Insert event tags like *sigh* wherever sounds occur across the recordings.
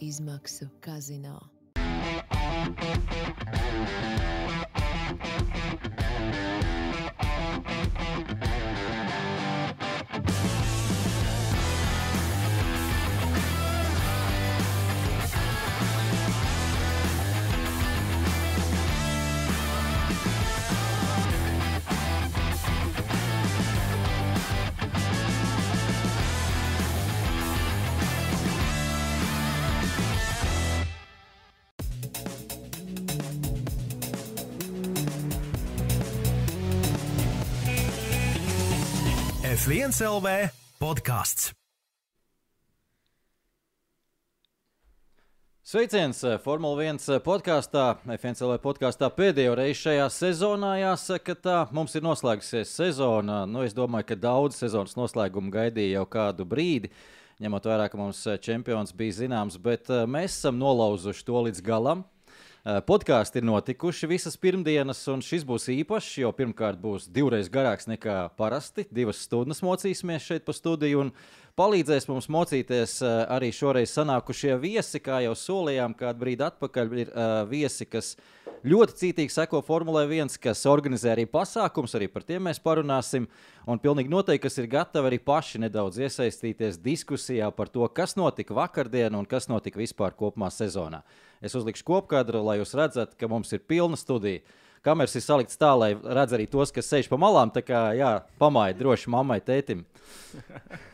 izmaksu kazino. F1 LV podkāsts. Sveiciens eh, Formule 1 podkāstā, F1 LV podkāstā pēdējo reizi šajā sezonā. Jāsaka, tā mums ir noslēgusies sezona. Nu, es domāju, ka daudz sezonas noslēgumu gaidīja jau kādu brīdi. Ņemot vērā, ka mums eh, čempions bija zināms, bet eh, mēs esam nolauzuši to līdz galam. Podkāsti ir notikuši visas pirmdienas, un šis būs īpašs, jo pirmkārt būs divreiz garāks nekā parasti. Divas stundas mocīsimies šeit pa studiju, un palīdzēs mums mocīties arī šoreiz sanākušie viesi. Kā jau solījām, kādu brīdi atpakaļ ir uh, viesi, kas ļoti cītīgi seko Formulē 1, kas organizē arī pasākums, arī par tiem mēs parunāsim. Un pilnīgi noteikti, kas ir gatavi arī paši nedaudz iesaistīties diskusijā par to, kas notika vakardien un kas notika vispār kopumā sezonā. Es uzlikšu kopkadru, lai jūs redzat, ka mums ir pilna studija. Kameras ir salikts tā, lai redz arī tos, kas sēž pa malām. Tā kā jā, pamājiet droši mammai, tētim. *laughs*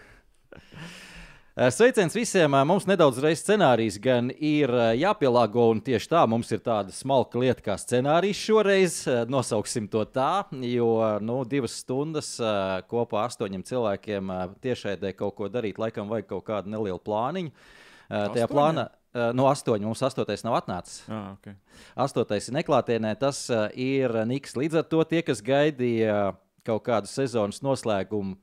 Sveiciens visiem! Mums nedaudz reizes scenārijs gan ir jāpielāgo, un tieši tā mums ir tāda smalka lieta kā scenārijs šoreiz. Nosauksim to tā, jo nu, divas stundas kopā ar astoņiem cilvēkiem tiešraidē kaut ko darīt, laikam vajag kaut kādu nelielu plāniņu. Tajā plānā no astoņiem mums astotais nav atnācis. Ah, okay. Astotais ir neklātienē, tas ir Niks. Līdz ar to tie, kas gaidīja kaut kādu sezonas noslēgumu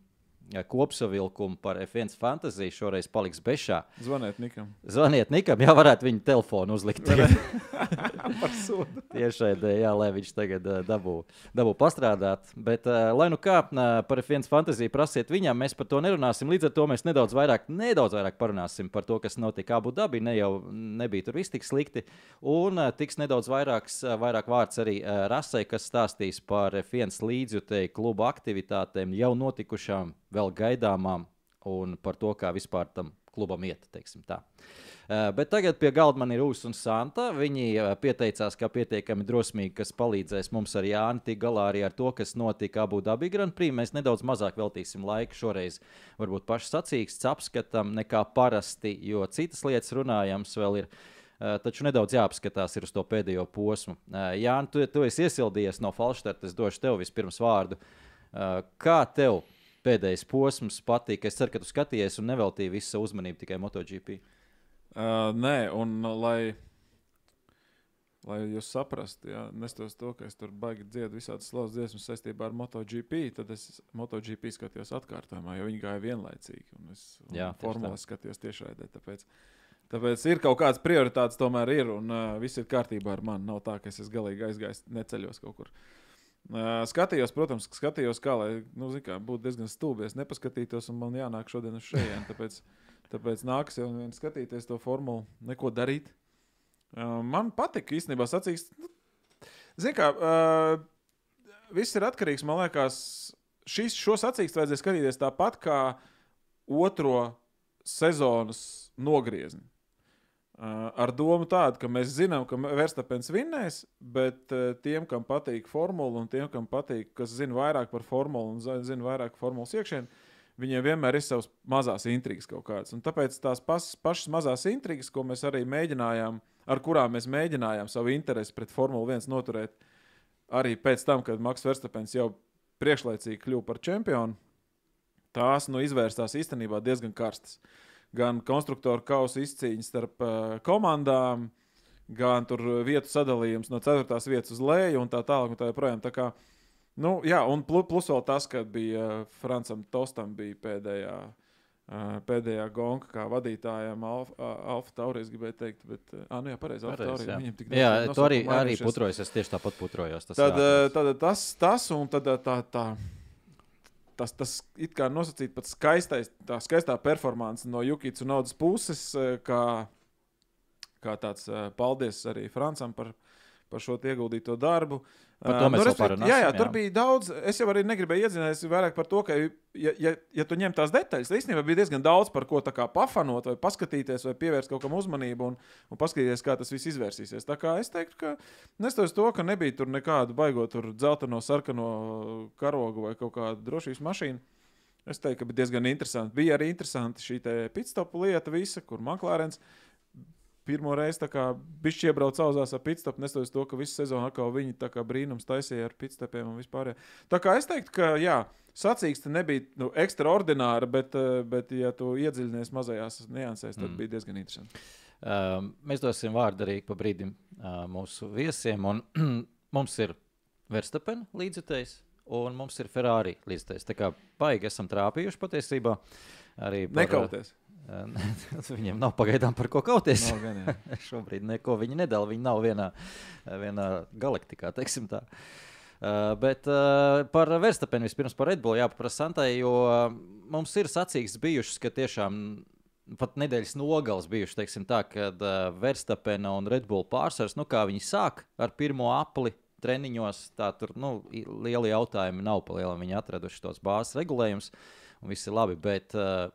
kopsavilkumu par F1 fantāziju šoreiz paliks bešā. Zvaniet Nikam. Zvaniet Nikam, jā, varētu viņa telefonu uzlikt. *laughs* Tiešraidē, jā, lai viņš tagad uh, dabū, dabū pastrādāt. Bet, uh, lai nu kā par F1 fantāziju prasiet viņam, mēs par to nerunāsim. Līdz ar to mēs nedaudz vairāk, nedaudz vairāk parunāsim par to, kas notika Abu Dabī. Ne jau nebija tur viss tik slikti. Un tiks nedaudz vairāks, vairāk vārds arī Rasai, kas stāstīs par F1 līdzjutēju klubu aktivitātēm jau notikušām vēl gaidāmām un par to, kā vispār tam klubam iet. Uh, bet tagad pie galda man ir Ūsa un Santa. Viņi uh, pieteicās, ka pietiekami drosmīgi, kas palīdzēs mums ar Jāni tikt galā arī ar to, kas notika Abu Dabī Grand Prix. Mēs nedaudz mazāk veltīsim laiku šoreiz, varbūt pašsacīksts apskatam nekā parasti, jo citas lietas runājams vēl ir. Uh, taču nedaudz jāapskatās uz to pēdējo posmu. Jā, tu, tu esi iesildījies no Falštarta. Es došu tev vispirms vārdu. Kā tev pēdējais posms patīk. Es ceru, ka tu skaties un neveltīji visu savu uzmanību tikai MotoGP. Uh, nē, un lai, lai jūs saprastu, ja nestos to, ka es tur baigi dziedu visādas slavas dziesmas saistībā ar MotoGP, tad es MotoGP skatījos atkārtojumā, jo viņi gāja vienlaicīgi. Un es formulā skatījos tiešraidē. Tāpēc, tāpēc ir kaut kādas prioritātes, tomēr ir, un uh, viss ir kārtībā ar mani. Nav tā, ka es esmu galīgi aizgājis neceļos kaut kur. Uh, Uh, skatījos, protams, skatījos, kā lai nu, kā, būtu diezgan stulbi. Es nepaskatītos, un man jānāk šodien uz šejienes. Tāpēc, tāpēc nāks jau vien skatīties to formulu, neko darīt. Man patika īstenībā sacīs. Nu, Ziniet, kā viss ir atkarīgs, man liekas, šis, šo sacīkstu vajadzēja skatīties tāpat kā otro sezonas nogriezni. Ar domu tādu, ka mēs zinām, ka Verstapens vinnēs, bet tiem, kam patīk formula, un tiem, kam patīk, kas zina vairāk par formulu un zina vairāk par formulas iekšienu, viņiem vienmēr ir savas mazās intrigas kaut kādas. Un tāpēc tās pas, pašas mazās intrigas, ko mēs arī mēģinājām, ar kurām mēs mēģinājām savu interesi pret Formuli 1 noturēt, arī pēc tam, kad Maks Verstapens jau priekšlaicīgi kļuva par čempionu, tās nu, izvērstās īstenībā diezgan karstas. Uh, gan konstruktoru kausa izcīņas starp uh, komandām, gan tur vietu sadalījums no 4. vietas uz leju un tā tālāk. Un tā joprojām. tā kā, nu, jā, un plus, plus vēl tas, ka bija uh, Francam Tostam bija pēdējā. Uh, pēdējā gonka, kā vadītājam, Alfa, Alfa Taurijas gribēja teikt, bet, uh, nu jā, pareizi, Alfa Taurijas. Viņam tik jā, tu arī, arī putrojies, es tieši tāpat putrojos. Tas tad, tad tas, tas un tad tā, tā, tā tas, tas it kā nosacīt pats skaistais, tā skaistā performance no Jukijas un Naudas puses, eh, kā kā tāds uh, paldies arī Francam par, par šo ieguldīto darbu. Par to mēs vēl respektīvi, parunāsim, Jā, jā, jā. tur bija daudz. Es jau arī negribēju iedzināties vairāk par to, ka, ja, ja, ja tu ņem tās detaļas, tad īstenībā bija diezgan daudz par ko pafanot, vai paskatīties, vai pievērst kaut kam uzmanību un, un paskatīties, kā tas viss izvērsīsies. Tā kā es teiktu, ka neskatoties to, ka nebija tur nekādu baigot tur dzelteno, sarkano karogu vai kaut kādu drošības mašīnu. Es teiktu, ka bija diezgan interesanti. Bija arī interesanti šī pitstopu lieta, visa, kur Maklārens pirmo reizi bija iebraucis auzās ar pitstopu, neskatoties to, ka visu sezonu atkal viņi brīnums taisīja ar pitstopiem un vispār. Tā kā es teiktu, ka jā, sacīkste nebija nu, ekstraordināra, bet, eh, bet, ja tu iedziļinies mazajās niansēs, tad mm. bija diezgan interesanti. Uh, mēs dosim vārdu arī pa brīdim uh, mūsu viesiem. Un, *clears throat* mums ir Verstapena līdzekļs, un mums ir Ferrari līdzekļs. Tā kā baigi esam trāpījuši patiesībā. Arī par, Nekauties. *laughs* Uh, viņiem nav pagaidām par ko kauties. Nav gan. *laughs* Šobrīd neko viņi nedala. Viņi nav vienā, vienā galaktikā, teiksim tā. Uh, bet uh, par Verstapenu vispirms par Redbullu jāpaprasa Santai, jo mums ir sacīks bijušas, ka tiešām pat nedēļas nogales bijušas, teiksim tā, kad uh, Verstapena un Redbull pārsvars, nu kā viņi sāk ar pirmo apli treniņos, tā tur nu, lieli jautājumi nav pa lielam. Viņi atraduši tos bāzes regulējumus un viss ir labi, bet uh,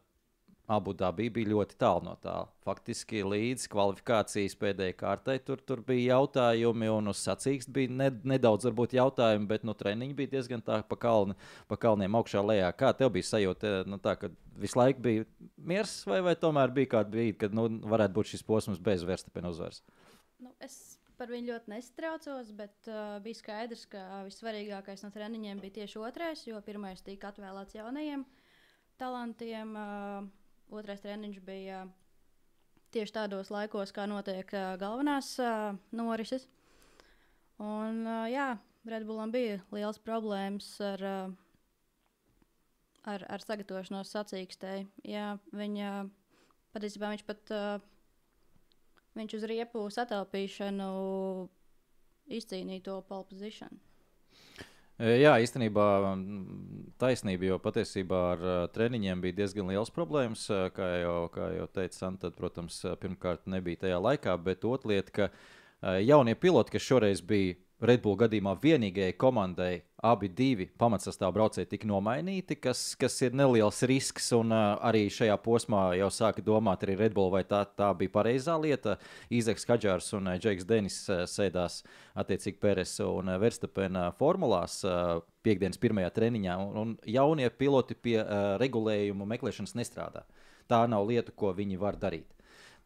Abu Dabī bija ļoti tālu no tā. Faktiski līdz kvalifikācijas pēdējai kārtai tur, tur bija jautājumi, un uz sacīksts bija ne, nedaudz varbūt, jautājumi, bet nu, treniņi bija diezgan tā pa, kalni, pa kalniem augšā lejā. Kā tev bija sajūta, nu, tā, ka visu laiku bija miers, vai, vai tomēr bija kāda brīdi, kad nu, varētu būt šis posms bez Verstapena uzvaras? Nu, es par viņu ļoti nestraucos, bet uh, bija skaidrs, ka vissvarīgākais no treniņiem bija tieši otrais, jo pirmais tika atvēlēts jaunajiem talantiem. Uh, otrais treniņš bija tieši tādos laikos, kā notiek uh, galvenās uh, norises. Un, uh, jā, Redbullam bija liels problēmas ar, uh, ar, ar sagatavošanos sacīkstei. Jā, viņa patiesībā viņš pat. Uh, Viņš uz riepu satelpīšanu izcīnīja to pole position. Jā, īstenībā taisnība, jo patiesībā ar treniņiem bija diezgan liels problēmas. Kā jau, kā jau teica Santa, protams, pirmkārt nebija tajā laikā, bet otra lieta, ka jaunie piloti, kas šoreiz bija Red Bull gadījumā vienīgajai komandai, abi divi pamatsastāvā braucēji tika nomainīti, kas, kas ir neliels risks. Un uh, arī šajā posmā jau sāka domāt, arī Red Bull, vai tā, tā bija pareizā lieta. Īzeks Kadžārs un uh, Džeks Denis uh, sēdās attiecīgi Pēres un uh, Verstapena formulās. Uh, Piektdienas pirmajā treniņā, un, un jaunie piloti pie uh, regulējumu meklēšanas nestrādā. Tā nav lieta, ko viņi var darīt.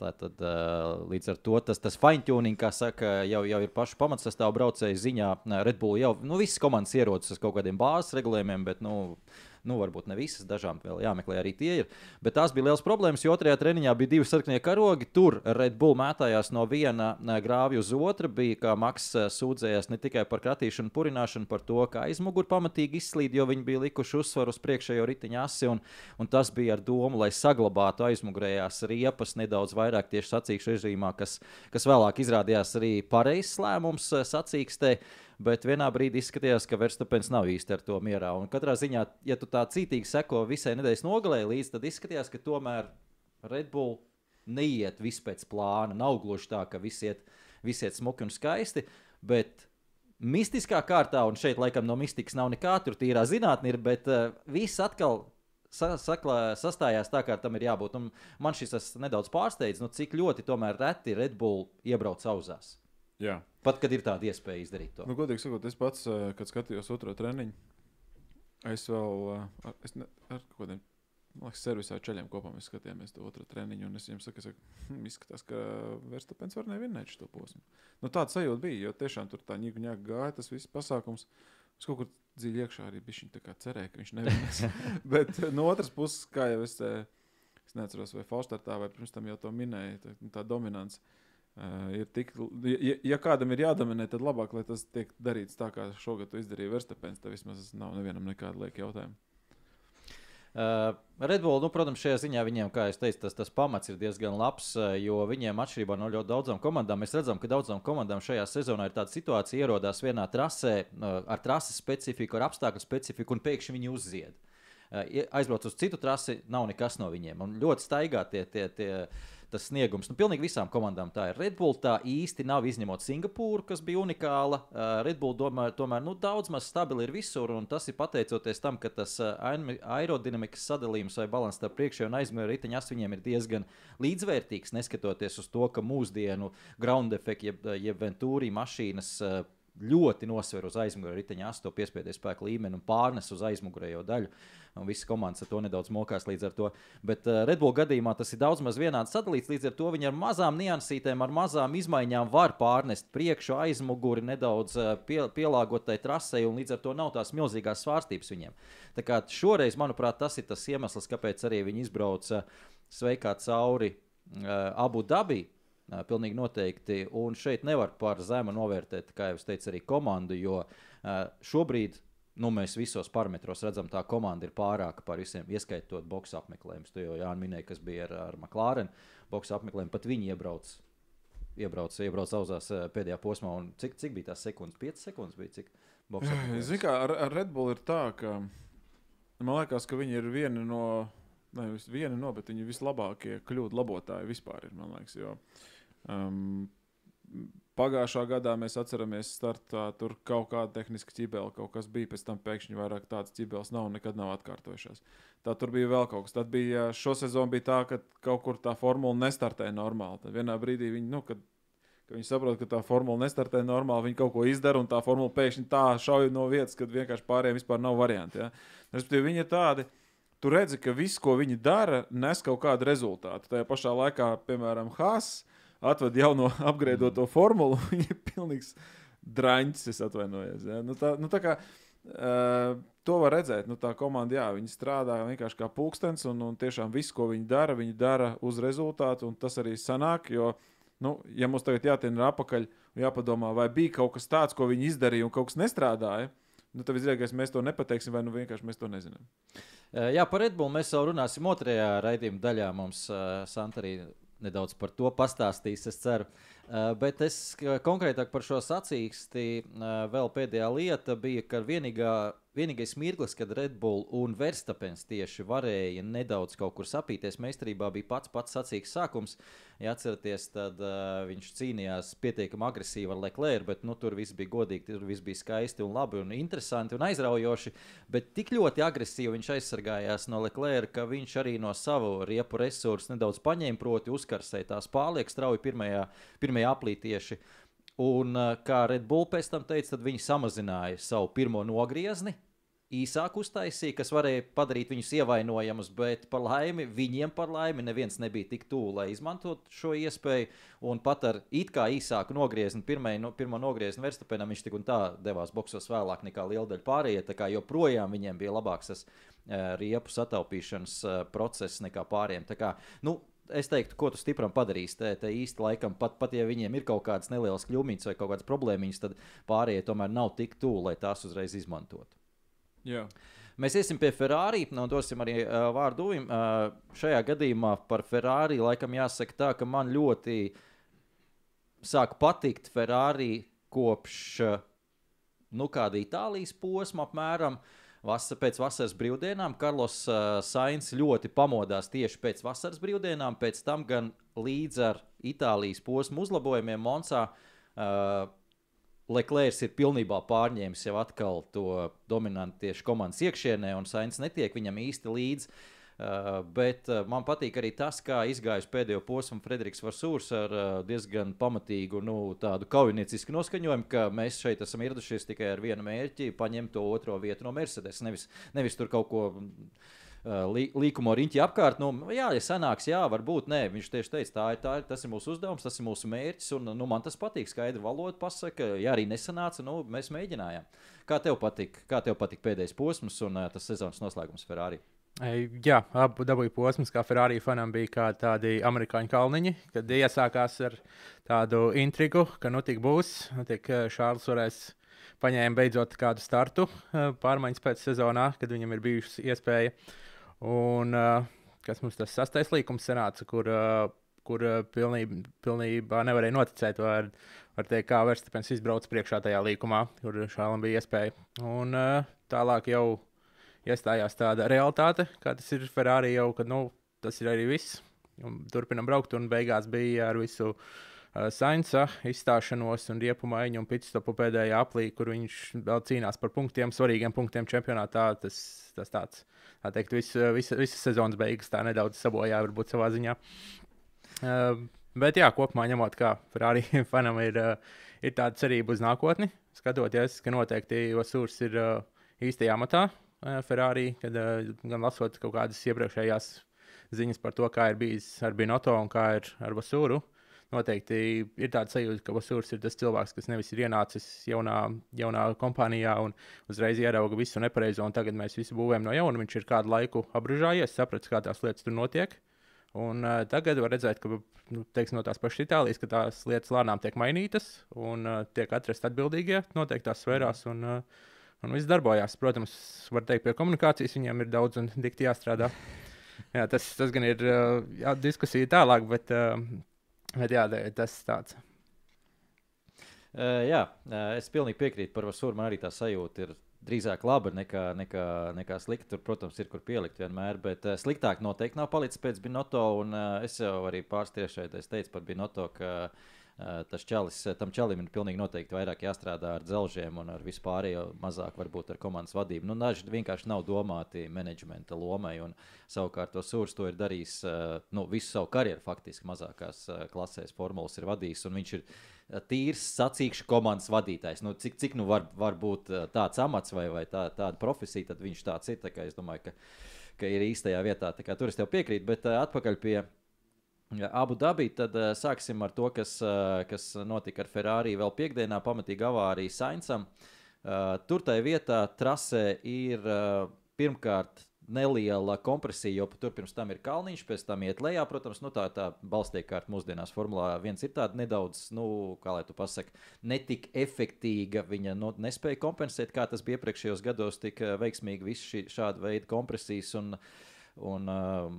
Tātad, uh, līdz ar to tas, tas fine-tuning, kā saka, jau, jau ir pašu pamatsastāvā braucēju ziņā. Nē, Red Bull jau nu, visas komandas ierodas uz kaut kādiem bāzes regulējumiem, bet nu, nu, varbūt ne visas, dažām vēl jāmeklē arī tie ir. Bet tās bija liels problēmas, jo otrajā treniņā bija divi sarkanie karogi. Tur Red Bull mētājās no viena ā, grāvja uz otru. Bija kā Maks ā, sūdzējās ne tikai par kratīšanu, purināšanu, par to, ka aizmugurē pamatīgi izslīd, jo viņi bija likuši uzsvaru uz priekšējo riteņa asi. Un, un tas bija ar domu, lai saglabātu aizmugurējās riepas nedaudz vairāk tieši sacīkšu režīmā, kas, kas vēlāk izrādījās arī pareizs lēmums ā, sacīkstē. Bet vienā brīdī izskatījās, ka Verstapens nav īsti ar to mierā. Un katrā ziņā, ja tu tā cītīgi seko visai nedēļas nogalē līdzi, tad izskatījās, ka tomēr Red Bull neiet viss pēc plāna. Nav gluži tā, ka viss iet, viss iet smuki un skaisti. Bet mistiskā kārtā, un šeit laikam no mistikas nav nekā, tur tīrā zinātnē ir, bet uh, viss atkal sa saklā, sastājās tā, kā tam ir jābūt. Un man šis nedaudz pārsteidz, nu, cik ļoti tomēr reti Red Bull iebrauc auzās. Jā. Pat kad ir tāda iespēja izdarīt to. Nu, godīgi sakot, es pats, eh, kad skatījos otro treniņu, es vēl eh, ar, es ne, ar kaut kādiem liekas, servisā ceļiem kopā mēs skatījāmies to otro treniņu. Un es viņam saku, ka hm, izskatās, ka Verstapens var nevienēt šo posmu. Nu, tāda sajūta bija, jo tiešām tur tā ņēga gāja tas viss pasākums. Es kaut kur dziļi iekšā arī bija viņa cerēja, ka viņš nevienās. *laughs* Bet eh, no otras puses, kā jau es, es neatceros, vai Faustartā vai pirms tam jau to minēju, tā, tā dominants. Uh, ir tik, ja, ja kādam ir jādominē, tad labāk, lai tas tiek darīts tā, kā šogad to izdarīja Verstapens. Tad vismaz nav nevienam nekāda lieka jautājuma. Uh, Red Bull, nu, protams, šajā ziņā viņiem, kā jau teicu, tas, tas pamats ir diezgan labs, uh, jo viņiem atšķirībā no ļoti daudzām komandām, mēs redzam, ka daudzām komandām šajā sezonā ir tāda situācija, ierodās vienā trasē uh, ar trases specifiku, ar apstākļu specifiku, un pēkšņi viņi uzzied. Uh, aizbrauc uz citu trasi, nav nekas no viņiem. Un ļoti staigā tie, tie, tie, tas sniegums. Nu, pilnīgi visām komandām tā ir. Red Bull tā īsti nav izņemot Singapūru, kas bija unikāla. Uh, Red Bull domār, tomēr nu, daudz maz stabili ir visur, un tas ir pateicoties tam, ka tas uh, aerodinamikas sadalījums vai balans starp priekšējo un aizmugurējo riteņas viņiem ir diezgan līdzvērtīgs, neskatoties uz to, ka mūsdienu ground effect, jeb, jeb ventūri mašīnas. Ļoti nosver uz aizmugurē riteņa astu, piespiedu spēku līmeni un pārnes uz aizmugurējo daļu. Un visas komandas ar to nedaudz mokās līdz ar to. Bet uh, Red Bull gadījumā tas ir daudz maz vienāds sadalīts. Līdz ar to viņi ar mazām niansītēm, ar mazām izmaiņām var pārnest priekšu, aizmuguri nedaudz uh, pie, pielāgot tai trasei, un līdz ar to nav tās milzīgās svārstības viņiem. Tā kā šoreiz, manuprāt, tas ir tas iemesls, kāpēc arī viņi izbrauca sveikā cauri uh, Abu Dabiju Pilnīgi noteikti. Un šeit nevar par zemu novērtēt, kā jau es teicu, arī komandu, jo šobrīd nu, mēs visos parametros redzam, ka tā komanda ir pārāka par visiem, ieskaitot boxe apmeklējumus. Tu jau Jānis minēji, kas bija ar, ar McLaren boxe apmeklējumu, pat viņi iebrauc. Iebrauc, iebrauc auzās pēdējā posmā, un cik, cik bija tās sekundes? 5 sekundes bija. Cik Zinu, kā ar, ar Red Bull ir tā, ka man liekas, ka viņi ir viena no, ne viena no, bet viņi vislabākie kļūdu labotāji vispār ir. Liekas, jo, uh, Um, Pagājušā gadā mēs atceramies, startā tur kaut kāda tehniska ķibela, kaut kas bija, pēc tam pēkšņi vairāk tādas ķibeles nav un nekad nav atkārtojušās. Tā tur bija vēl kaut kas. Tad bija šo sezonu bija tā, ka kaut kur tā formula nestartēja normāli. Tad vienā brīdī viņi, nu, kad, kad viņi saprot, ka tā formula nestartē normāli, viņi kaut ko izdara un tā formula pēkšņi tā šauj no vietas, kad vienkārši pārējiem vispār nav varianti. Ja? Respektīvi, viņi ir tādi. Tu redzi, ka viss, ko viņi dara, nes kaut kādu rezultātu. Tajā pašā laikā, piemēram, Hāzs atved jauno *laughs* apgraidoto formulu, *laughs* viņa ir pilnīgs draņķis, es atvainojos. Ja? Nu, tā, nu, tā kā, uh, to var redzēt. Nu, tā komanda, jā, viņi strādā vienkārši kā pulkstenis, un, un tiešām viss, ko viņi dara, viņi dara uz rezultātu, un tas arī sanāk. Jo, nu, ja mums tagad jātiek atpakaļ jāpadomā, vai bija kaut kas tāds, ko viņi izdarīja, un kaut kas nestrādāja, nu, tad visdrīzāk mēs to nepateiksim, vai nu vienkārši mēs to nezinām. Jā, par Red Bull mēs jau runāsim otrajā raidījuma daļā. Mums uh, Santa arī nedaudz par to pastāstīs, es ceru. Uh, bet es konkrētāk par šo sacīksti uh, vēl pēdējā lieta bija, ka vienīgā Vienīgais mirklis, kad Red Bull un Verstapens tieši varēja nedaudz kaut kur sapīties meistarībā, bija pats pats sacīks sākums. Ja atceraties, tad uh, viņš cīnījās pietiekami agresīvi ar Leclerc, bet nu, tur viss bija godīgi, tur viss bija skaisti un labi un interesanti un aizraujoši. Bet tik ļoti agresīvi viņš aizsargājās no Leclerc, ka viņš arī no savu riepu resursu nedaudz paņēma, proti, uzkarsēja tās pārlieku strauji pirmajā, pirmajā aplī tieši. Un, eh, kā Red Bull pēc tam teica, tad viņi samazināja savu pirmo nogriezni, īsāk uztaisīja, kas varēja padarīt viņus ievainojamus, bet par laimi, viņiem par laimi, neviens nebija tik tuvu, lai izmantotu šo iespēju. Un pat ar it kā īsāku nogriezni, pirmai, no, pirmo nogriezni Verstapenam, viņš tik un tā devās boxos vēlāk nekā liela daļa pārējie. Tā kā joprojām viņiem bija labāks tas uh, riepu sataupīšanas uh, process nekā pārējiem. Tā kā, nu, es teiktu, ko tu stipram padarīsi. Te, te īsti laikam, pat, pat ja viņiem ir kaut kādas nelielas kļūmītas vai kaut kādas problēmas, tad pārējie tomēr nav tik tuvu, lai tās uzreiz izmantotu. Jā. Mēs iesim pie Ferrari un dosim arī uh, vārdu Uvim. Uh, šajā gadījumā par Ferrari laikam jāsaka tā, ka man ļoti sāk patikt Ferrari kopš uh, nu, kāda Itālijas posma apmēram. Uh, Vasa, pēc vasaras brīvdienām Karlos uh, Sainz ļoti pamodās tieši pēc vasaras brīvdienām, pēc tam gan līdz ar Itālijas posmu uzlabojumiem Monsā. Uh, Leclerc ir pilnībā pārņēmis jau atkal to dominantu tieši komandas iekšienē, un Sainz netiek viņam īsti līdzi. Uh, bet uh, man patīk arī tas, kā izgājis pēdējo posmu Frederiks Varsūrs ar uh, diezgan pamatīgu nu, tādu kaujiniecisku noskaņojumu, ka mēs šeit esam ieradušies tikai ar vienu mērķi - paņemt to otro vietu no Mercedes. Nevis, nevis tur kaut ko. Uh, līkumu riņķi apkārt. Nu, jā, ja sanāks, jā, varbūt nē. Viņš tieši teica, tā ir, tā ir, tas ir mūsu uzdevums, tas ir mūsu mērķis. Un, nu, man tas patīk. Skaidra valoda pasaka, ja arī nesanāca, nu, mēs mēģinājām. Kā tev patīk, kā tev patīk pēdējais posms un tas sezonas noslēgums Ferrari? Jā, abu dabūju posms, kā Ferrari fanam bija kā tādi amerikāņu kalniņi, kad iesākās ar tādu intrigu, ka nu tik būs, nu tik Šārls varēs paņēma beidzot kādu startu pārmaiņas pēc sezonā, kad viņam ir bijusi iespēja. Un kas mums tas sastais līkums sanāca, kur, kur pilnībā, pilnībā nevarēja noticēt, var, var teikt, kā Verstapens izbrauc priekšā tajā līkumā, kur Šārlam bija iespēja. Un tālāk jau iestājās tāda realitāte, kā tas ir Ferrari jau, ka nu, tas ir arī viss. un turpinam braukt. Un beigās bija ar visu uh, Sainza izstāšanos un riepu maiņu un pitstopu pēdējā aplī, kur viņš vēl cīnās par punktiem, svarīgiem punktiem čempionātā. Tas, tas tāds, tā teikt, vis, vis, visas sezonas beigas tā nedaudz sabojāja, varbūt savā ziņā. Uh, bet jā, kopumā ņemot, kā Ferrari *laughs* fanam ir, uh, ir tāda cerība uz nākotni, skatoties, ka noteikti Vasūrs ir uh, īstajā matā Ferrari, kad uh, gan lasot kaut kādas iepriekšējās ziņas par to, kā ir bijis ar Binoto un kā ir ar Vasūru. Noteikti ir tāds sajūta, ka Vasūrs ir tas cilvēks, kas nevis ir ienācis jaunā, jaunā kompānijā un uzreiz ierauga visu nepareizo, un tagad mēs visu būvējam no jauna. Viņš ir kādu laiku apgrūžājies, sapratis, kā tās lietas tur notiek. Un, uh, tagad var redzēt, ka nu, teiks, no tās pašas Itālijas, ka tās lietas lēnām tiek mainītas un uh, tiek atrasti atbildīgie noteiktās sfērās. Un, uh, un viss darbojās. Protams, var teikt, pie komunikācijas viņiem ir daudz un dikti jāstrādā. *laughs* Jā, tas, tas gan ir jā, diskusija tālāk, bet, bet jā, tas tāds. Uh, jā, es pilnīgi piekrītu par Vasūru. Man arī tā sajūta ir drīzāk laba nekā, nekā, nekā slikta. Tur, protams, ir kur pielikt vienmēr, bet uh, sliktāk noteikti nav palicis pēc Binoto. Un, uh, es jau arī pāris tiešai teicu par Binoto, ka uh, tas čalis, eh, tam čalim ir pilnīgi noteikti vairāk jāstrādā ar dzelžiem un ar vispārējo, mazāk varbūt ar komandas vadību. Nu, daži vienkārši nav domāti menedžmenta lomai, un savukārt to Sūrs to ir darījis eh, nu, visu savu karjeru, faktiski mazākās klasēs formulas ir vadījis, un viņš ir tīrs sacīkšu komandas vadītājs. Nu, cik cik nu var, var būt tāds amats vai, vai tā, tāda profesija, tad viņš tāds ir. Tā es domāju, ka, ka ir īstajā vietā. Tur es tev piekrītu, bet atpakaļ pie Abu Dabī, tad uh, sāksim ar to, kas, uh, kas notika ar Ferrari vēl piekdienā, pamatīgi avārija Sainsam. Uh, tur tajā vietā trasē ir uh, pirmkārt neliela kompresija, jo tur pirms tam ir kalniņš, pēc tam iet lejā. Protams, nu, tā, tā balstīkārta mūsdienās Formulā 1 ir tāda nedaudz, nu, kā lai tu pasaki, netik efektīga. Viņa nu, nespēja kompensēt, kā tas bija iepriekšējos gados, tik veiksmīgi visu šī, šāda veida kompresijas. Un, uh, un uh,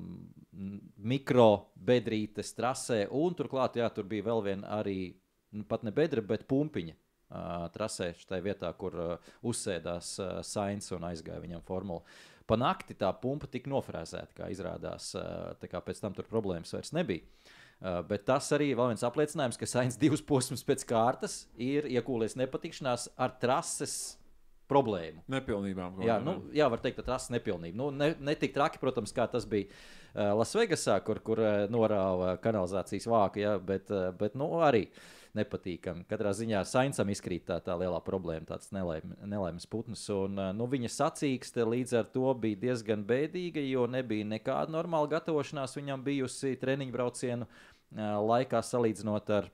mikrobedrītes trasē. Un turklāt, jā, tur bija vēl viena arī nu, pat ne bedra, bet pumpiņa. Uh, trasē šajā vietā, kur uh, uzsēdās uh, Sainz un aizgāja viņam formulu. Pa nakti tā pumpa tika nofrēzēta, kā izrādās. Uh, kā pēc tam tur problēmas vairs nebija. Uh, bet tas arī ir viens apliecinājums, ka Sainz divus posmus pēc kārtas ir iekūlies nepatikšanās ar trases problēmu. Nepilnībām. Jā, nu, jā, var teikt, tas ir nepilnība. Nu, ne, ne tik traki, protams, kā tas bija uh, Lasvegasā, kur, kur uh, norāva kanalizācijas vāku, jā, bet, uh, bet nu, arī nepatīkami. Katrā ziņā Sainsam izkrīt tā, tā lielā problēma, tāds nelaim, nelaimes putns. Un, nu, viņa sacīkste līdz ar to bija diezgan bēdīga, jo nebija nekāda normāla gatavošanās viņam bijusi treniņu braucienu laikā salīdzinot ar.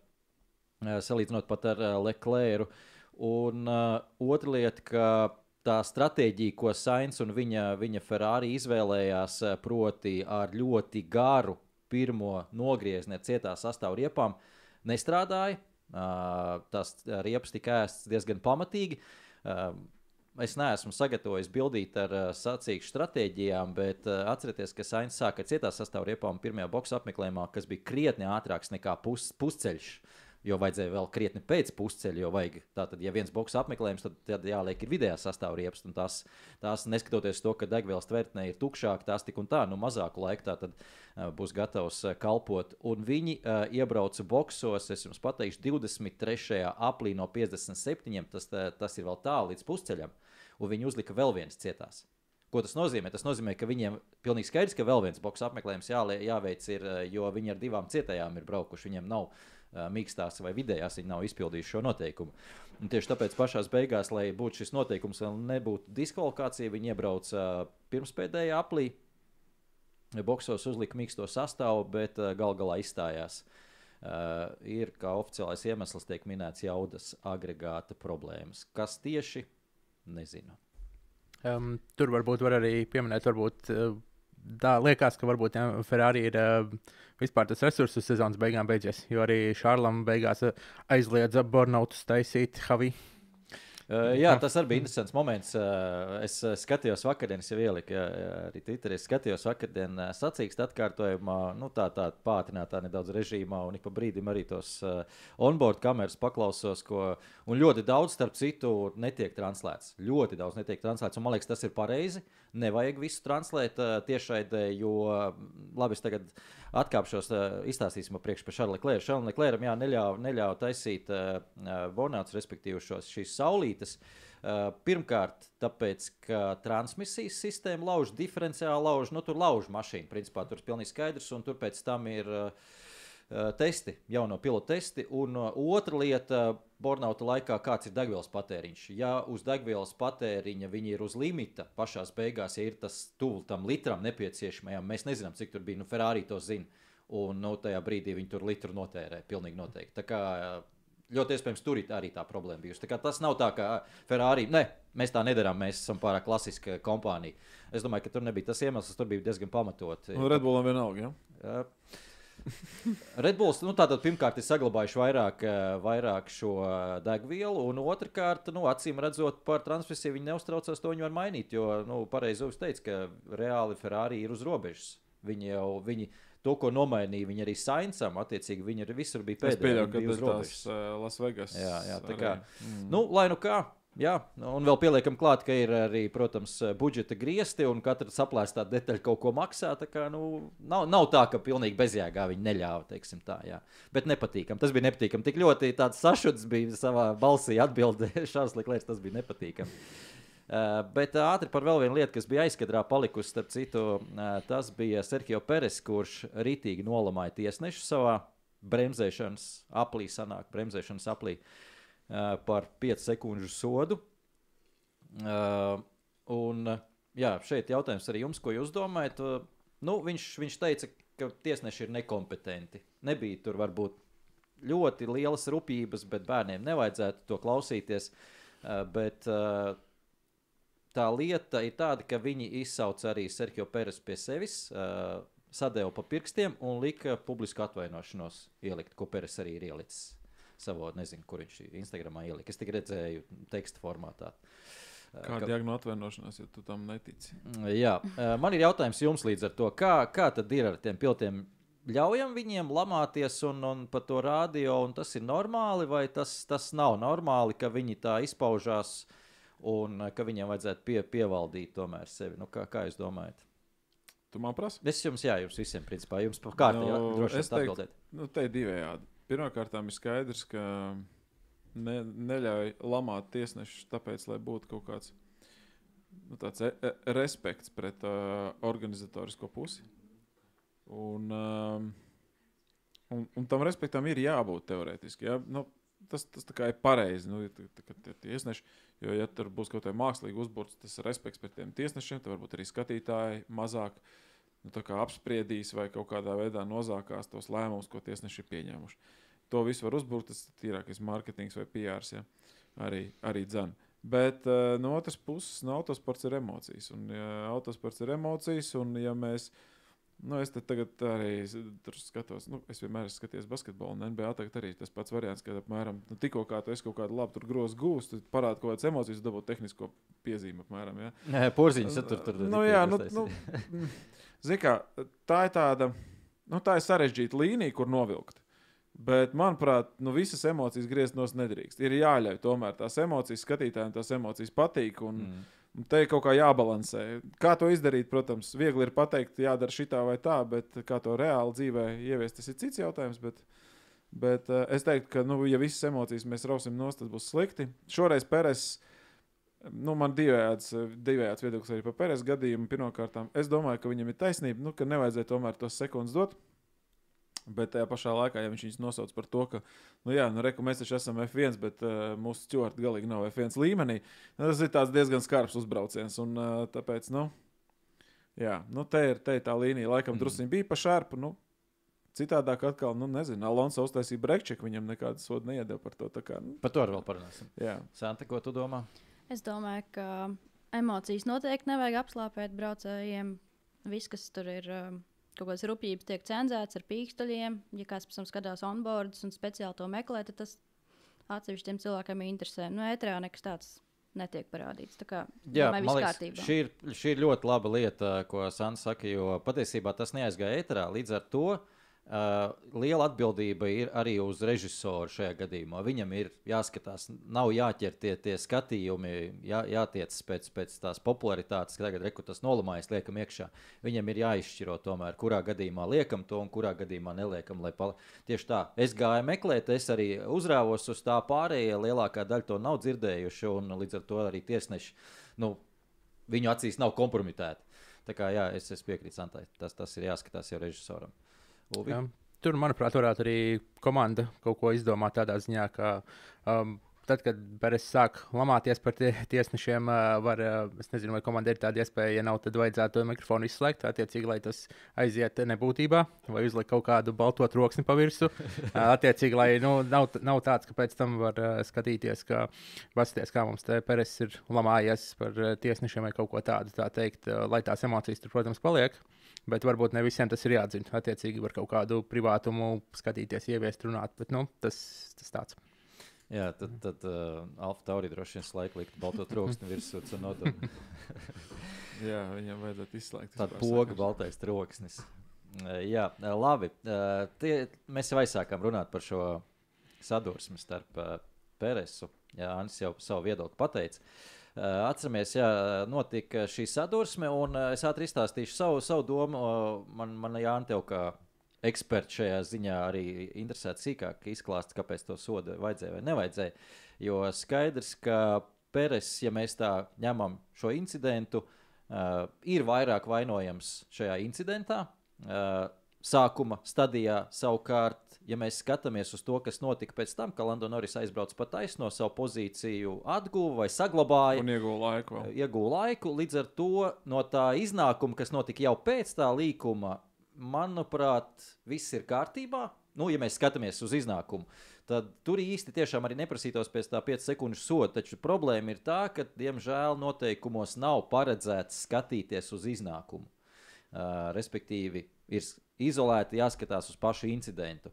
Salīdzinot pat ar Leclerc, uh, Un uh, otra lieta, ka tā stratēģija, ko Sainz un viņa, viņa Ferrari izvēlējās, uh, proti, ar ļoti garu pirmo nogriezni ar cietā sastāvriepām, nestrādāja. Uh, tās riepas tika ēstas diezgan pamatīgi. Uh, es neesmu sagatavojis bildīt ar uh, sacīkšu stratēģijām, bet uh, atcerieties, ka Sainz sāka cietā sastāvriepām pirmajā boxa apmeklējumā, kas bija krietni ātrāks nekā pus, pusceļš. Uh, jo vajadzēja vēl krietni pēc pusceļa. Jo vajag, tātad, ja viens boks apmeklējums, tad, tad jāliek ir vidējā sastāvriepas. Tās, tās, neskatoties to, ka degvielas tvertnē ir tukšāk, tās tik un tā, nu, mazāku laiku tā tad, būs gatavs kalpot. Un viņi uh, iebrauca boksos, es jums pateikšu, 23. aprīlī no 57. Tas, tā, tas ir vēl tālu līdz pusceļam, un viņi uzlika vēl viens cietās. Ko tas nozīmē? Tas nozīmē, ka viņiem pilnīgi skaidrs, ka vēl viens boks apmeklējums jā, jāveic, ir, jo viņi ar divām cietējām ir braukuši. Viņiem nav uh, mīkstās vai vidējās, viņi nav izpildījuši šo noteikumu. Un tieši tāpēc pašā beigās, lai būtu šis noteikums, vēl nebūtu diskvalifikācija, viņi iebrauca pirmspēdējā aplī. Boksos uzlika mīksto sastāvu, bet gal galā izstājās. Uh, ir kā oficiālais iemesls, tiek minēts jaudas agregāta problēmas. Kas tieši nezinu. Um, tur varbūt var arī pieminēt, varbūt tā liekas, ka varbūt ja, Ferrari ir uh, vispār tas resursu sezonas beigām beidzies. Jo arī Šārlam beigās uh, aizliedza Bornautus taisīt Havi. Uh, jā, tas arī bija interesants moments. Uh, es skatījos vakardienas, jau ieliku jā, arī Twitterī. Skatījos vakardienas sacīkstu atkārtojumā, nu, tā, tā pātrinātā nedaudz režīmā, un ik pa brīdim arī tos uh, onboard kameras paklausos, ko, ļoti daudz, starp citu, netiek translēts. Ļoti daudz netiek translēts, un man liekas, tas ir pareizi. Nevajag visu translēt uh, tiešraidē, jo, labi, es tagad atkāpšos, uh, izstāstīsim priekš par Šarlu Klēru. Šarlu Klēram, jā, neļāva neļāv taisīt uh, bonāts, respektīvi šos, šīs saulītes pirmkārt, tāpēc, ka transmisijas sistēma lauž diferenciāli, lauž, nu, tur lauž mašīnu. Principā tur ir pilnīgi skaidrs, un tur pēc tam ir uh, testi, jauno pilotu testi. Un uh, otra lieta, Bornauta laikā, kāds ir degvielas patēriņš. Ja uz degvielas patēriņa viņi ir uz limita pašā beigās, ja ir tas tuvu tam litram nepieciešamajam, mēs nezinām, cik tur bija. Nu, Ferrari to zina. Un nu, tajā brīdī viņi tur litru notērē. Pilnīgi noteikti. Tā kā ļoti iespējams tur arī tā problēma bijusi. Tā tas nav tā, ka Ferrari, ne, mēs tā nedarām, mēs esam pārāk klasiska kompānija. Es domāju, ka tur nebija tas iemesls, tur bija diezgan pamatot. Nu, Redbullam vienalga. Ja? *laughs* Redbulls nu, tātad pirmkārt ir saglabājuši vairāk, vairāk šo degvielu, un otrkārt, nu, acīm redzot, par transmisiju viņi neuztraucās, to viņi var mainīt. Jo, nu, pareizi jūs teicat, ka reāli Ferrari ir uz robežas. Viņi jau, viņi, to, ko nomainīja viņi arī Sainsam, attiecīgi viņi arī visur bija pēdējie. Es pieļauju, ka tas ir uh, Las Vegas. Jā, jā tā kā. Mm. Nu, lai nu kā. Jā, un vēl pieliekam klāt, ka ir arī, protams, budžeta griezti, un katra saplēstā detaļa kaut ko maksā. Kā, nu, nav, nav tā, ka pilnīgi bezjēgā viņi neļāva, teiksim tā, jā. Bet nepatīkam. Tas bija nepatīkami. Tik ļoti tāds sašuts bija savā balsī atbildē *laughs* Šārs Liklērs, tas bija nepatīkami. Uh, bet ātri par vēl vienu lietu, kas bija aizkadrā palikusi, starp citu, uh, tas bija Sergio Peres, kurš rītīgi nolamāja tiesnešu savā bremzēšanas aplī, sanāk, bremzēšanas aplī uh, par 5 sekundžu sodu. Uh, un, uh, jā, šeit jautājums arī jums, ko jūs domājat? Nu, viņš, viņš teica, ka tiesneši ir nekompetenti. Nebija tur varbūt ļoti lielas rūpības, bet bērniem nevajadzētu to klausīties. Bet, tā lieta ir tāda, ka viņi izsauca arī Sergio Pēras pie sevis, sadeva pa pirkstiem un lika publisku atvainošanos ielikt, ko Pēras arī ir ielicis savā, nezinu, kur viņš Instagramā ielika. Es tikai redzēju teksta formātā. Kāda ir diagnoza atvainošanās, ja tu tam netici? Jā, man ir jautājums jums līdz ar to, kā, kā tad ir ar tiem piltiem? Ļaujam viņiem lamāties un, un par to rādio, un tas ir normāli, vai tas, tas nav normāli, ka viņi tā izpaužās un ka viņiem vajadzētu pie, pievaldīt tomēr sevi. Nu, kā, kā jūs domājat? Tu man prasi? Es jums, jā, jums visiem, principā, jums par kārtu nu, droši vien atbildēt. Nu, te ir divējādi. Pirmkārt, ir skaidrs, ka ne, neļauj lamāt tiesnešus, tāpēc, lai būtu kaut kāds nu, tāds e e respekts pret uh, organizatorisko pusi. Un, um, un, un tam respektam ir jābūt teorētiski. Ja? Nu, tas, tas ir pareizi. Nu, tie tiesneši, jo, ja tur būs kaut kāda mākslīga uzbūves, tas respekts pret tiem tiesnešiem, tad varbūt arī skatītāji mazāk nu, apspriedīs vai kaut kādā veidā nozākās tos lēmumus, ko tiesneši ir pieņēmuši. To visu var uzbūvēt, tas ir tīrākais mārketings vai PR. Ja? Arī, arī dzēna. Bet uh, no otras puses, no autosports ir emocijas. Un, ja autosports ir emocijas, un ja mēs Nu, es tagad arī skatos, nu, es vienmēr esmu skatījies basketbolu, un NBA tagad arī tas pats variants, ka apmēram nu, tikko kā tu esi kaut kādu labu grozu gūst, tad parāda kaut kādas emocijas, dabūt tehnisko piezīmi. Apmēram, ja? Nē, porziņš tur tur nu, jā, nu, nu, *laughs* kā tā ir tāda, nu, tā ir sarežģīta līnija, kur novilkt. Bet, manuprāt, nu, visas emocijas griezt no nedrīkst. Ir jāļauj tomēr tās emocijas skatītājiem, tās emocijas patīk. Un, mm Te ir kaut kā jābalansē. Kā to izdarīt, protams, viegli ir pateikt, jādara šī vai tā, bet kā to reāli dzīvē ieviest, tas ir cits jautājums. Bet, bet uh, es teiktu, ka, nu, ja visas emocijas mēs rausim nost, tas būs slikti. Šoreiz Pēters, nu, man divējāds, divējāds viedoklis arī par Pēters gadījumu. Pirmkārt, es domāju, ka viņam ir taisnība, nu, ka nevajadzēja tomēr tos sekundes dot. Bet tajā pašā laikā, ja viņš viņus nosauc par to, ka, nu, jā, nu, reku, mēs taču esam F1, bet uh, mūsu stūri galīgi nav F1 līmenī, nu, tas ir diezgan skarbs uzbrauciens. Un, uh, tāpēc, nu, jā, nu, te, ir, te ir tā līnija, laikam, mm. druskuļi bija pa šārpu. Nu, Citādāk, atkal, nu, nezinu, Alonso uztaisīja brekčeku, viņam nekādas sodu neiedeva par to. Kā, nu. Par to arī vēl parunāsim. Jā. Santa, ko tu domā? Es domāju, ka emocijas noteikti nevajag apslāpēt braucējiem. Viss, kas tur ir. Um kaut kādas rupjības tiek cenzētas ar pīkstoļiem. Ja kāds pēc tam skatās onboardus un speciāli to meklē, tad tas atsevišķiem cilvēkiem interesē. Nu, ētrā nekas tāds netiek parādīts. Tā kā Jā, domāju, man liekas, šī ir, šī ir ļoti laba lieta, ko Sants saka, jo patiesībā tas neaizgāja ēterā. Līdz ar to uh, liela atbildība ir arī uz režisoru šajā gadījumā. Viņam ir jāskatās, nav jāķer tie, tie skatījumi, jā, jātiec pēc, pēc tās popularitātes, ka tagad reku tas nolamājas, liekam iekšā. Viņam ir jāizšķiro tomēr, kurā gadījumā liekam to un kurā gadījumā neliekam. pal- Tieši tā, es gāju meklēt, es arī uzrāvos uz tā pārējie, lielākā daļa to nav dzirdējuši, un līdz ar to arī tiesneši, nu, viņu acīs nav kompromitēti. Tā kā jā, es, es piekrītu Santai, tas, tas ir jāskatās jau režisoram. Ulvi? Tur, manuprāt, varētu arī komanda kaut ko izdomāt tādā ziņā, ka um, tad, kad Beres sāk lamāties par tie, tiesnešiem, uh, var, uh, es nezinu, vai komandai ir tāda iespēja, ja nav, tad vajadzētu to mikrofonu izslēgt, attiecīgi, lai tas aiziet nebūtībā, vai uzlikt kaut kādu balto troksni pa virsmu. *laughs* Uh, attiecīgi, lai nu, nav, nav tāds, ka pēc tam var skatīties, ka basties, kā mums te Peres ir lamājies par tiesnešiem vai kaut ko tādu, tā teikt, lai tās emocijas tur, protams, paliek. Bet varbūt ne visiem tas ir jāatzina. Attiecīgi, var kaut kādu privātumu skatīties, ieviest, runāt. Bet nu, tas, tas tāds. Jā, tad, tad uh, Alfa Tauri droši vien laiku likt balto troksni virsū. un nodot- *laughs* Jā, viņam vajadzētu izslēgt. Vispār poga, baltais troksnis. Uh, Jā, uh, labi. Uh, Tie, mēs jau aizsākām runāt par šo sadursmi starp uh, Peresu. Jā, Anis jau savu viedokli pateica. Uh, Atceramies, jā, notika šī sadursme, un uh, es ātri izstāstīšu savu, savu domu. Man, man Jānis, tev kā eksperts šajā ziņā arī interesēta sīkāk izklāst, kāpēc to sodu vajadzēja vai nevajadzēja. Jo skaidrs, ka Peres, ja mēs tā ņemam šo incidentu, uh, ir vairāk vainojams šajā incidentā. Uh, sākuma stadijā savukārt, ja mēs skatāmies uz to, kas notika pēc tam, ka Lando Norris aizbrauca pa taisno savu pozīciju, atguva vai saglabāja Un ieguva laiku. vēl. iegūta laiku. Līdz ar to no tā iznākuma, kas notika jau pēc tā līkuma, manuprāt, viss ir kārtībā. Nu, ja mēs skatāmies uz iznākumu, tad tur īsti tiešām arī neprasītos pēc tā 5 sekundžu soda. Taču problēma ir tā, ka, diemžēl, noteikumos nav paredzēts skatīties uz iznākumu. Uh, respektīvi, ir izolēti jāskatās uz pašu incidentu.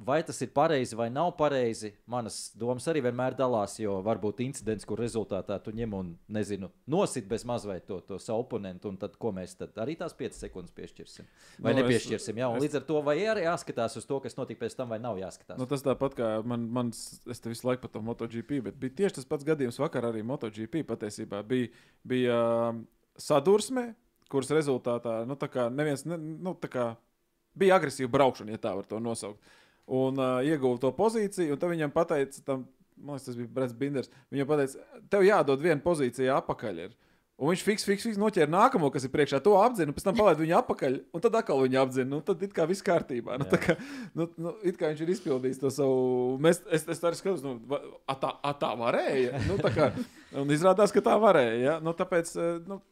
Vai tas ir pareizi vai nav pareizi, manas domas arī vienmēr dalās, jo var būt incidents, kur rezultātā tu ņem un, nezinu, nosit bez mazliet to, to savu oponentu, un tad ko mēs tad arī tās 5 sekundes piešķirsim? Vai Nu, nu, nepiešķirsim? Jā, un es- līdz ar to vai arī jāskatās uz to, kas notika pēc tam, vai nav jāskatās. Nu, tas tāpat kā man, mans, es te visu laiku par to MotoGP, bet bija tieši tas pats gadījums vakar arī MotoGP patiesībā. Bija, bija um, sadursme, kuras rezultātā nu, neviens, ne, nu, bija agresīva braukšana, ja tā var to nosaukt. Un uh, ieguva to pozīciju, un tad viņam pateica, tam, man liekas, tas bija Brits Binders, viņam pateica, tev jādod viena pozīcija atpakaļ. Ir. Un viņš fiks, fiks, fiks noķēra nākamo, kas ir priekšā, to apdzina, un pēc tam palaid viņu atpakaļ, un tad atkal viņu apdzina. Nu, tad it kā viss kārtībā. Nu, kā, nu, nu, it kā viņš ir izpildījis to savu. Mēs, es, es arī skatos, nu, a, tā, a, tā varēja. Nu, tā kā, un izrādās, ka tā varēja. Ja? Nu, tāpēc eh, nu,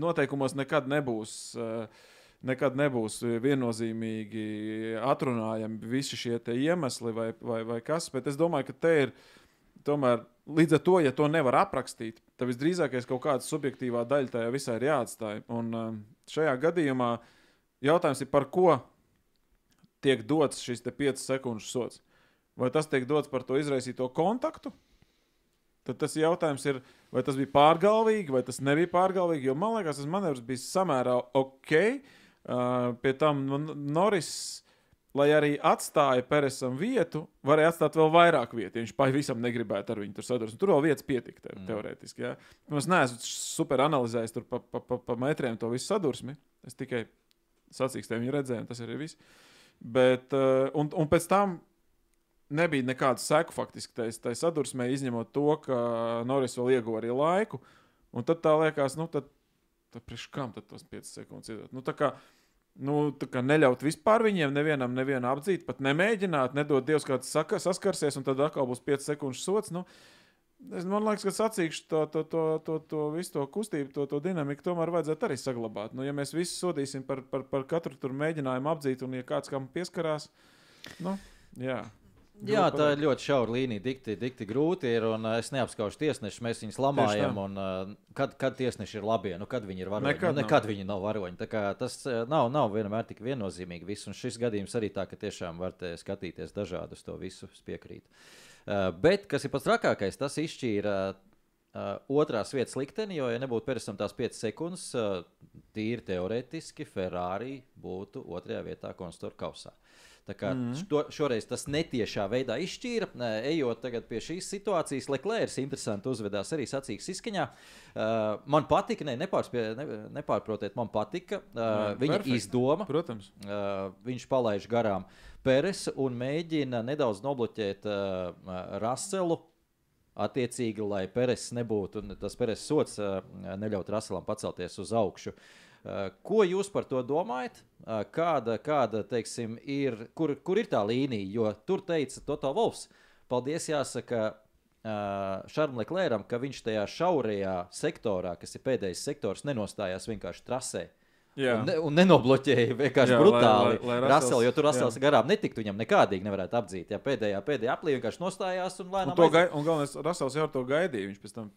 noteikumos nekad nebūs. eh, Nekad nebūs viennozīmīgi atrunājami visi šie iemesli vai, vai, vai kas. Bet es domāju, ka te ir tomēr līdz ar to, ja to nevar aprakstīt, tad visdrīzākais kaut kāda subjektīvā daļa tajā visā ir jāatstāj. Un um, šajā gadījumā jautājums ir, par ko tiek dots šis 5 sekundžu sots. Vai tas tiek dots par to izraisīto kontaktu? Tad tas jautājums ir, vai tas bija pārgalvīgi, vai tas nebija pārgalvīgi. Jo man liekas, tas manevrs bija samērā ok. Uh, pie tam nu, Noris, lai arī atstāja Peresam vietu, varēja atstāt vēl vairāk vietu. ja Viņš pavisam negribētu ar viņu tur sadarboties. Tur vēl vietas pietika, te, Mm. teorētiski. Ja? Es neesmu super analizējis tur pa, pa, pa, pa metriem to visu sadursmi. Es tikai sacīkstēju viņu redzēju, un tas arī viss. Bet, uh, un, un pēc tam nebija nekādu seku faktiski tai, tai sadursmē, izņemot to, ka Noris vēl ieguva arī laiku. Un tad tā liekas, nu, tad, tad priekš kam tad tos 5 sekundes iedot? Nu, kā, nu, kā neļaut vispār viņiem, nevienam, nevienu apdzīt, pat nemēģināt, nedot Dievs, kāds saka, saskarsies, un tad atkal būs 5 sekundžu sots. Nu, Es, man liekas, ka sacīkšu to, to, to, to, to visu to kustību, to, to dinamiku, tomēr vajadzētu arī saglabāt. Nu, ja mēs visi sodīsim par, par, par katru tur mēģinājumu apdzīt, un ja kāds kam pieskarās, nu, jā. Jā, tā ir ļoti šaura līnija. Dikti, dikti grūti ir. Un, uh, es neapskaužu tiesnešus, mēs viņus lamājam. Un, uh, kad, kad tiesneši ir labi, nu, kad viņi ir varoņi? Nekad nu, nav. nekad viņi nav varoņi. Tas uh, nav, nav vienmēr tik viennozīmīgi. Viss. Un šis gadījums arī tā, ka tiešām var skatīties dažādus to visu. Es piekrītu. Uh, bet kas ir pats trakākais, tas izšķīra uh, otrās vietas likteni, jo, ja nebūtu Peresam tās 5 sekundes, uh, tīri teorētiski Ferrari būtu otrajā vietā konstruktora kausā. Kā mm -hmm. šo, šoreiz tas netiešā veidā izšķīra. Nē, Ejot pie šīs situācijas, Leclerc interesanti uzvedās arī sacīks izskaņā. Uh, man patika, ne, nepārspie, ne, nepārprotiet, man patika uh, Jā, viņa perfekt. izdoma. Protams. Uh, viņš palaiž garām Peresu un mēģina nedaudz nobloķēt uh, Raselu. Attiecīgi, lai Peres nebūtu, tas Peres sots uh, neļaut Raselam pacelties uz augšu. Uh, ko jūs par to domājat? Uh, kāda, kāda teiksim, ir, kur, kur ir tā līnija? Jo tur teica Toto Wolfs, paldies jāsaka uh, Šarlam Leklēram, ka viņš tajā šaurajā sektorā, kas ir pēdējais sektors, nenostājās vienkārši trasē. Jā. Un, ne, un nenobloķēja vienkārši Jā, brutāli. lai- lai- lai Rasels, jo tur Rasels jā. garām netiktu, viņam nekādīgi nevarētu apdzīt. Jā, pēdējā, pēdējā aplī vienkārši nostājās un Un, lēnām. aiziet. gai, un galvenais, Rasels jau to gaidīja. Viņš pēc tam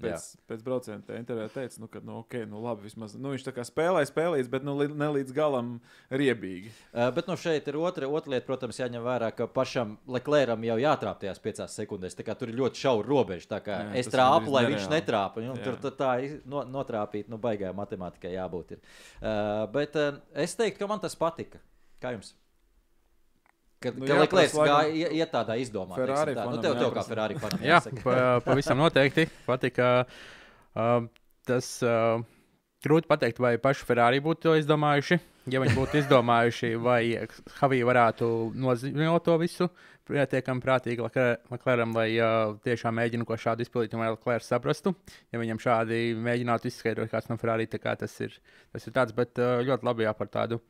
Jā. pēc, pēc brauciena tajā intervijā teica, nu, ka, nu, ok, nu, labi, vismaz. Nu, viņš tā kā spēlēja, spēlēja, bet nu, li- ne līdz galam riebīgi. Uh, bet nu, šeit ir otra, otra lieta, protams, jāņem vērā, ka pašam Leclercam jau jātrāp tajās piecās sekundēs. Tur ir ļoti šaura robeža. Jā, es trāpu, lai viņš nereāli. netrāpa. Nu, tur tā, tā no, notrāpīt, nu, baigā matemātikai jābūt. Ir. Uh, bet uh, es teiktu, ka man tas patika. Kā jums? Kad, Nu ka jā, gāja ie- iet tādā izdomā. Ferrari tā. Nu, tev, tev kā. Ferrari fanam Jā, pa, pavisam noteikti. Patika. Uh, tas uh, grūti pateikt, vai paši Ferrari būtu to izdomājuši. Ja viņi būtu izdomājuši, *laughs* vai Havija varētu nozīmēt to visu pietiekami prātīgi Leclercam, lai uh, tiešām mēģina ko šādu izpildīt, un lai Leclerc saprastu. Ja viņam šādi mēģinātu izskaidrot, kāds no Ferrari tā kā tas ir, tas ir tāds, bet uh, ļoti labi jā par tādu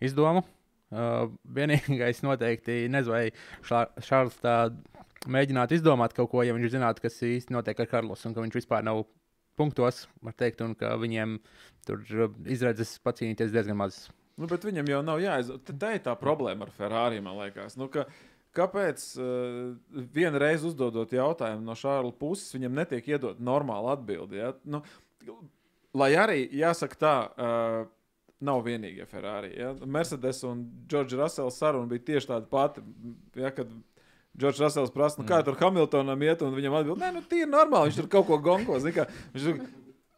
izdomu. Uh, vienīgais noteikti nezinu, vai Šā- Šārls tā mēģinātu izdomāt kaut ko, ja viņš zinātu, kas īsti notiek ar Karlosu un ka viņš vispār nav punktos, var teikt, un ka viņiem tur uh, izredzes pacīnīties diezgan maz. Nu, bet viņam jau nav jāizdod. Tā ir tā problēma ar Ferrari, man liekas. Nu, ka, kāpēc uh, vienu reizi uzdodot jautājumu no Šārla puses, viņam netiek iedot normāla atbilde? Ja? Nu, lai arī jāsaka tā. Uh, Nav vienīgie Ferrari. Ja? Mercedes un Džordžs Rasels saruna bija tieši tāda pati. Ja, kad Džordžs Rasels prasa, nu, kā tur Hamiltonam iet, un viņam atbild, nē, nu, tīri normāli, viņš tur kaut ko gonko. Viņš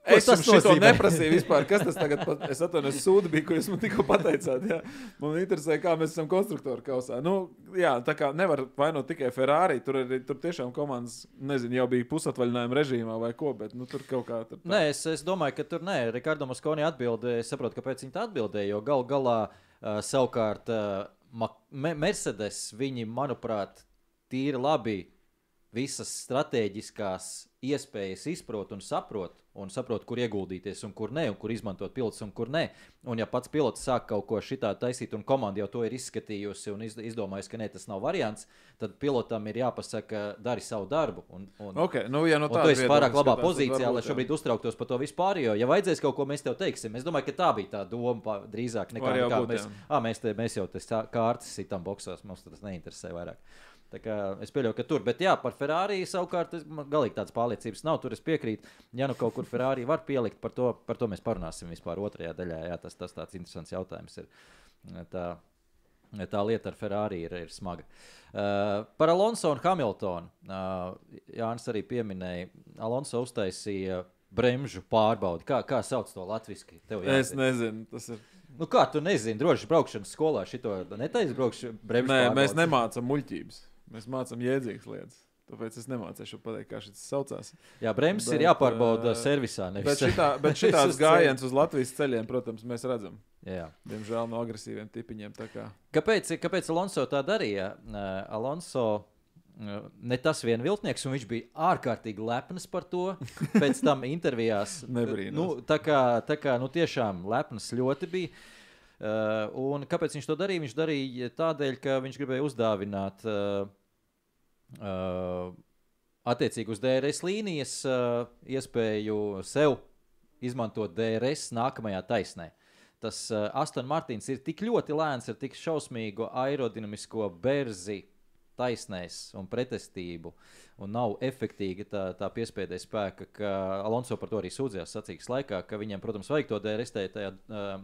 tur, Es jums to neprasīju vispār. Kas tas tagad pat, es atvainojos, sūdi bija, ko jūs man tikko pateicāt. Jā. Man interesē, kā mēs esam konstruktori kausā. Nu, jā, tā kā nevar vainot tikai Ferrari. Tur, arī, tur tiešām komandas, nezinu, jau bija pusatvaļinājuma režīmā vai ko, bet nu, tur kaut kā tur. tā. Nē, es, es domāju, ka tur nē, Rikārdo Maskoni atbildēja. Es saprotu, kāpēc viņi tā atbildēja. Jo gal galā uh, savukārt uh, Mercedes, viņi, manuprāt, tīri labi visas stratēģiskās iespējas izprot un saprot. Un saprot, kur ieguldīties, un kur nē, un kur izmantot pilotus, un kur nē. Un, ja pats pilots sāk kaut ko šitādu taisīt, un komanda jau to ir izskatījusi un iz, izdomājusi, ka nē, tas nav variants, tad pilotam ir jāpasaka, dari savu darbu. Un, un, Okay, nu, ja no Un tu esi pārāk labā skatās, pozīcijā, lai šobrīd uztrauktos par to vispār. Jo, ja vajadzēs kaut ko, mēs tev teiksim. Es domāju, ka tā bija tā doma drīzāk nekā, nekā būt, mēs, jā. à, mēs, te, mēs jau tas kārtas sitam boxos. Mums tas neinteresē vairāk. Es pieļauju, ka tur, bet jā, par Ferrari savukārt galīgi tādas pārliecības nav. Tur es piekrītu. Ja nu kaut kur Ferrari var pielikt, par to, par to mēs parunāsim vispār otrajā daļā. Jā, tas, tas tāds interesants jautājums ir. Tā, tā lieta ar Ferrari ir, ir smaga. Uh, par Alonso un Hamiltonu. Uh, Jānis arī pieminēja, Alonso uztaisīja bremžu pārbaudi. Kā, kā sauc to latviešu? Es nezinu, tas ir. Nu, kā tu nezini, droši braukšanas skolā šito netaisa braukšanu bremžu. Nē, mēs pārbaudes? nemācām muļķības. Mēs mācām jēdzīgas lietas. Tāpēc es nemācīšu pateikt, kā šis saucās. Jā, bremzes ir Bet, jāpārbauda uh, servisā. Bet, Nevis, šitā, bet *laughs* nevis šitāds uz Latvijas ceļiem, protams, mēs redzam. Jā. Diemžēl no agresīviem tipiņiem. tā kā. Kāpēc, kāpēc Alonso tā darīja? Uh, Alonso ne tas vien viltnieks, un viņš bija ārkārtīgi lepns par to. Pēc tam *laughs* intervijās. Nebrīnos. Nu, tā kā, tā kā nu, tiešām lepns ļoti bija. Uh, un kāpēc viņš to darīja? Viņš darīja tādēļ, ka viņš gribēja uzdāvināt uh, uh, attiecīgi uz DRS līnijas iespēju sev izmantot DRS nākamajā taisnē. Tas Aston Martins ir tik ļoti lēns ar tik šausmīgu aerodinamisko berzi taisnēs un pretestību, un nav efektīga tā, tā piespiedu spēka, ka Alonso par to arī sūdzējās sacīks laikā, ka viņam, protams, vajag to DRS tajā uh,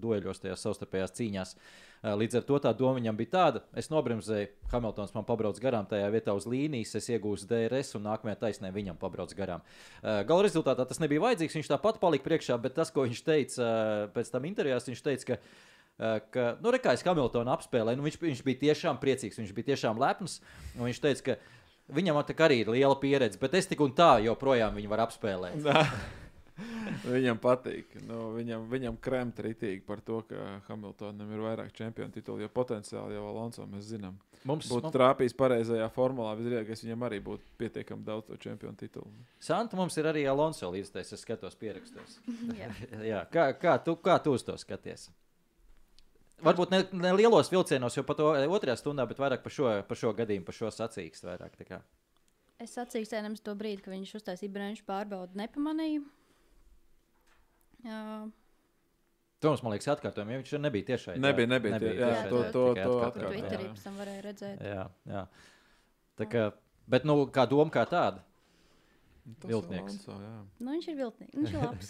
dueļos, tajās savstarpējās cīņās. Uh, līdz ar to tā doma viņam bija tāda, es nobremzēju, Hamiltons man pabrauc garām tajā vietā uz līnijas, es iegūstu DRS un nākamajā taisnē viņam pabrauc garām. Uh, Gala rezultātā tas nebija vajadzīgs, viņš tāpat palika priekšā, bet tas, ko viņš teica pēc tam intervijās, viņš teica, ka ka, nu, re, kā es Hamiltonu apspēlēju, nu, viņš, viņš bija tiešām priecīgs, viņš bija tiešām lepns. Viņš teica, ka viņam arī ir liela pieredze, bet es tik un tā joprojām viņu varu apspēlēt. *laughs* viņam patīk. Nu, viņam viņam krēmt ritīgi par to, ka Hamiltonam ir vairāk čempionu titulu, jo potenciāli jau Alonso mēs zinām. Mums Būtu mums- trāpījis pareizajā formulā, visdrīzāk viņam arī būtu pietiekami daudz to čempionu titulu. Santa mums ir arī Alonso līdztais, es skatos pierakstos. *laughs* Jā. *laughs* Jā, kā, kā, tu, kā tu uz to skaties? Varbūt ne, ne lielos vilcienos, jau pat o- otrajā stundā, bet vairāk par šo, par šo gadījumu, par šo sacīkstu. Vairāk, tā kā. Es sacīju sēnēm to brīdi, kad viņš uztaisīja brīvības pārbaudi, nepamanīju. Jā, To mums, man liekas, atkārtojam, jo viņš nebija tiešai. Nebija, nebija tie- jā, to- tikai to- to atkārtojumi, jā. Twitterī pēc tam varēja redzēt. Jā, jā. Tā kā, bet, nu, kā doma, kā tāda. Tas Viltnieks. Alonso, jā. Nu, viņš ir viltnieks. Viņš ir labs.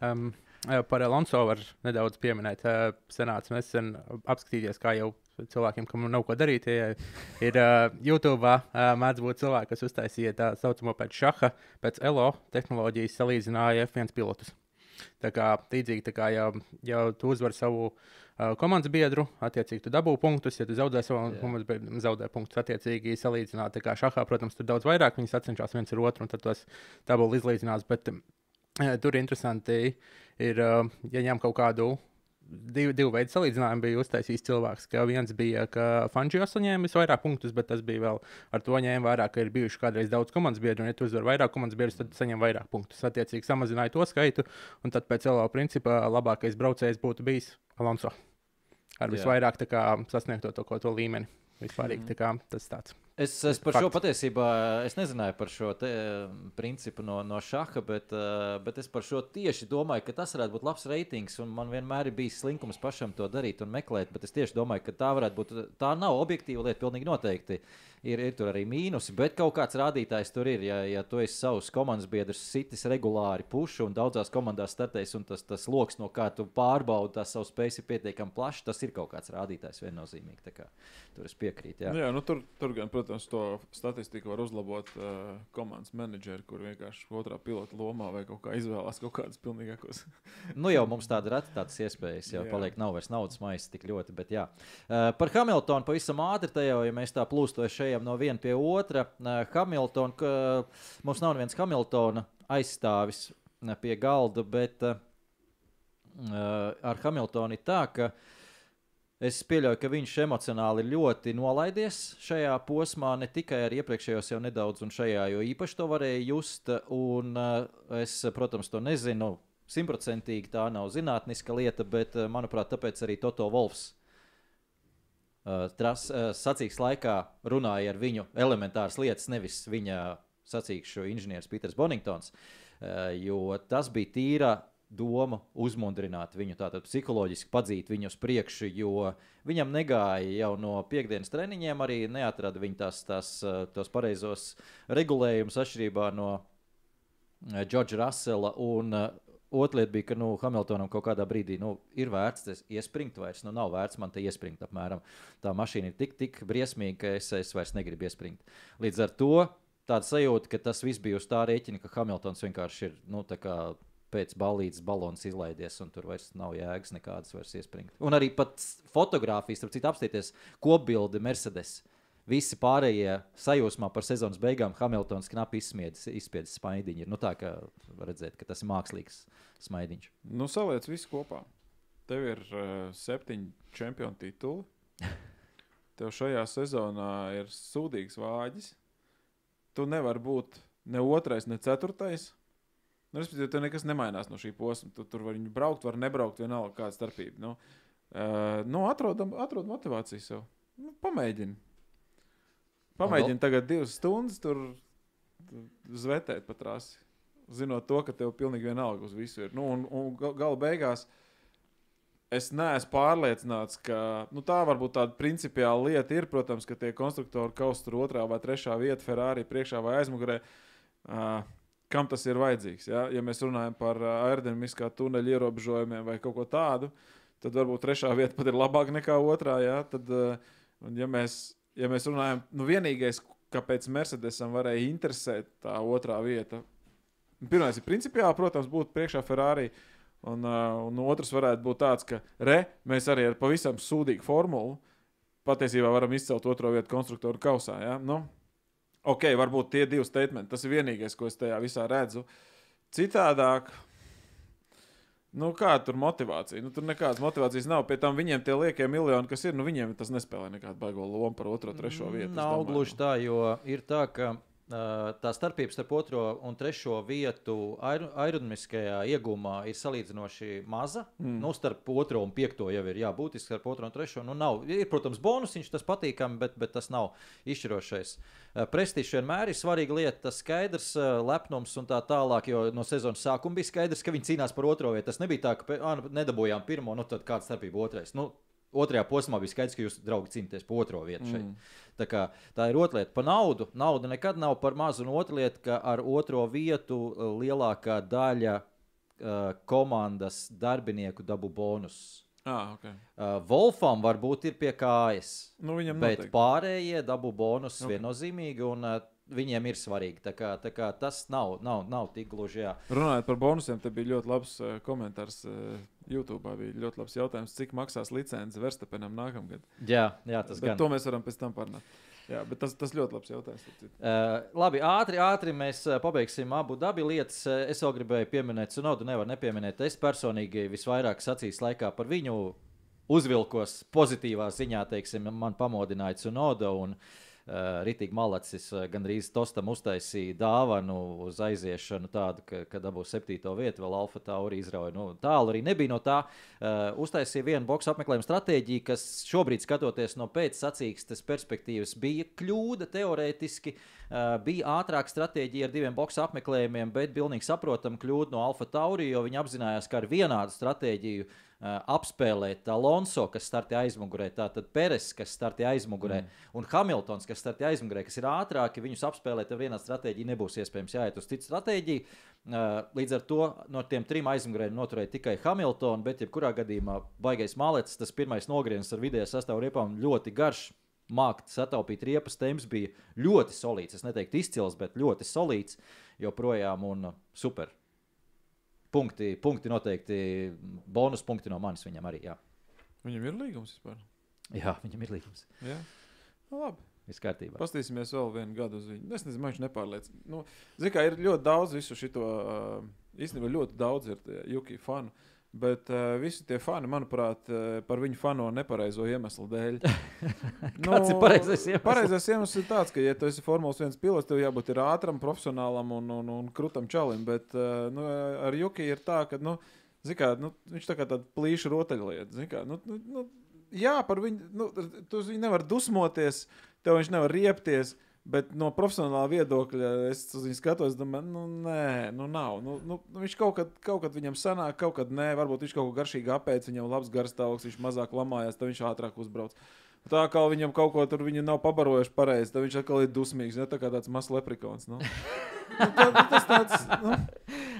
*laughs* Um, eh, par Alonso var nedaudz pieminēt. Uh, senāts nesen apskatīties, kā jau cilvēkiem, kam nav ko darīt. Ir uh, YouTube uh, mēdz būt cilvēki, kas uztaisīja tā saucamo pēc šaha, pēc LO tehnoloģijas salīdzināja F1 pilotus. Tā kā līdzīgi, tā kā jau, jau tu uzvari savu uh, komandas biedru, attiecīgi tu dabū punktus, ja tu zaudē savu Jā. komandas biedru, zaudē punktus, attiecīgi salīdzināt. Tā kā šahā, protams, tur daudz vairāk viņi sacenšas viens ar otru, un tad tos tabulu izlīdzinās. Bet eh, tur interesanti ir, uh, ja ņem kaut kādu. Divu, divu veidu salīdzinājumu bija uztaisījis cilvēks. Ka viens bija, ka Fangio saņēma visvairāk punktus, bet tas bija vēl ar to ņēma vairāk, ka ir bijuši kādreiz daudz komandas biedru. Un, ja tu uzvari vairāk komandas biedrus, tad saņem vairāk punktus. Attiecīgi samazināja to skaitu, un tad pēc LO principa labākais braucējs būtu bijis Alonso. Ar visvairāk kā, sasniegto to, to līmeni. Vispārīgi tā kā, tas tāds. Es, es par šo Fakts. patiesībā es nezināju par šo te, eh, principu no, no šaha, bet, eh, bet es par šo tieši domāju, ka tas varētu būt labs reitings. un Man vienmēr ir bijis slinkums pašam to darīt un meklēt, bet es tieši domāju, ka tā varētu būt. Tā nav objektīva lieta, pilnīgi noteikti. Ir, ir tur arī mīnusi, bet kaut kāds rādītājs tur ir. Ja, ja tu esi savus komandas biedrus sitis regulāri pušu un daudzās komandās startējis, un tas, tas lokus, no kā tu pārbaudi tās savas spējas, ir pietiekami plašs, tas ir kaut kāds rādītājs viennozīmīgi. Tā kā Tur es piekrītu. Jā. Jā, jā nu tur, tur gan, protams, to statistiku var uzlabot uh, komandas menedžeri, kur vienkārši otrā pilota lomā vai kaut kā izvēlās kaut kādus pilnīgākos. *laughs* Nu, jau mums tāda reta tādas iespējas, jau Jā. paliek nav vairs naudas maisa tik ļoti. Bet, jā. uh, par Hamiltonu pavisam ātri te jau, ja mēs tā plūstoši ejam no viena pie otra. Uh, Hamilton, ka, mums nav neviens Hamiltona aizstāvis uh, pie galda, bet uh, uh, ar Hamiltonu ir tā, ka es pieļauju, ka viņš emocionāli ļoti nolaidies šajā posmā, ne tikai ar iepriekšējos jau nedaudz, un šajā, jo īpaši to varēja just. Un, uh, es, protams, to nezinu simtprocentīgi tā nav zinātniska lieta, bet, eh, manuprāt, tāpēc arī Toto Wolfs uh, tras, sacīks laikā runāja ar viņu elementāras lietas, nevis viņa sacīkšu inženieris Peters Boningtons, jo tas bija tīra doma uzmundrināt viņu, tātad psiholoģiski padzīt viņu uz priekšu, jo viņam negāja jau no piekdienas treniņiem, arī neatrada viņa tās, tās, tos pareizos regulējumus atšķirībā no Džordža Rasela. Un, uh, Otra lieta bija, ka nu, Hamiltonam kaut kādā brīdī nu, ir vērts iespringt, vairs nu, nav vērts man te iespringt. Apmēram. Tā mašīna ir tik, tik briesmīga, ka es, es vairs negribu iespringt. Līdz ar to tāda sajūta, ka tas viss bija uz tā rēķina, ka Hamiltons vienkārši ir nu, pēc balīdzes balons izlaidies, un tur vairs nav jēgas nekādas vairs iespringt. Un arī pat fotografijas, starp citu, apstīties kopbildi Mercedes. Visi pārējie sajūsmā par sezonas beigām Hamiltons knapi izsmiedis, izspiedis smaidiņu. Ir, Nu, tā var redzēt, ka tas ir mākslīgs smaidiņš. Nu, saliec visu kopā. Tev ir uh, septiņi čempionu tituli. *laughs* Tev šajā sezonā ir sūdīgs vāģis. Tu nevari būt ne otrais, ne ceturtais. Nu, respektīvi, tev nekas nemainās no šī posma. Tu tur vari braukt, var nebraukt, vienalga kāda starpība. Nu, uh, nu atrodam, atrod motivāciju sev. Nu, pamēģini. Pamēģini tagad divas stundas tur zvetēt pa trasi. Zinot to, ka tev pilnīgi vienalga uz visu ir. Nu, un, un ga- gala beigās es neesmu pārliecināts, ka nu, tā varbūt tāda principiāla lieta ir. Protams, ka tie konstruktori kaut kur otrā vai trešā vietā, Ferrari priekšā vai aizmugurē. Uh, kam tas ir vajadzīgs? Ja, ja mēs runājam par aerodinamiskā tuneļa ierobežojumiem vai kaut ko tādu, tad varbūt trešā vieta pat ir labāka nekā otrā. Ja, tad, ja, mēs, ja mēs runājam, nu vienīgais, kāpēc Mercedesam varēja interesēt tā otrā vieta, pirmais ir principiāli, protams, būtu priekšā Ferrari. Un, un otrs varētu būt tāds, ka re, mēs arī ar pavisam sūdīgu formulu patiesībā varam izcelt otro vietu konstruktoru kausā. Ja? Nu, ok, varbūt tie divi statementi. Tas ir vienīgais, ko es tajā visā redzu. Citādāk, nu, kāda tur motivācija? Nu, tur nekādas motivācijas nav. Pie tam viņiem tie liekie miljoni, kas ir, nu, viņiem tas nespēlē nekādu baigo lomu par otro, trešo vietu. Nav gluži tā, jo ir tā, ka tā starpība starp otro un trešo vietu aer- aerodinamiskajā iegūmā ir salīdzinoši maza. Mm. Nu, starp otro un piekto jau ir jābūt starp otro un trešo. Nu, nav. ir, protams, bonusiņš, tas patīkami, bet, bet tas nav izšķirošais. Uh, Prestižs vienmēr ir svarīga lieta, tas skaidrs, uh, lepnums un tā tālāk. Jo no sezonas sākuma bija skaidrs, ka viņi cīnās par otro vietu. Tas nebija tā, ka nu, nedabūjām pirmo, nu tad kāda starpība otrais. Nu, Otrajā posmā bija skaidrs, ka jūs, draugi, cīnāties par otro vietu šeit. Mm. Tā, kā, tā ir otra lieta. Par naudu. Nauda nekad nav par mazu. Un otra lieta, ka ar otro vietu uh, lielākā daļa uh, komandas darbinieku dabū bonus. Ah, okay. Uh, Wolfam varbūt ir pie kājas, nu, bet noteikti. pārējie dabū bonus Ok. okay. viennozīmīgi. Un, uh, Viņiem ir svarīgi. Tā kā, tā kā tas nav, nav, nav tik gluži. Jā. Runājot par bonusiem, te bija ļoti labs uh, komentārs. Uh, YouTube bija ļoti labs jautājums, cik maksās licence Verstapenam nākamgad. Jā, jā, tas Bet gan. to mēs varam pēc tam parunāt. Jā, bet tas, tas ļoti labs jautājums. Uh, labi, ātri, ātri mēs pabeigsim abu dabu lietas. Es vēl gribēju pieminēt, Sunodu nevaru nepieminēt. Es personīgi visvairāk sacīs laikā par viņu uzvilkos pozitīvā ziņā, teiksim, man pamodināja Sunoda. Un, Uh, Ritīgi malacis uh, gandrīz tostam uztaisīja dāvanu uz aiziešanu, tādu, ka, ka dabūs septīto vietu, vēl Alfa Tauri izrauja. Nu, tālu arī nebija no tā. Uh, uztaisīja vienu boxu apmeklējumu stratēģiju, kas šobrīd, skatoties no pēcsacīkstes perspektīvas, bija kļūda teorētiski. Uh, bija ātrāka stratēģija ar diviem boxu apmeklējumiem, bet pilnīgi saprotama kļūda no Alfa Tauri, jo viņi apzinājās, ka ar vienādu stratēģiju uh, apspēlēt Alonso, kas startē aizmugurē, tātad Peres, kas startē aizmugurē, mm. un Hamiltons, kas startē aizmugurē, kas ir ātrāki, viņus apspēlēt ar vienādu stratēģiju nebūs iespējams jāiet uz citu stratēģiju. Uh, līdz ar to no tiem trim aizmugurēm noturēja tikai Hamiltonu, bet jebkurā gadījumā baigais malets, tas pirmais nogrieznis ar vidējā sastāvā riepām ļoti garš. Mākt sataupīt riepas temps bija ļoti solīts. Es neteiktu izcils, bet ļoti solīts. Joprojām un super. Punkti, punkti noteikti. Bonus punkti no manis viņam arī. Jā, Viņam ir līgums vispār. jā viņam ir līgums. Jā, nu, labi. Viss kārtībā. Paskatīsimies vēl vienu gadu uz viņu. Es nezinu, man viņš nepārliecina. Nu, kā ir ļoti daudz visu šo, uh, īstenībā ļoti daudz ir Juki fanu. Bet uh, visi tie fani, manuprāt, uh, par viņu fano nepareizo iemeslu dēļ. *laughs* Kāds ir pareizais iemesls? Pareizais iemesls ir tāds, ka, ja tu esi Formulas 1 pilots, tev jābūt ir ātram, profesionālam un, un, un krūtam čalim. Bet uh, nu, ar Juki ir tā, ka nu, kā, nu, viņš tā kā tāda plīša rotaļlieta. kā, Nu, nu, nu, jā, par viņu, nu, tu viņu nevar dusmoties, tev viņš nevar riepties. Bet no profesionālā viedokļa es uz viņu skatos, domāju, nu, nē, nu, nav. Nu, nu, nu, viņš kaut kad, kaut kad viņam sanāk, kaut kad nē, varbūt viņš kaut ko garšīgi apēd, viņam labs garstāvoklis, viņš mazāk lamājās, tad viņš ātrāk uzbrauc. Tā kā viņam kaut ko tur nav pabarojuši pareizi, tad viņš atkal ir dusmīgs. Ne? Tā kā tāds mazs leprikons. Nu. *laughs* Nu, tā, tas tāds, nu,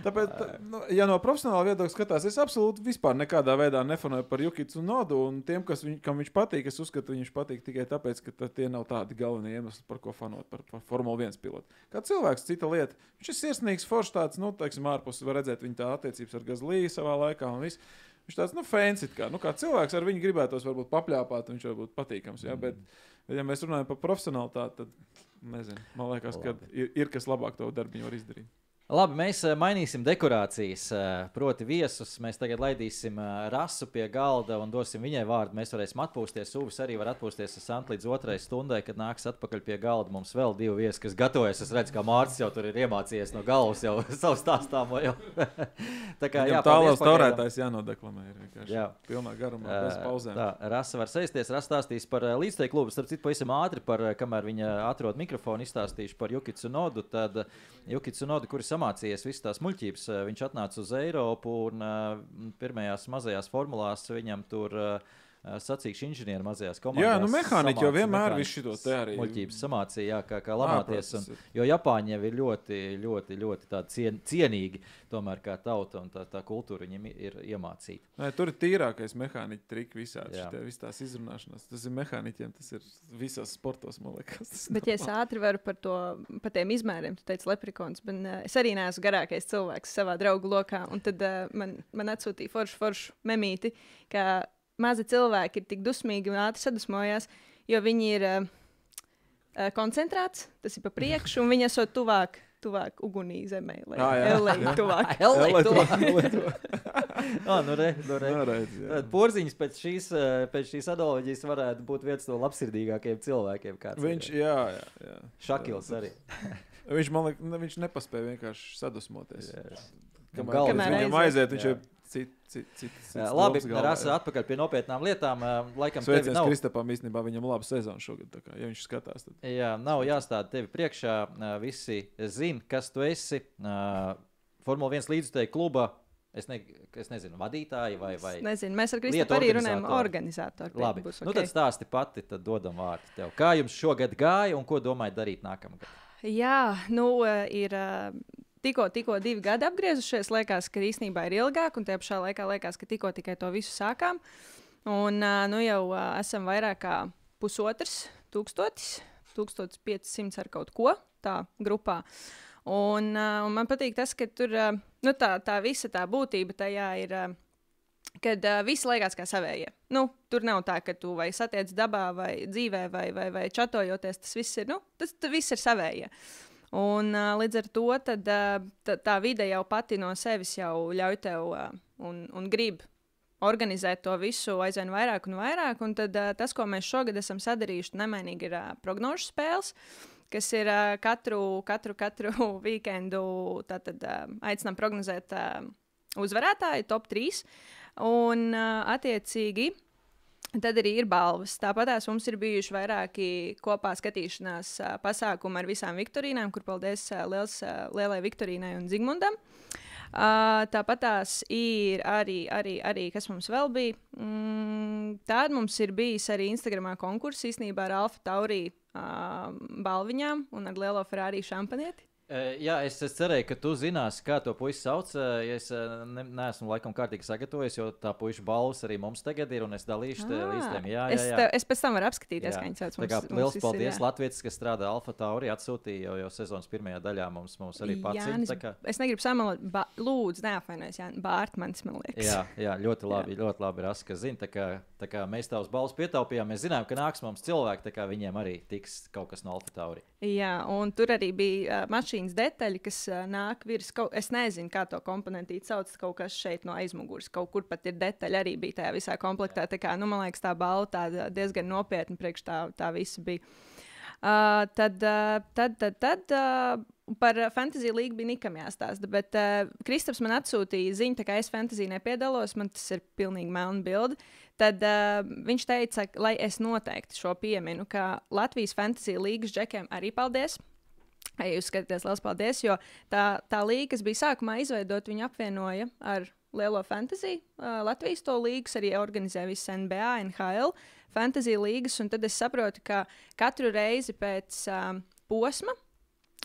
tāpēc, tā, nu, ja no profesionāla viedokļa skatās, es absolūti vispār nekādā veidā nefanoju par Jukicu un Nodu. Un tiem, kas viņ, kam viņš patīk, es uzskatu, viņš patīk tikai tāpēc, ka tie nav tādi galvenie iemesli, par ko fanot par, par Formuli 1 pilotu. Kā cilvēks, cita lieta. Viņš ir sirsnīgs, foršs tāds, nu, teiksim, ārpus var redzēt viņa tā attiecības ar Gazlīju savā laikā un viss. Viņš tāds, nu, fans it kā, nu, kā cilvēks ar viņu gribētos varbūt papļāpāt, viņš varbūt patīkams, jā, bet, bet, ja mēs runājam par profesionālitāti, tad, nezinu, man liekas, ka ir, ir kas labāk to darbu var izdarīt. Labi, mēs eh, mainīsim dekorācijas. eh, Proti, viesus mēs tagad laidīsim eh, rasu pie galda un dosim viņai vārdu. Mēs varēsim atpūsties. Uvis arī var atpūsties ar Santu līdz otrai stundai, kad nāks atpakaļ pie galda. Mums vēl divi viesi, kas gatavojas. Es redzu, ka Mārcis jau tur ir iemācījies no galvas jau *laughs* savu stāstāmo. Jau. *laughs* Tā kā Jā, tālāk stāvētājs jānodeklamē. Ir Jā. pilnā garumā, bez Eh, pauzēm. Tā, Rasa var sēsties, Rasa stāstīs par uh, līdzteiktu klubu. Starp citu, pavisam ātri, par, kamēr viņa atrod mikrofonu, izstāstīšu par Jukicu Nodu. Tad uh, Jukicu Nodu, kuris samācījies visas tās muļķības. Viņš atnāca uz Eiropu un pirmajās mazajās formulās viņam tur. Uh, sacīkšu inženieri mazajās komandās. Jā, nu mehāniķi jau vienmēr visu šo te arī. Muļķības samācīja, jā, kā, kā lamāties. Un, jo Japāņi jau ir ļoti, ļoti, ļoti tādi cien, cienīgi tomēr kā tauta un tā, tā kultūra viņiem ir iemācīta. Nē, tur ir tīrākais mehāniķa triks visādi. Šitie- Visas tās izrunāšanās. Tas ir mehāniķiem, tas ir visos sportos, man liekas. Bet, ja es ātri varu par, to, par tiem izmēriem, tu teici, leprikons, bet uh, es arī neesmu garākais cilvēks savā draugu lokā. Un tad uh, man, man atsūtīja foršu, foršu memīti, ka mazi cilvēki ir tik dusmīgi un ātri sadusmojās, jo viņi ir uh, koncentrēts, tas ir pa priekšu, un viņi esot tuvāk. Tuvāk ugunī zemē, lai Ā, jā. Elei tuvāk. Helē, to- Ah, nu re, nu re. Nu, redz, jā. Tad Porziņš pēc šīs, eh, pēc šīs analoģijas varētu būt viens no labsirdīgākajiem cilvēkiem. kāds ir. Viņš, jā, jā, jā. Šakils arī. Viņš man liekas, ne, viņš nepaspēja vienkārši sadusmoties. Jā. Kamēr, Galvas kamēr Kamēr viņam aiziet. viņš Jā. jau cit, cit, cit, Labi, Rasa, atpakaļ pie nopietnām lietām. Laikam, tevi Sveiciens nav, Kristapam, īstenībā viņam laba sezona šogad. Kā, ja viņš skatās, tad jā, nav jāstāda tevi priekšā. Visi zina, kas tu esi. Formula 1 līdzutēji kluba. Es, ne, es nezinu, vadītāji vai. vai... Nezinu, mēs ar Lietu Kristofu arī runājam, organizatori. Labi, būs nu ok. tad stāsti pati, tad dodam vārdu tev. Kā jums šogad gāja un ko domājat darīt nākamgad? Jā, nu, ir tikko, tikko divi gadi apgriezušies. Liekas, ka īstenībā ir ilgāk, un tajā pašā laikā liekas, ka tikko tikai to visu sākām. Un nu jau esam vairāk kā pusotrs tūkstotis, 1500 ar kaut ko tā grupā. Un, un man patīk tas, ka tur nu, tā, tā visa tā būtība tajā ir. Kad uh, viss liekas kā savējie. Nu, tur nav tā, ka tu vai satiec dabā, vai dzīvē, vai, vai, vai čatojoties. Tas viss ir, nu, tas, tas viss ir savējie. Un, uh, līdz ar to tad, uh, tā, vide jau pati no sevis jau ļauj tev uh, un, un grib organizēt to visu aizvien vairāk un vairāk. Un tad, uh, tas, ko mēs šogad esam sadarījuši, nemainīgi ir uh, prognožu spēles. Kas ir uh, katru, katru, katru *laughs* weekendu, tātad uh, aicinām prognozēt uh, uzvarētāju, top 3. Un, uh, attiecīgi, Tad arī ir balvas. Tāpat mums ir bijuši vairāki kopā skatīšanās pasākumi ar visām Viktorīnām, kur paldies liels, lielai Viktorīnai un Zigmundam. Tāpat tās ir arī, arī, arī, kas mums vēl bija. Mm, Tāda mums ir bijis arī Instagramā konkurss īstenībā ar Alfa Taurī balviņām un ar lielo Ferrari šampanieti. Jā, es, es cerēju, ka tu zināsi, kā to puisi sauc. Es ne, neesmu laikam kārtīgi sagatavojies, jo tā puiša balvas arī mums tagad ir, un es dalīšu te Ā, listēm. Jā, es, jā, jā. tev, es pēc tam varu apskatīties, Jā. kā viņi sauc. Kā Mums- mums liels ir, paldies jā. Latvijas, kas strādā Alfa Tauri, atsūtīja jau, jau sezonas pirmajā daļā mums, mums arī. Jānis, Kā... Es negribu samalot, ba, lūdzu, neapvainojies, Jā, Bārtmans, man liekas. Jā, jā, ļoti labi. Jā. Ļoti labi Rasa, ka zina, tā kā, tā kā mēs tavus balvas pietaupījām. Mēs zinām, ka nāks mums cilvēki, tā kā viņiem arī tiks kaut kas no Alfa Tauri. Jā, un tur arī bija uh, mašīnas detaļa, kas nāk virs kaut Es nezinu, kā to komponentīti sauc. Kaut kas šeit no aizmugures, kaut kur pat ir detaļa arī bija tajā visā komplektā. Tā kā, nu, man liekas, tā balva tāda diezgan nopietna priekš tā, tā visa bija. Uh, tad, uh, tad, tad, tad uh, par Fantasy līniju bija Nikam jāstāsta. Bet uh, Kristaps man atsūtīja ziņu, kā es Fantasy nepiedalos, man tas ir pilnīgi melna bilde. Tad uh, viņš teica, lai es noteikti šo pieminu, ka Latvijas Fantasy līnijas džekiem arī paldies. Ja jūs skatāties, liels paldies, jo tā, tā līnija, kas bija sākumā izveidota, viņa apvienoja ar lielo fantāziju. Uh, Latvijas to līgas arī organizē visas NBA, NHL, fantāzija līgas. Tad es saprotu, ka katru reizi pēc um, posma,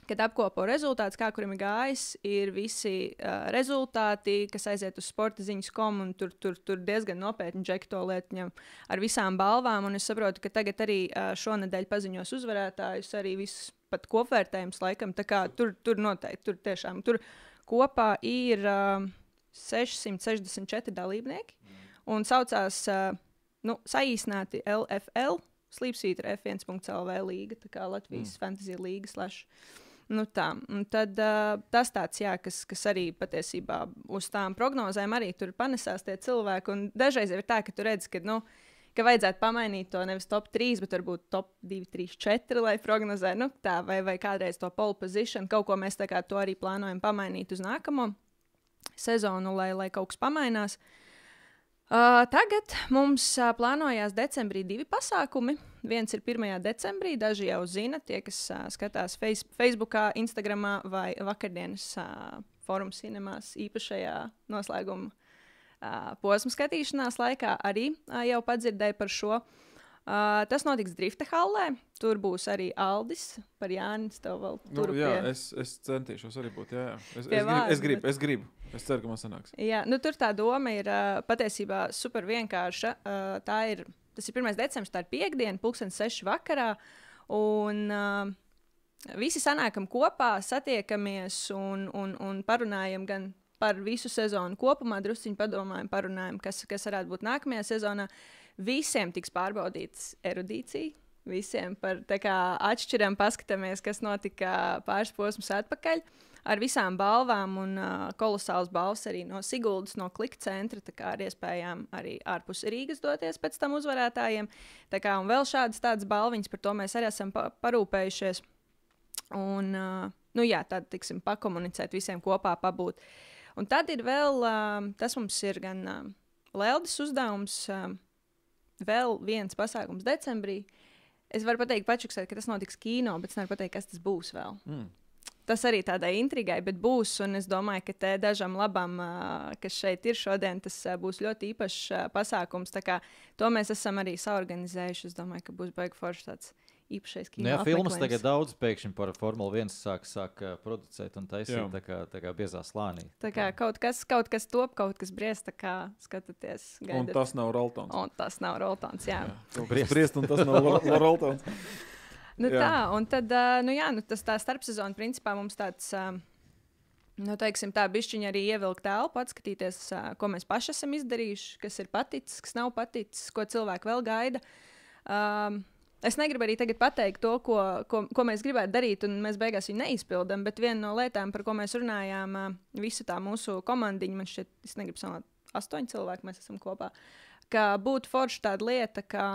kad apkopo rezultātus, kā kuram ir gājis, ir visi uh, rezultāti, kas aiziet uz sporta ziņas komu, un tur, tur, tur diezgan nopietni džeki to lietu ņem ar visām balvām. Un es saprotu, ka tagad arī uh, šonadēļ paziņos uzvarētājus, arī visus pat kopvērtējums laikam. Tur, tur noteikti, tur tiešām, tur kopā ir uh, 664 dalībnieki un saucās, uh, nu, saīsināti LFL, Slīpsvītra F1.CLV līga, tā kā Latvijas mm. Fantasy līga slash. Nu tā, un tad uh, tas tāds, jā, kas, kas arī patiesībā uz tām prognozēm arī tur panesās tie cilvēki. Un dažreiz ir tā, ka tu redz, ka, nu, ka vajadzētu pamainīt to nevis top 3, bet varbūt top 2, 3, 4, lai prognozētu, nu, tā, vai, vai kādreiz to pole position. Kaut ko mēs tā kā to arī plānojam pamainīt uz nākamo sezonu, lai, lai kaut kas pamainās. Uh, tagad mums uh, plānojās decembrī divi pasākumi. Viens ir 1. decembrī, daži jau zina, tie, kas uh, skatās face, Facebook, Instagram vai vakardienas uh, forumu cinemās īpašajā noslēguma uh, posma skatīšanās laikā, arī uh, jau padzirdēja par šo. Uh, tas notiks Drifta hallē. Tur būs arī Aldis par Jānis. Tev vēl tur Nu, jā, pie- es, es centīšos arī būt. Jā, jā. Es, es, Pie gribu, vārda, es, gribu, es gribu. Es ceru, ka man sanāks. Jā, nu, tur tā doma ir uh, patiesībā super vienkārša. Uh, tā ir, tas ir 1. decembris, tā ir piekdiena, pulkstenis 6 vakarā. Un, uh, Visi sanākam kopā, satiekamies un, un, un parunājam gan par visu sezonu kopumā, druskuļi padomājam, parunājam, kas, kas varētu būt nākamajā sezonā. Visiem tiks pārbaudīts erudīcija. Visiem par kā atšķiram, paskatāmies, kas notika pāris posmus atpakaļ. Ar visām balvām un uh, kolosāls balvas arī no Siguldas, no Klika centra. Tā kā ar iespējām arī ārpus Rīgas doties pēc tam uzvarētājiem. Tā kā un vēl šādas tādas balviņas, par to mēs arī esam pa parūpējušies. Un, uh, nu jā, tad, tiksim, pakomunicēt visiem kopā, pabūt. Un tad ir vēl, uh, tas mums ir gan uh, Leldas uzdevums, uh, vēl viens pasākums decembrī. Es varu pateikt, pačuksēt, ka tas notiks kino, bet es nevaru pateikt, kas tas būs vēl. Mm. Tas arī tādai intrigai, bet būs. Un es domāju, ka te dažam labam, uh, kas šeit ir šodien, tas uh, būs ļoti īpašs uh, pasākums. To mēs esam arī saorganizējuši. Es domāju, ka būs baigi forši tāds īpašais kino. Nu, jā, filmas tagad daudz pēkšņi par Formuli 1 sāk, sāk producēt un taisīt Jā. tā kā, tā kā biezā slānī. Tā kā kaut kas, kaut kas top, kaut kas briest, tā kā skatāties. Un gaidat. tas nav Roltons. un tas nav Roltons. Jā. Jā, Briest. briest, un tas nav Ro- *laughs* Ro- Roltons. Nu, Jā. tā, un tad, nu, jā, nu, tas tā starpsezona principā mums tāds. ā, Nu, teiksim, tā bišķiņa arī ievilkt telpu, atskatīties, ko mēs paši esam izdarījuši, kas ir paticis, kas nav paticis, ko cilvēki vēl gaida. Um, es negribu arī tagad pateikt to, ko, ko, ko mēs gribētu darīt, un mēs beigās viņu neizpildām. Bet viena no lietām, par ko mēs runājām, visa tā mūsu komandiņa, man šķiet, es negribu samalot, astoņi cilvēki mēs esam kopā, ka būtu forša tāda lieta, ka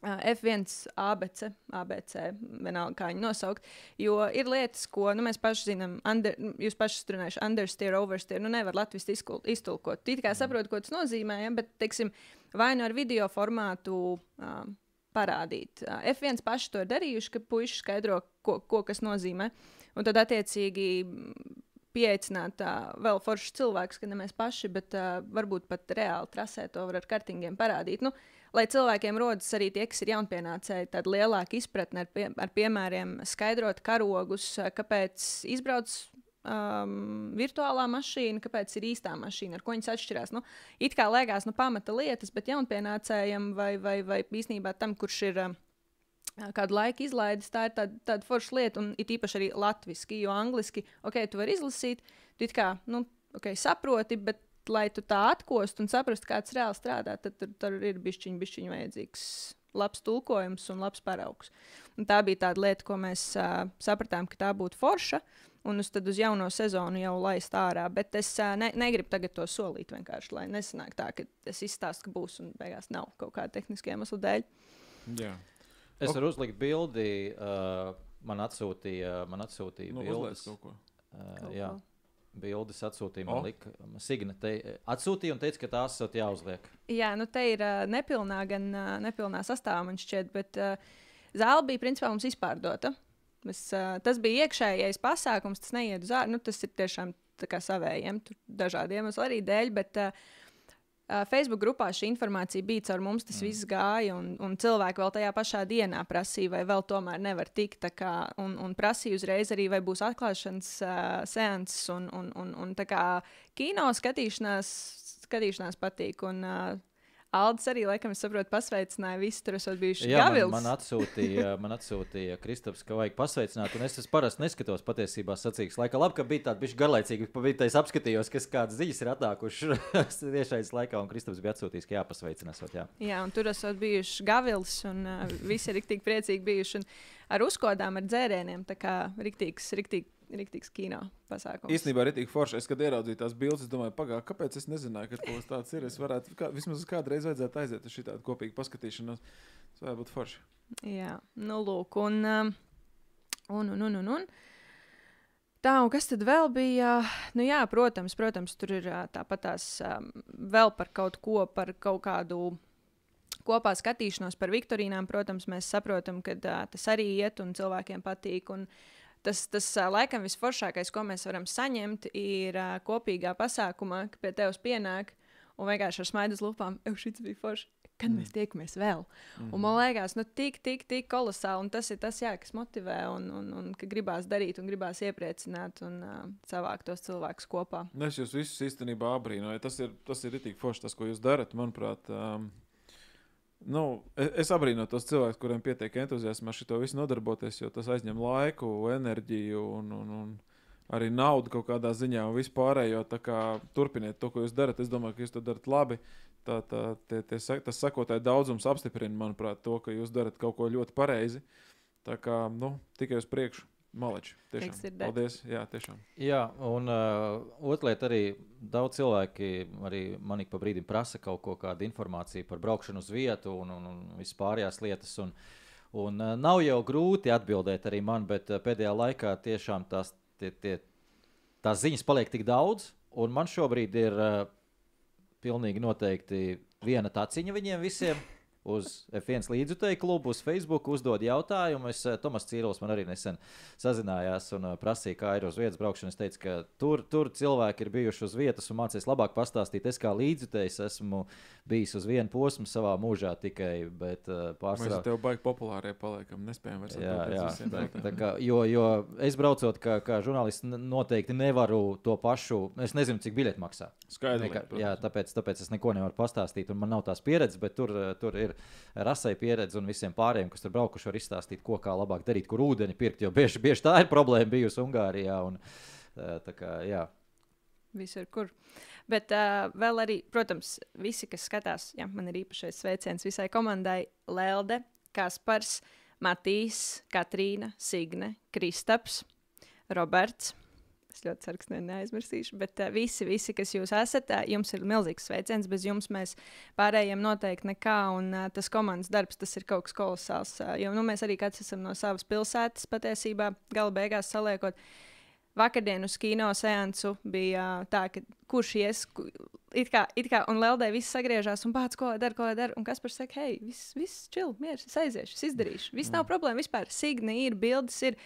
Uh, F1, ABC, ABC, vienalga, kā viņu nosaukt. Jo ir lietas, ko nu, mēs paši zinām, under, jūs paši runājuši, understeer, oversteer. Nu, nevar latviešu iztulkot. Tī kā saprotu, ko tas nozīmē, ja, bet, teiksim, vai nu ar video formātu uh, parādīt. Uh, F1 paši to ir darījuši, ka puiši skaidro, ko, ko kas nozīmē. Un tad, attiecīgi, pieaicināt uh, vēl foršus cilvēkus, ka ne mēs paši, bet uh, varbūt pat reāli trasē to var ar kartingiem parādīt. Nu, lai cilvēkiem rodas arī tie, kas ir jaunpienācēji, tāda lielāka izpratne ar, pie, ar piemēriem, skaidrot karogus, kāpēc izbrauc um, virtuālā mašīna, kāpēc ir īstā mašīna, ar ko viņas atšķirās. Nu, it kā liekas, nu, pamata lietas, bet jaunpienācējiem vai, vai, vai īstenībā tam, kurš ir. Um, Kādu laiku izlaidis, tā ir tāda, tāda forša lieta, un it īpaši arī latviešu, jo angliski, ok, tu vari izlasīt, tu kā, nu, ok, saproti, bet lai tu tā atkostu un saprastu, kā tas reāli strādā, tad tur, tur ir bišķiņ, bišķiņ vajadzīgs labs tulkojums un labs paraugs. Un tā bija tāda lieta, ko mēs uh, sapratām, ka tā būtu forša. Un uz, tad uz jauno sezonu jau laist ārā. Bet es uh, ne, negribu tagad to solīt vienkārši, lai nesanāk tā, ka es izstāstu, ka būs un beigās nav kaut kāda tehniska iemesla dēļ. Jā, Es varu uzlikt bildi. Uh, man atsūtīja, man atsūtīja nu, bildes. kaut ko. Uh, Kaut jā, ko. bildes atsūtīja. Man lika, Signa te, atsūtīja un teica, ka tās esat jāuzliek. Jā, nu te ir uh, nepilnā, gan uh, nepilnā sastāvā, man šķiet, bet uh, zāle bija principā mums izpārdota. Mēs, uh, tas bija iekšējais pasākums, tas neiet uz ārā. Nu, tas ir tiešām savējiem, dažādu iemeslu arī dēļ. Bet, uh, Facebook grupā šī informācija bija caur mums, tas mm. viss gāja, un, un cilvēki vēl tajā pašā dienā prasīja, vai vēl tomēr nevar tikt. Kā, un, un prasīja uzreiz arī, vai būs atklāšanas uh, seanss, un, un, un, un tā kā kino skatīšanās, skatīšanās patīk. Un, uh, Aldis arī, laikam, es saprotu, pasveicināja visus tur, esot bijuši Jā, man, Gavils. man atsūtīja, man atsūtīja Kristaps, ka vajag pasveicināt. Un es, es parasti neskatos patiesībā sacīks. Laika labi, ka bija tāda bišķi garlaicīga. Es apskatījos, kas kādas ziņas ir atnākušas *laughs* tiešais laikā. Un Kristaps bija atsūtījis, ka jāpasveicinās. Jā. Jā, un tur esat bijuši Gavils, un uh, visi ir rīktīgi priecīgi bijuši. Un ar uzkodām, ar dzērieniem, tā kā rīktīgs, rīktīgi, rīktīgs kino pasākums. Īstenībā ir tik forši. Es, kad ieraudzīju tās bildes, es domāju, pagaidi, kāpēc es nezināju, ka kaut kas tāds ir. Es varētu, kā, vismaz kādreiz vajadzētu aiziet uz šādu kopīgu paskatīšanos. Tas varētu būt forši. Jā, nu, lūk, un, um, un, un, un, un, un. Tā, un kas tad vēl bija? Nu, jā, protams, protams tur ir ā, tāpat tās um, vēl par kaut ko, par kaut kādu kopā skatīšanos par Viktorīnām, protams, mēs saprotam, ka uh, tas arī iet un cilvēkiem patīk. Un tas, tas laikam visforšākais, ko mēs varam saņemt, ir kopīgā pasākumā, ka pie tevis pienāk un vienkārši ar smaidu uz lupām, jau šis bija forši. Kad mm. mēs tiekamies vēl. Mm. Un man liekas, nu, tik, tik, tik kolosāli. Un tas ir tas, jā, kas motivē un, un, un ka gribās darīt un gribās iepriecināt un uh, savākt tos cilvēkus kopā. Nu, Es jūs visus īstenībā abrīnoju. Tas ir, tas ir itī forši, tas, ko jūs darat. Manuprāt, um, nu, es, es abrīnoju tos cilvēkus, kuriem pietiek entuziasma ar šo visu nodarboties, jo tas aizņem laiku, enerģiju un, un, un arī naudu kaut kādā ziņā un vispārējo. Turpiniet to, ko jūs darat. Es domāju, ka jūs to darat labi. Tā, tā, tie, tie, tas sakotāju daudzums apstiprina, manuprāt, to, ka jūs darat kaut ko ļoti pareizi. Tā kā nu, tikai uz priekšu. Maleči, tiešām. Paldies. Jā, tiešām. Jā, un uh, otrā lieta arī daudz cilvēki arī man ik pa brīdim prasa kaut ko, kādu informāciju par braukšanu uz vietu un, un, un vispārējās lietas. Un, un uh, nav jau grūti atbildēt arī man, bet uh, pēdējā laikā tiešām tās, tie, tie, tās ziņas paliek tik daudz, un man šobrīd ir uh, pilnīgi noteikti viena taciņa viņiem visiem. Uz F1 līdzjutēju klubu, uz Facebook uzdod jautājumu. Es, eh, Tomas Cīrulis man arī nesen sazinājās un eh, prasīja, kā ir uz vietas braukšana. Es teicu, ka tur, tur cilvēki ir bijuši uz vietas un mācīs labāk pastāstīt. Es kā līdzjutējs esmu bijis uz vienu posmu savā mūžā tikai, bet Mēs pārsvarā. tev baigi populārie paliekam. Nespējam vairs Jā, jā. Tā, tā kā, jo, jo es braucot kā, kā žurnālists, noteikti nevaru to pašu. Es nezinu, cik biļeti maksā. Skaidri. Jā, tāpēc, tāpēc es neko nevaru pastāstīt. un Man nav tās pieredzes, bet tur, eh, tur ir rasai pieredze un visiem pārējiem, kas tur braukuši, var izstāstīt, ko kā labāk darīt, kur ūdeni pirkt. Jo bieži, bieži tā ir problēma bijusi Ungārijā. Un, kā, jā. Visur, kur. Bet uh, vēl arī, protams, visi, kas skatās, jā, man ir īpašais sveiciens visai komandai - Lelde, Kaspars, Matīs, Katrīna, Signe, Kristaps, Roberts. Es ļoti ceru, ka ne- neaizmirsīšu, bet uh, visi, visi, kas jūs esat, uh, jums ir milzīgs sveiciens. Bez jums mēs pārējiem noteikti nekā, un uh, tas komandas darbs, tas ir kaut kas kolosāls. Uh, jo nu, mēs arī katrs esam no savas pilsētas patiesībā, gala beigās saliekot. Vakardien uz kino seansu bija ā, tā, ka kurš ies, ku- it kā, it kā un Leldē viss sagriežās un pats, ko lai dara, ko lai dara. Un kas par saka, hei, viss, viss čil, mieres, es aiziešu, es izdarīšu. Viss nav problēma vispār. Signi ir, bildes ir.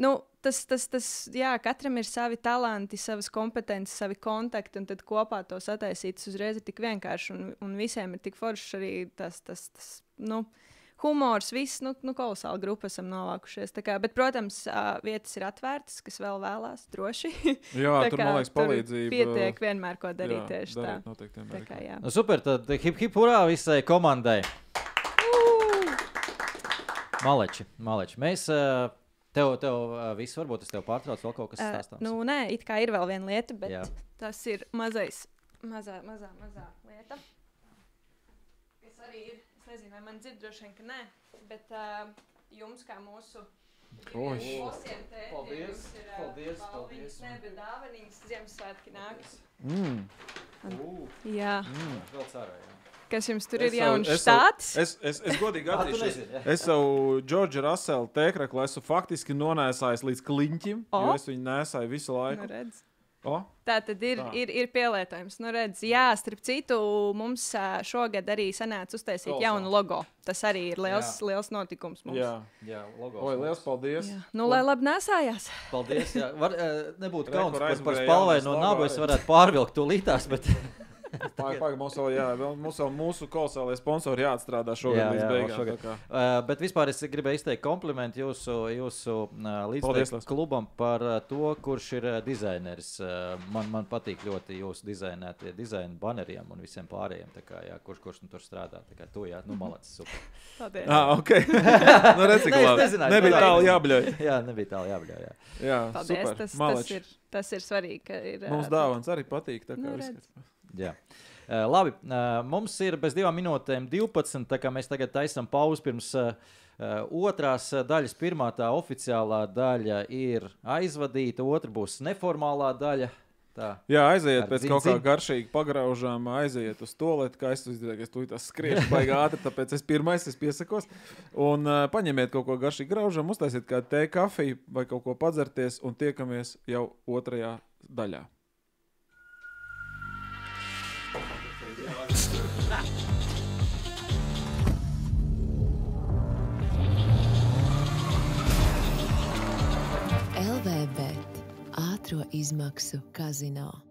Nu, tas, tas, tas, jā, katram ir savi talanti, savas kompetences, savi kontakti, un tad kopā to sataisīt uzreiz ir tik vienkārši. Un, un visiem ir tik foršs arī tas, tas, tas nu, humors, viss, nu, nu kolosāli grupa esam novākušies. Tā Kā, bet, protams, vietas ir atvērtas, kas vēl vēlās droši. *laughs* Jā, Tā tur kā man liekas, palīdzība. Pietiek vienmēr, ko darīt jā, tieši tā. darīt Noteikti, Tā kā, jā. Nu, super, tad hip hip hurrā visai komandai. Maleči, maleči. Mēs uh, tev, tev uh, viss varbūt es tev pārtraucu vēl kaut kas Ā, stāstāms. nu, nē, it kā ir vēl viena lieta, bet Jā. tas ir mazais, mazā, mazā, mazā lieta. Kas arī ir, es nezinu, vai man dzird droši vien, ka nē, bet uh, jums kā mūsu. Tētim, Paldies, ir, paldies, paldies. Ne, bet dāvaniņas Ziemassvētki nāk. Mm. Jā. Mm. Vēl cerā, jā. Kas jums tur Es ir jauns es štāts? Es, es, es godīgi Ah, tu atzīšu, es savu Džordža Rasela tēkraklu esmu faktiski nonēsājis līdz kliņķim, o? Jo es viņu nesāju visu Nu, laiku. redz. O? Tā tad ir, Tā. ir, ir pielietojums. Nu, redz, jā, starp citu, mums šogad arī sanāca uztaisīt Kolosāli. jaunu logo. Tas arī ir liels, Jā. liels notikums mums. Jā. Jā, logo. Oi, liels paldies. Jā. Nu, lai labi nesājās. Paldies. Jā. Var, nebūtu kauns par, par aizmugurē spalvai jaunais no. Es arī. varētu pārvilkt to lītās, bet *laughs* *laughs* Pagaid, pagaid, mums vēl, jā, mums vēl mūsu kolosālajie sponsori jāatstrādā šogad Jā, līdz jā, beigām. šogad. kā. Uh, bet vispār es gribēju izteikt komplimentu jūsu, jūsu uh, līdzekļu klubam par uh, to, kurš ir uh, dizaineris. Uh, man, man patīk ļoti jūsu dizainētie dizaina baneriem un visiem pārējiem. tā Kā, jā, kurš, kurš nu tur strādā? Tā kā tu, jā, nu, malacis. *laughs* Super. Paldies. Ah, ok. *laughs* nu, redz, labi. nezināju, Nebija tā tālu jābļauj. jā, nebija tālu jābļauj. Jā. Jā, Paldies. super. Tas, tas, Maleči. ir, tas ir svarīgi. ka Ir, Mums dāvāns arī patīk. tā kā Nu, viss redz. kārtībā. Jā. Uh, labi, uh, mums ir bez divām minūtēm 12. Tā kā mēs tagad taisām pauzi pirms uh, otrās daļas. Pirmā tā oficiālā daļa ir aizvadīta, otra būs neformālā daļa. Tā. Jā, aiziet Ar pēc dzin- kaut kā garšīga pagraužām, aiziet uz to lietu, kā es izdarīju. Es tur skriešu baigā *laughs* ātri, tāpēc es pirmais es piesakos. Un uh, paņemiet kaut ko garšīgu graužam, uztaisiet kādu tēju, kafiju vai kaut ko padzerties un tiekamies jau otrajā daļā. LVBET ātrā izmaksu kazino.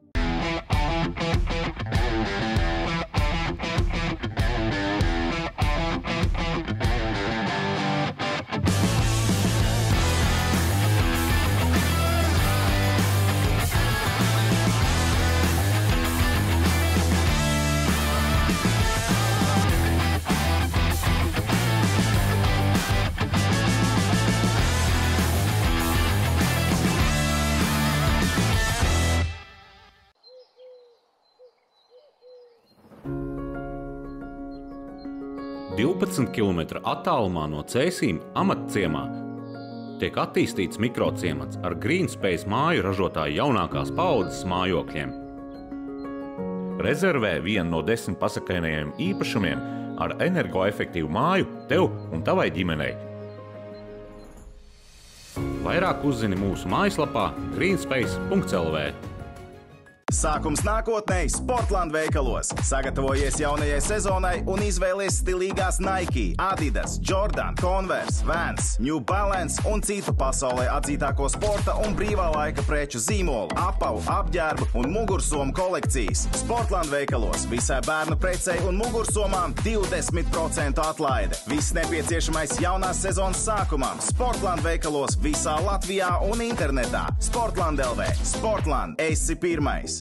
Divpadsmit km attālumā no Cēsīm amatciemā tiek attīstīts mikrociemats ar Greenspace māju ražotāju jaunākās paudzes mājokļiem. Rezervē vienu no desmit pasakainajiem īpašumiem ar energoefektīvu māju tev un tavai ģimenei. Vairāk uzzini mūsu mājaslapā greenspace.lv. Sākums nākotnē, Sportland veikalos. Sagatavojies jaunajai sezonai un izvēlies stilīgās Nike, Adidas, Jordan, Converse, Vans, New Balance un citu pasaulē atzītāko sporta un brīvā laika preču zīmolu, apavu, apģērbu un mugursomu kolekcijas. Sportland veikalos visai bērnu precei un mugursomām 20% atlaide. Viss nepieciešamais jaunās sezonas sākumam Sportland veikalos visā Latvijā un internetā. Sportland LV, Sportland, esi pirmais!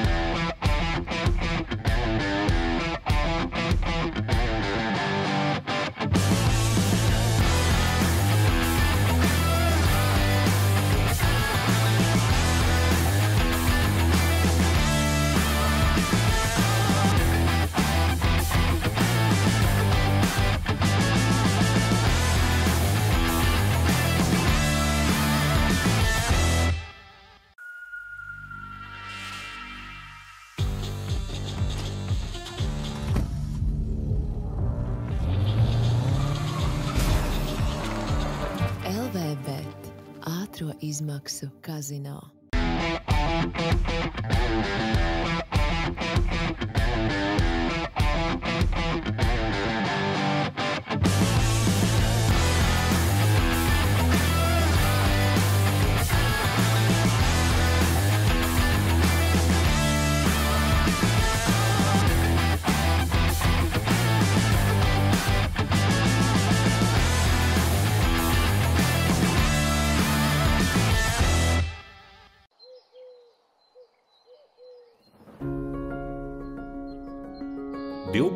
Ātrā izmaksu kazino.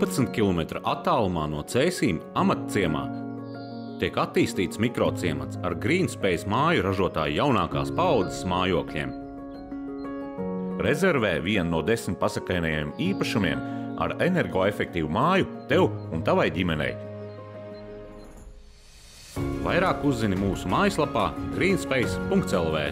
Divpadsmit km attālumā no Cēsīm amatciemā tiek attīstīts mikrociemats ar Greenspace māju ražotāju jaunākās paudzes mājokļiem. Rezervē vienu no desmit pasakainajiem īpašumiem ar energoefektīvu māju tev un tavai ģimenei. Vairāk uzzini mūsu mājaslapā greenspace.lv.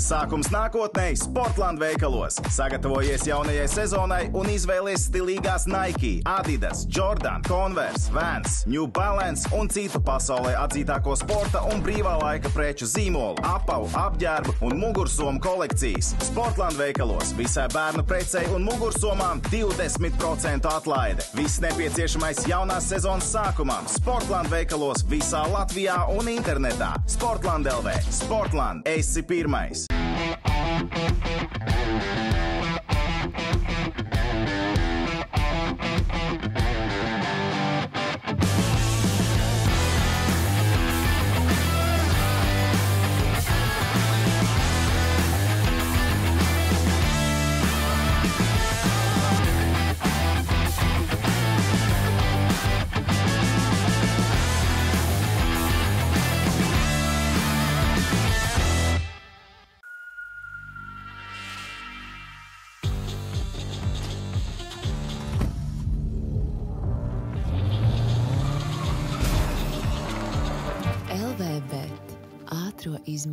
Sākums nākotnē, Sportland veikalos. Sagatavojies jaunajai sezonai un izvēlies stilīgās Nike, Adidas, Jordan, Converse, Vans, New Balance un citu pasaulē atzītāko sporta un brīvā laika preču zīmolu, apavu, apģērbu un mugursomu kolekcijas. Sportland veikalos visai bērnu precei un mugursomām 20% atlaide. Viss nepieciešamais jaunās sezonas sākumam Sportland veikalos visā Latvijā un internetā. Sportland LV, Sportland, esi pirmais! LVBet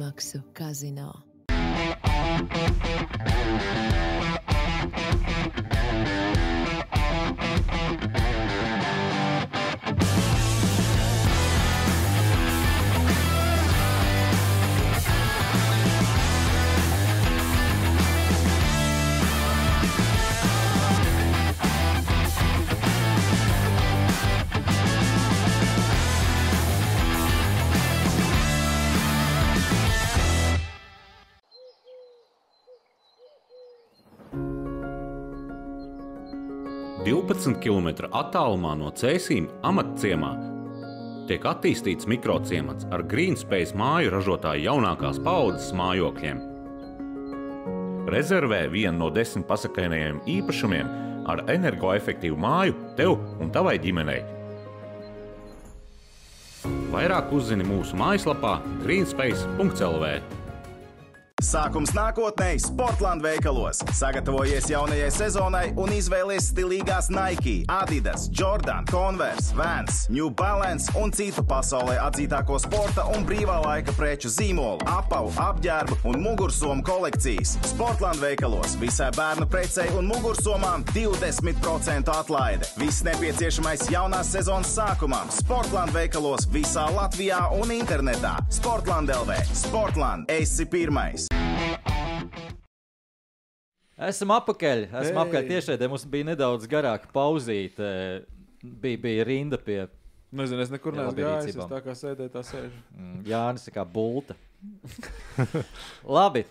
ātrā izmaksu kazino. 12 km attālumā no Cēsīm amatciemā tiek attīstīts mikrociemats ar Greenspace māju ražotāju jaunākās paudzes mājokļiem. Rezervē vienu no desmit pasakainajiem īpašumiem ar energoefektīvu māju tev un tavai ģimenei. Vairāk uzzini mūsu mājaslapā greenspace.lv. Sākums nākotnē, Sportland veikalos. Sagatavojies jaunajai sezonai un izvēlies stilīgās Nike, Adidas, Jordan, Converse, Vans, New Balance un citu pasaulē atzītāko sporta un brīvā laika preču zīmolu, apavu, apģērbu un mugursomu kolekcijas. Sportland veikalos visai bērnu precei un mugursomām 20% atlaide. Viss nepieciešamais jaunās sezonas sākumam Sportland veikalos visā Latvijā un internetā. Sportland LV, Sportland, esi pirmais! Esam apakaļ. Esam apakaļ tiešraidē. Mums bija nedaudz garāka pauzīte. Bija, bija rinda pie Nezinu, es nekur neesmu gājis. Es tā kā sēdēju, tā sēžu. mm, Jānis, kā bulta. *laughs* Labi,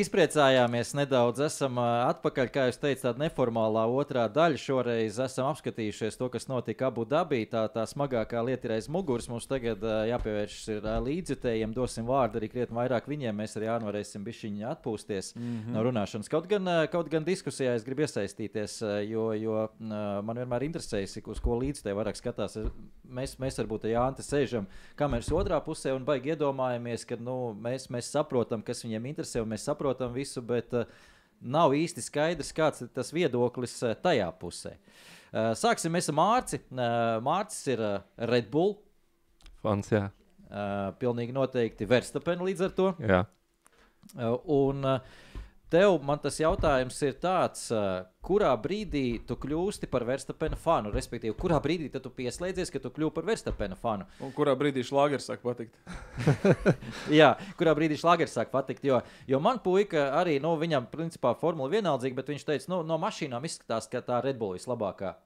izpriecājāmies nedaudz. Esam atpakaļ, kā jūs teicāt, tāda neformālā otrā daļa. Šoreiz esam apskatījušies to, kas notika Abu Dabī. Tā, tā smagākā lieta ir aiz muguras. Mums tagad jāpievēršas līdzjutējiem. Dosim vārdu arī krietni vairāk viņiem. Mēs arī varēsim bišķiņi atpūsties mm -hmm. no runāšanas. Kaut gan, kaut gan diskusijā es gribu iesaistīties, jo, jo man vienmēr interesējas, uz ko līdzjutēji vairāk skatās. Mēs, mēs varbūt ar Jānu te sēžam kameras otrā pusē un baigi iedomājamies, ka nu, mēs, mēs saprotam, kas viņiem interesē, un mēs saprotam visu, bet uh, nav īsti skaidrs, kāds ir tas viedoklis uh, tajā pusē. Uh, sāksim ar Mārci. Uh, Mārcis ir uh, Red Bull. Fans, jā. Uh, pilnīgi noteikti Verstapena līdz ar to. jā. Uh, un uh, tev man tas jautājums ir tāds, kurā brīdī tu kļūsti par Verstapena fanu? Respektīvi, kurā brīdī tad tu pieslēdzies, ka tu kļūsi par Verstapena fanu? Un kurā brīdī šlāgers sāk patikt? *laughs* Jā, kurā brīdī šlāgers sāk patikt. Jo, jo man puika arī, nu, viņam principā formula vienaldzīga, bet viņš teica, nu, no mašīnām izskatās, ka tā Red Bull vislabākā.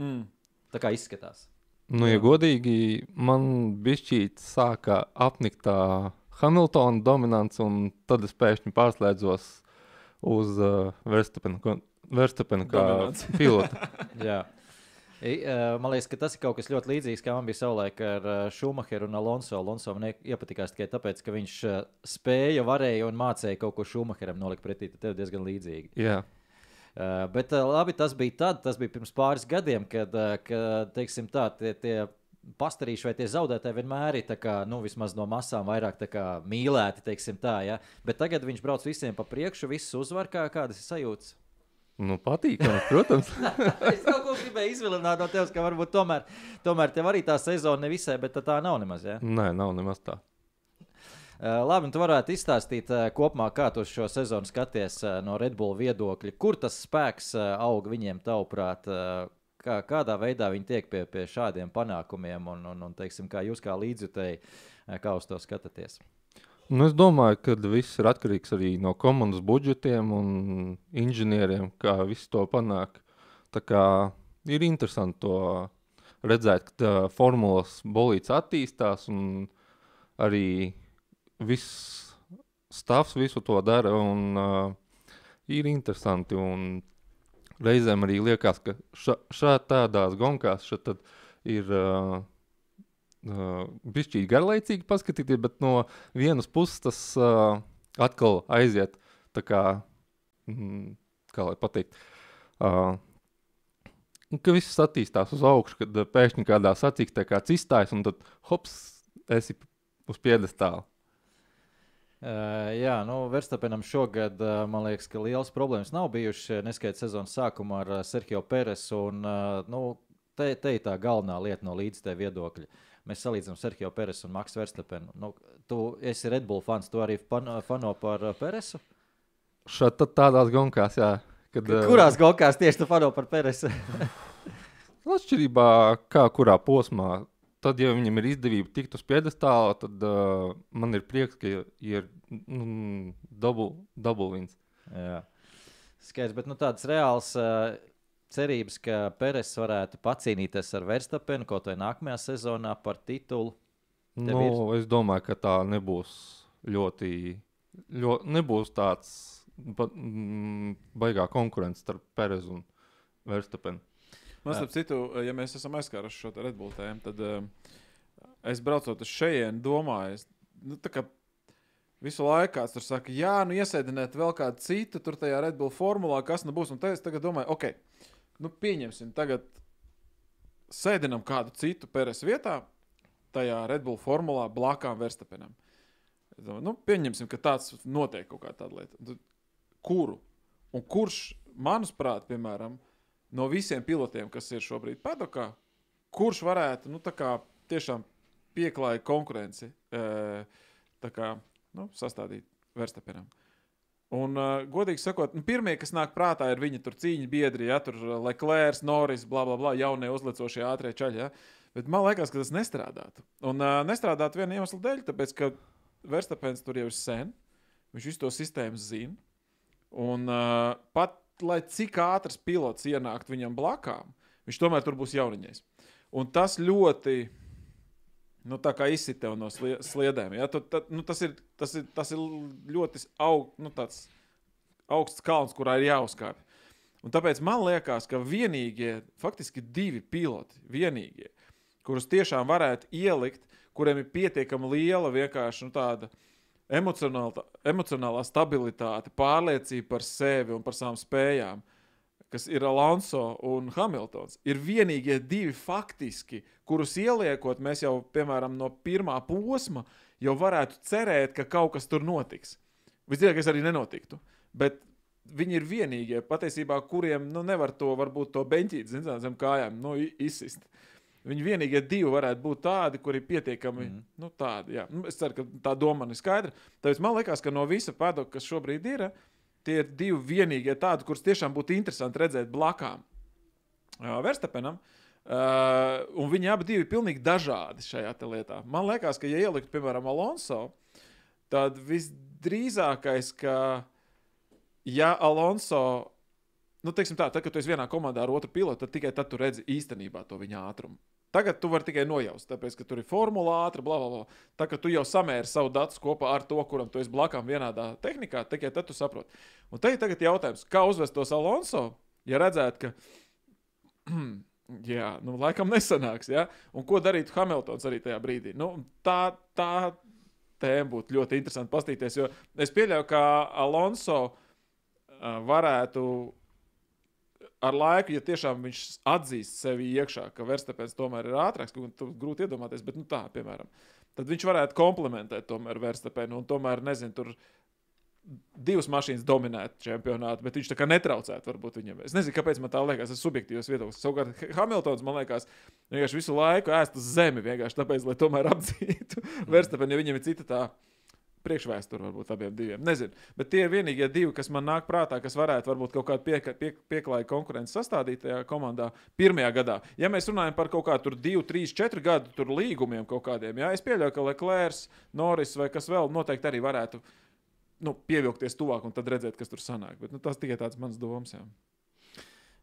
Mm. Tā kā izskatās. Nu, ja godīgi, man bišķīt sāka apnikt tā Hamiltona dominants, un tad es pēkšņi pārslēdzos uz uh, Verstapenu kā *laughs* pilotu. *laughs* Jā. I, uh, man liekas, ka tas ir kaut kas ļoti līdzīgs, kā man bija savulaik ar uh, Schumacheru un Alonso. Alonso man ie- iepatikās tikai tāpēc, ka viņš uh, spēja, varēja un mācīja kaut ko Schumacheram nolikt pretī. Tad tev diezgan līdzīgi. Jā, Uh, bet uh, labi, tas bija tad, tas bija pirms pāris gadiem, kad, uh, kad teiksim, tā, tie, tie pastarīši vai tie zaudētāji vienmēr ir kā, nu, no masām vairāk kā mīlēti. teiksim Tā, ja? Bet tagad viņš brauc visiem pa priekšu, visus uzvar, kā, kādas ir sajūtas. nu, patīkami, protams. *laughs* es kaut ko gribēju izvilināt no tevis, ka varbūt tomēr, tomēr tev arī tā sezona nevisai, bet tā nav nemaz. Ja? Nē, nav nemaz tā. Uh, labi, un tu varētu izstāstīt uh, kopumā, kā tu šo sezonu skaties uh, no Red Bull viedokļa. Kur tas spēks aug viņiem, tavuprāt, kā, kādā veidā viņi tiek pie, pie šādiem panākumiem, un, un, un teiksim, kā jūs kā līdzjutēji, uh, kā uz to skatāties? Nu, es domāju, ka viss ir atkarīgs arī no komandas budžetiem un inženieriem, kā visu to panāk. Tā kā ir interesanti to redzēt, ka tā formulas bolīts attīstās un arī viss stāvs visu to dara. Un, uh, ir interesanti un reizēm arī liekas, ka ša, šā tādās gonkās šā tad ir. Uh, Uh, Bišķīgi garlaicīgi paskatīties, bet no vienas puses tas uh, atkal aiziet tā kā, mm, kā lai pateikt, uh, ka viss attīstās uz augšu, kad pēkšņi kādā sacīkstē kāds izstājas un tad hops, esi uz piedestāla. Uh, jā, nu, Verstapenam šogad, uh, man liekas, ka liels problēmas nav bijušas. Neskaidrs sezonas sākumā ar uh, Sergio Peresu. Un, uh, nu, te, te ir tā galvenā lieta no līdztev viedokļa. Mēs salīdzinām Sergio Peresu un Maksu Verstapenu. Nu, tu esi Red Bull fans, tu arī fano, fano par uh, Peresu. Šeit tad tādās gonkās, jā. Kad, uh, Kurās gokās tieši tu fano par Peresu? *laughs* Atšķirībā kā kurā posmā. Tad, ja viņam ir izdevība tikt uz piedestāla, tad uh, man ir prieks, ka ir mm, dubultins. Jā. Skaidrs, bet nu, tādas reālas uh, cerības, ka Peres varētu pacīnīties ar Verstapenu kaut vai nākamajā sezonā par titulu. Tev Nu, ir? es domāju, ka tā nebūs ļoti, ļoti nebūs tāds ba, mm, baigā konkurence starp Perezu un Verstapenu. Man starp citu, ja mēs esam aizskāruši šo te Red Bull tēmu, tad uh, es braucot uz šejienu, domāju, es, nu, tā kā visu laiku kāds tur saka, jā, nu iesēdināt vēl kādu citu tur tajā Red Bull formulā, kas nu būs. Un tad es tagad domāju, ok, nu pieņemsim, tagad sēdinam kādu citu Peres vietā, tajā Red Bull formulā blakām Verstapenam. Nu, pieņemsim, ka tāds notiek kaut kā tāda lieta. Kuru? Un kurš, manuprāt, piemēram, no visiem pilotiem, kas ir šobrīd padokā, kurš varētu nu, kā tiešām pieklājīgi konkurenci e, tā kā, nu, sastādīt Verstapenam? Un, uh, godīgi sakot, nu, pirmie, kas nāk prātā, ir viņa tur cīņa biedri, ja tur uh, Leclerc, Norris, bla, bla, bla, jaunie uzlicošie ātrie ceļi. Ja? Bet man liekas, ka tas nestrādātu. Un uh, nestrādātu viena iemesla dēļ, tāpēc, ka Verstapens tur jau ir sen, viņš visu to sistēmu zina. Un uh, pat lai cik ātrs pilots ienāktu viņam blakām, viņš tomēr tur būs jauniņais. Un tas ļoti nu, tā kā izsit tev no slie, sliedēm. Ja? Tu, ta, nu, tas, ir, tas, ir, tas ir ļoti aug, nu, augsts kalns, kurā ir jāuzkāpj. Un tāpēc man liekas, ka vienīgie, faktiski divi piloti, vienīgie, kurus tiešām varētu ielikt, kuriem ir pietiekami liela vienkārši nu, tāda emocionāla, emocionālā stabilitāte, pārliecība par sevi un par savām spējām, kas ir Alonso un Hamiltons, ir vienīgie divi faktiski, kurus ieliekot, mēs jau, piemēram, no pirmā posma jau varētu cerēt, ka kaut kas tur notiks. Visdrīzākais arī nenotiktu. Bet viņi ir vienīgie, patiesībā, kuriem nu, nevar to, varbūt, to beņķīt zin, zem kājām nu, izsist. Viņi vienīgie divi varētu būt tādi, kuri ir pietiekami mm. nu, tādi. Jā. Nu, es ceru, ka tā doma man ir skaidra. Tāpēc man liekas, ka no visa padoka, kas šobrīd ir, tie ir divi vienīgie tādi, kurus tiešām būtu interesanti redzēt blakām Verstapenam. Uh, un viņi abi ir pilnīgi dažādi šajā lietā. Man liekas, ka, ja ielikt, piemēram, Alonso, tad visdrīzākais, ka, ja Alonso, nu, teiksim tā, tad, kad tu esi vienā komandā ar otru pilotu, tad tikai tad tu redzi īstenībā to viņa ātrumu. Tagad tu vari tikai nojaust, tāpēc, ka tur ir formula ātrā, bla, bla, bla. Tā kā tu jau samēri savu datu kopā ar to, kuram tu esi blakām vienādā tehnikā, tikai tad tu saproti. Un te ir tagad jautājums, kā uzvest tos Alonso, ja redzētu, ka *clears throat* jā, nu, laikam nesanāks. Ja? Un ko darītu Hamiltons arī tajā brīdī? Nu, tā, tā tēma būtu ļoti interesanti paskatīties, jo es pieļauju, ka Alonso varētu ar laiku, ja tiešām viņš atzīst sevi iekšā, ka Verstapēns tomēr ir ātrāks, tu grūti iedomāties, bet nu, tā, piemēram, tad viņš varētu komplementēt Verstapēnu un tomēr, nezinu, tur divas mašīnas dominētu čempionātu, bet viņš tā kā netraucētu varbūt viņam. Es nezinu, kāpēc man tā liekas, tas ir subjektīvs viedoklis. Savukārt Hamiltons, man liekas, vienkārši visu laiku ēst uz zemi, vienkārši tāpēc, lai tomēr atzītu *laughs* Verstapēnu, ja viņam ir cita tā priekšvēsture varbūt abiem diviem. Nezinu. Bet tie ir vienīgie divi, kas man nāk prātā, kas varētu varbūt kaut kādu pie, pie, pieklājīgu konkurenci sastādīt tajā komandā pirmajā gadā. Ja mēs runājam par kaut kādu 2, 3, 4 gadu līgumiem kaut kādiem, jā, es pieļauju, ka Leclerc, Norris vai kas vēl noteikti arī varētu nu, pievilkties tuvāk un tad redzēt, kas tur sanāk. Bet nu, tas tikai tāds mans domas. Jā.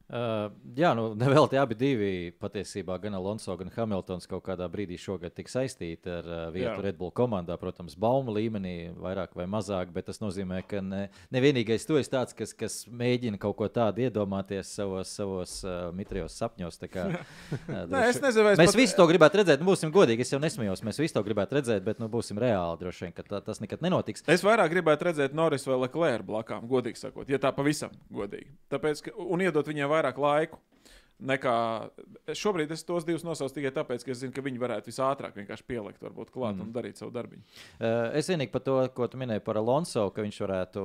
Uh, jā, nu, *laughs* vēl tie abi divi patiesībā, gan Alonso, gan Hamiltons kaut kādā brīdī šogad tika saistīti ar uh, vietu Jā. Red Bull komandā. Protams, bauma līmenī vairāk vai mazāk, bet tas nozīmē, ka ne, nevienīgais tu esi tāds, kas, kas mēģina kaut ko tādu iedomāties savos, savos uh, mitrijos sapņos. Tā Kā, *laughs* uh, Nē, es nezinu, mēs pat- visi to gribētu redzēt. Nu, būsim godīgi, es jau nesmējos. Mēs visi to gribētu redzēt, bet nu, būsim reāli. Droši vien, ka tā, tas nekad nenotiks. Es vairāk gribētu redzēt Norris vai Leclerc blakām, godīgi sakot, ja tā pavisam godīgi. Tāpēc, ka, un iedot viņiem vairāk laiku. Nekā šobrīd es tos divus nosaucu tikai tāpēc, ka es zinu, ka viņi varētu visātrāk vienkārši pielikt, varbūt klāt mm. un darīt savu darbu. Uh, es vienīgi par to, ko tu minēji par Alonso, ka viņš varētu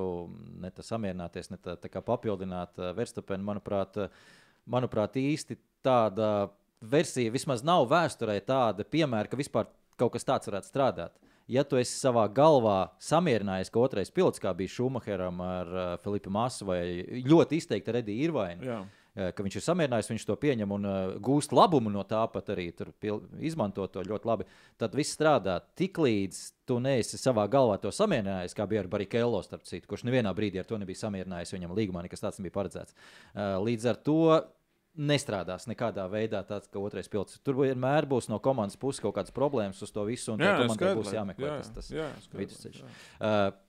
ne tā samierināties, ne tā, tā kā papildināt uh, Verstapenu. Manuprāt, uh, manuprāt, īsti tāda versija vismaz nav vēsturē tāda piemēra, ka vispār kaut kas tāds varētu strādāt. Ja tu esi savā galvā samierinājies, ka otrais pilots, kā bija Šumacheram ar uh, Filipu Masu vai ļoti izteikti Rediju Irvainu, Jā. Eh, ka viņš ir samierinājies, viņš to pieņem un uh, gūst labumu no tā, pat arī pil, izmanto to ļoti labi. Tad viss strādā. Tiklīdz tu neesi savā galvā to samierinājies, kā bija ar Barikēlo, starp citu, kurš nevienā brīdī ar to nebija samierinājies, viņam līgumā nekas tāds nebija paredzēts. Uh, līdz ar to nestrādās nekādā veidā tāds, ka otrais pilots. Tur vienmēr būs no komandas puses kaut kādas problēmas uz to visu, un Jā, komandai skaidrs, būs jāmeklē jā, tas, tas jā, skaidrs, vidusceļš. jā. Uh,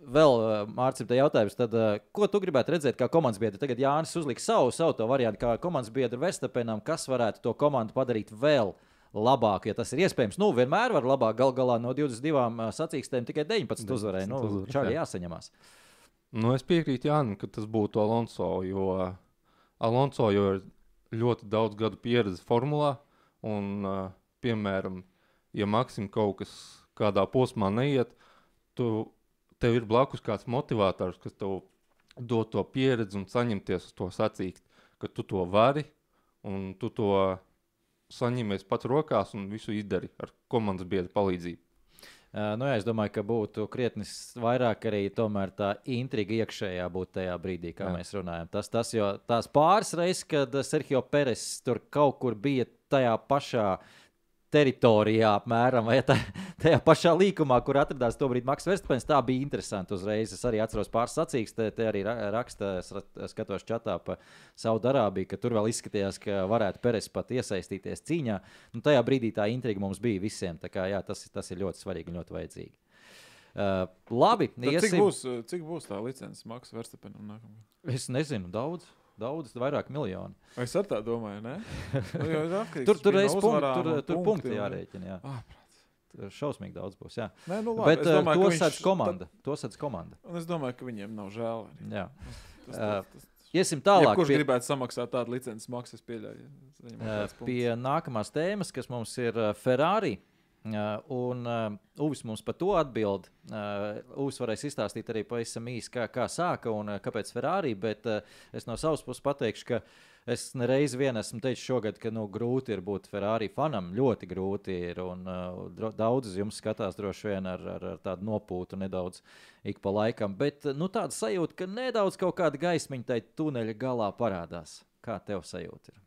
vēl uh, Mārcis, te jautājums, tad, uh, ko tu gribētu redzēt kā komandas biedri? Tagad Jānis uzliks savu, savu to variantu, kā komandas biedru Verstapenam, kas varētu to komandu padarīt vēl labāk, ja tas ir iespējams. Nu, vienmēr var labāk, gal galā no 22 uh, sacīkstēm tikai 19 uzvarēja. Nu, jā. jāsaņemās. Nu, es piekrītu Jānim, ka tas būtu Alonso, jo Alonso jau ir ļoti daudz gadu pieredze formulā. Un, piemēram, ja Maksim kaut kas kādā posmā neiet, tu, tev ir blakus kāds motivators, kas tev dod to pieredzi un saņemties uz to sacīkt, ka tu to vari un tu to saņemies pats rokās un visu izdari ar komandas biedru palīdzību. Uh, nu, jā, es domāju, ka būtu krietni vairāk arī tomēr tā intriga iekšējā būt tajā brīdī, kā jā. Mēs runājam. Tas, tas jau tās pāris reizes, kad uh, Sergio Peres tur kaut kur bija tajā pašā teritorijā, apmēram, vai tā, *laughs* tajā pašā līkumā, kur atradās to brīdi Maks Verstapens. Tā bija interesanti uzreiz. Es arī atceros pāris sacīkstes, te, te arī ra- raksta, skatos čatā pa Saudārābiju, ka tur vēl izskatījās, ka varētu Peres pat iesaistīties cīņā. Nu, tajā brīdī tā intriga mums bija visiem. Tā kā, jā, tas, tas ir ļoti svarīgi un ļoti vajadzīgi. Uh, labi, Tad Cik iesim. būs, uh, cik būs tā licences maksa Verstapenam nākamajā? Es nezinu, daudz, daudz, vairāk miljonu. Es ar tā domāju, ne? Nu, *laughs* atkarīgs Tur, tur, bija no reiz punkti, tur, tur punkti punkti un- jārēķina. Jā. Ah, šausmīgi daudz būs. Jā. Nē, nu labi, Bet es uh, domāju, to sēdz komanda. Sēdz komanda. Un es domāju, ka viņiem nav žēl. Arī. Jā. Tas, tas, tas, Iesim tālāk. Kurš pie- gribētu samaksāt tādu licences maksu, pieļauju. punkts. Pie nākamās tēmas, kas mums ir Ferrari. Uh, un uh, Uvis mums par to atbild. Uh, Uvis varēs izstāstīt arī pavisam īsi, kā, kā sāka un kāpēc Ferrari. Bet es no savas puses pateikšu, ka es nereiz vien esmu teicis šogad, ka nu, grūti ir būt Ferrari fanam. Ļoti grūti ir. Un, uh, daudz jums skatās droši vien ar, ar, ar tādu nopūtu nedaudz ik pa laikam. Bet nu, tāda sajūta, ka nedaudz kaut kāda gaismiņa tai tuneļa galā parādās. Kā tev sajūta? Ir?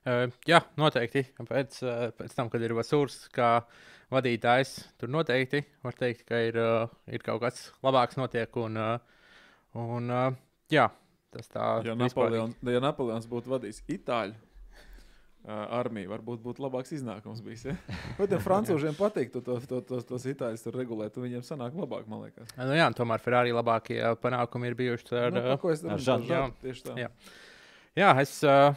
Uh, jā, noteikti. Pēc, uh, pēc tam, kad ir Vasūrs kā vadītājs, tur noteikti var teikt, ka ir, uh, ir kaut kas labāks notiek. Un, uh, un, uh, jā, tas tā Ja vispārīgi. Napoleons, ja Napoleons būtu vadījis Itāļu uh, armiju, varbūt būtu labāks iznākums bijis. Ja? *laughs* Bet ja francūžiem patīk to, to, to, to, tos itāļus tur regulēt, tad viņiem sanāk labāk, man liekas. Nu, jā, tomēr Ferrari labākie panākumi ir bijuši ar, Nu, ko es? Žanu. Jā, Jā. es uh,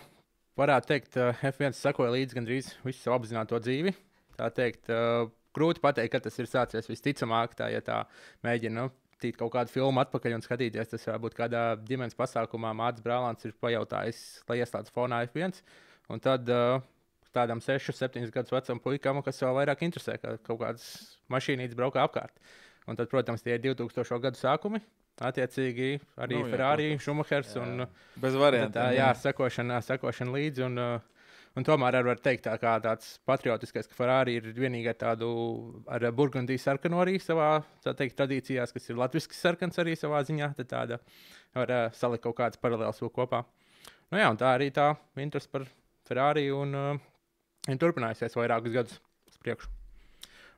varētu teikt, uh, F1 sekoja līdzi gandrīz visu savu apzināto dzīvi. Tā teikt, uh, grūti pateikt, kad tas ir sācies visticamāk, tā, ja tā mēģina. Nu, Tīt kaut kādu filmu atpakaļ un skatīties. Tas varētu būt kādā ģimenes pasākumā. Mācis Brālāns ir pajautājis, lai ieslēgtu fonā F1. Un tad uh, tādam 6, 7 gadus vecam puikam, kas vēl vairāk interesē, ka kaut kādas mašīnītes braukā apkārt. Un tad, protams, tie ir 2000. gadu sākumi. Attiecīgi arī Nu, jā, Ferrari, Schumachers un Bez variantiem. Tā, jā, sekošana, sekošana līdzi. Un, uh, un tomēr arī var teikt, tā, kā tāds patriotiskais, ka Ferrari ir vienīgā tādu ar burgundijas sarkanu arī savā teikt, tradīcijās, kas ir latviešu sarkans arī savā ziņā. Tad tāda var uh, salikt kaut kādas paralēlas vēl kopā. Nu, jā, un tā arī tā interese par Ferrari un uh, ir turpinājusies vairākus gadus uz priekšu.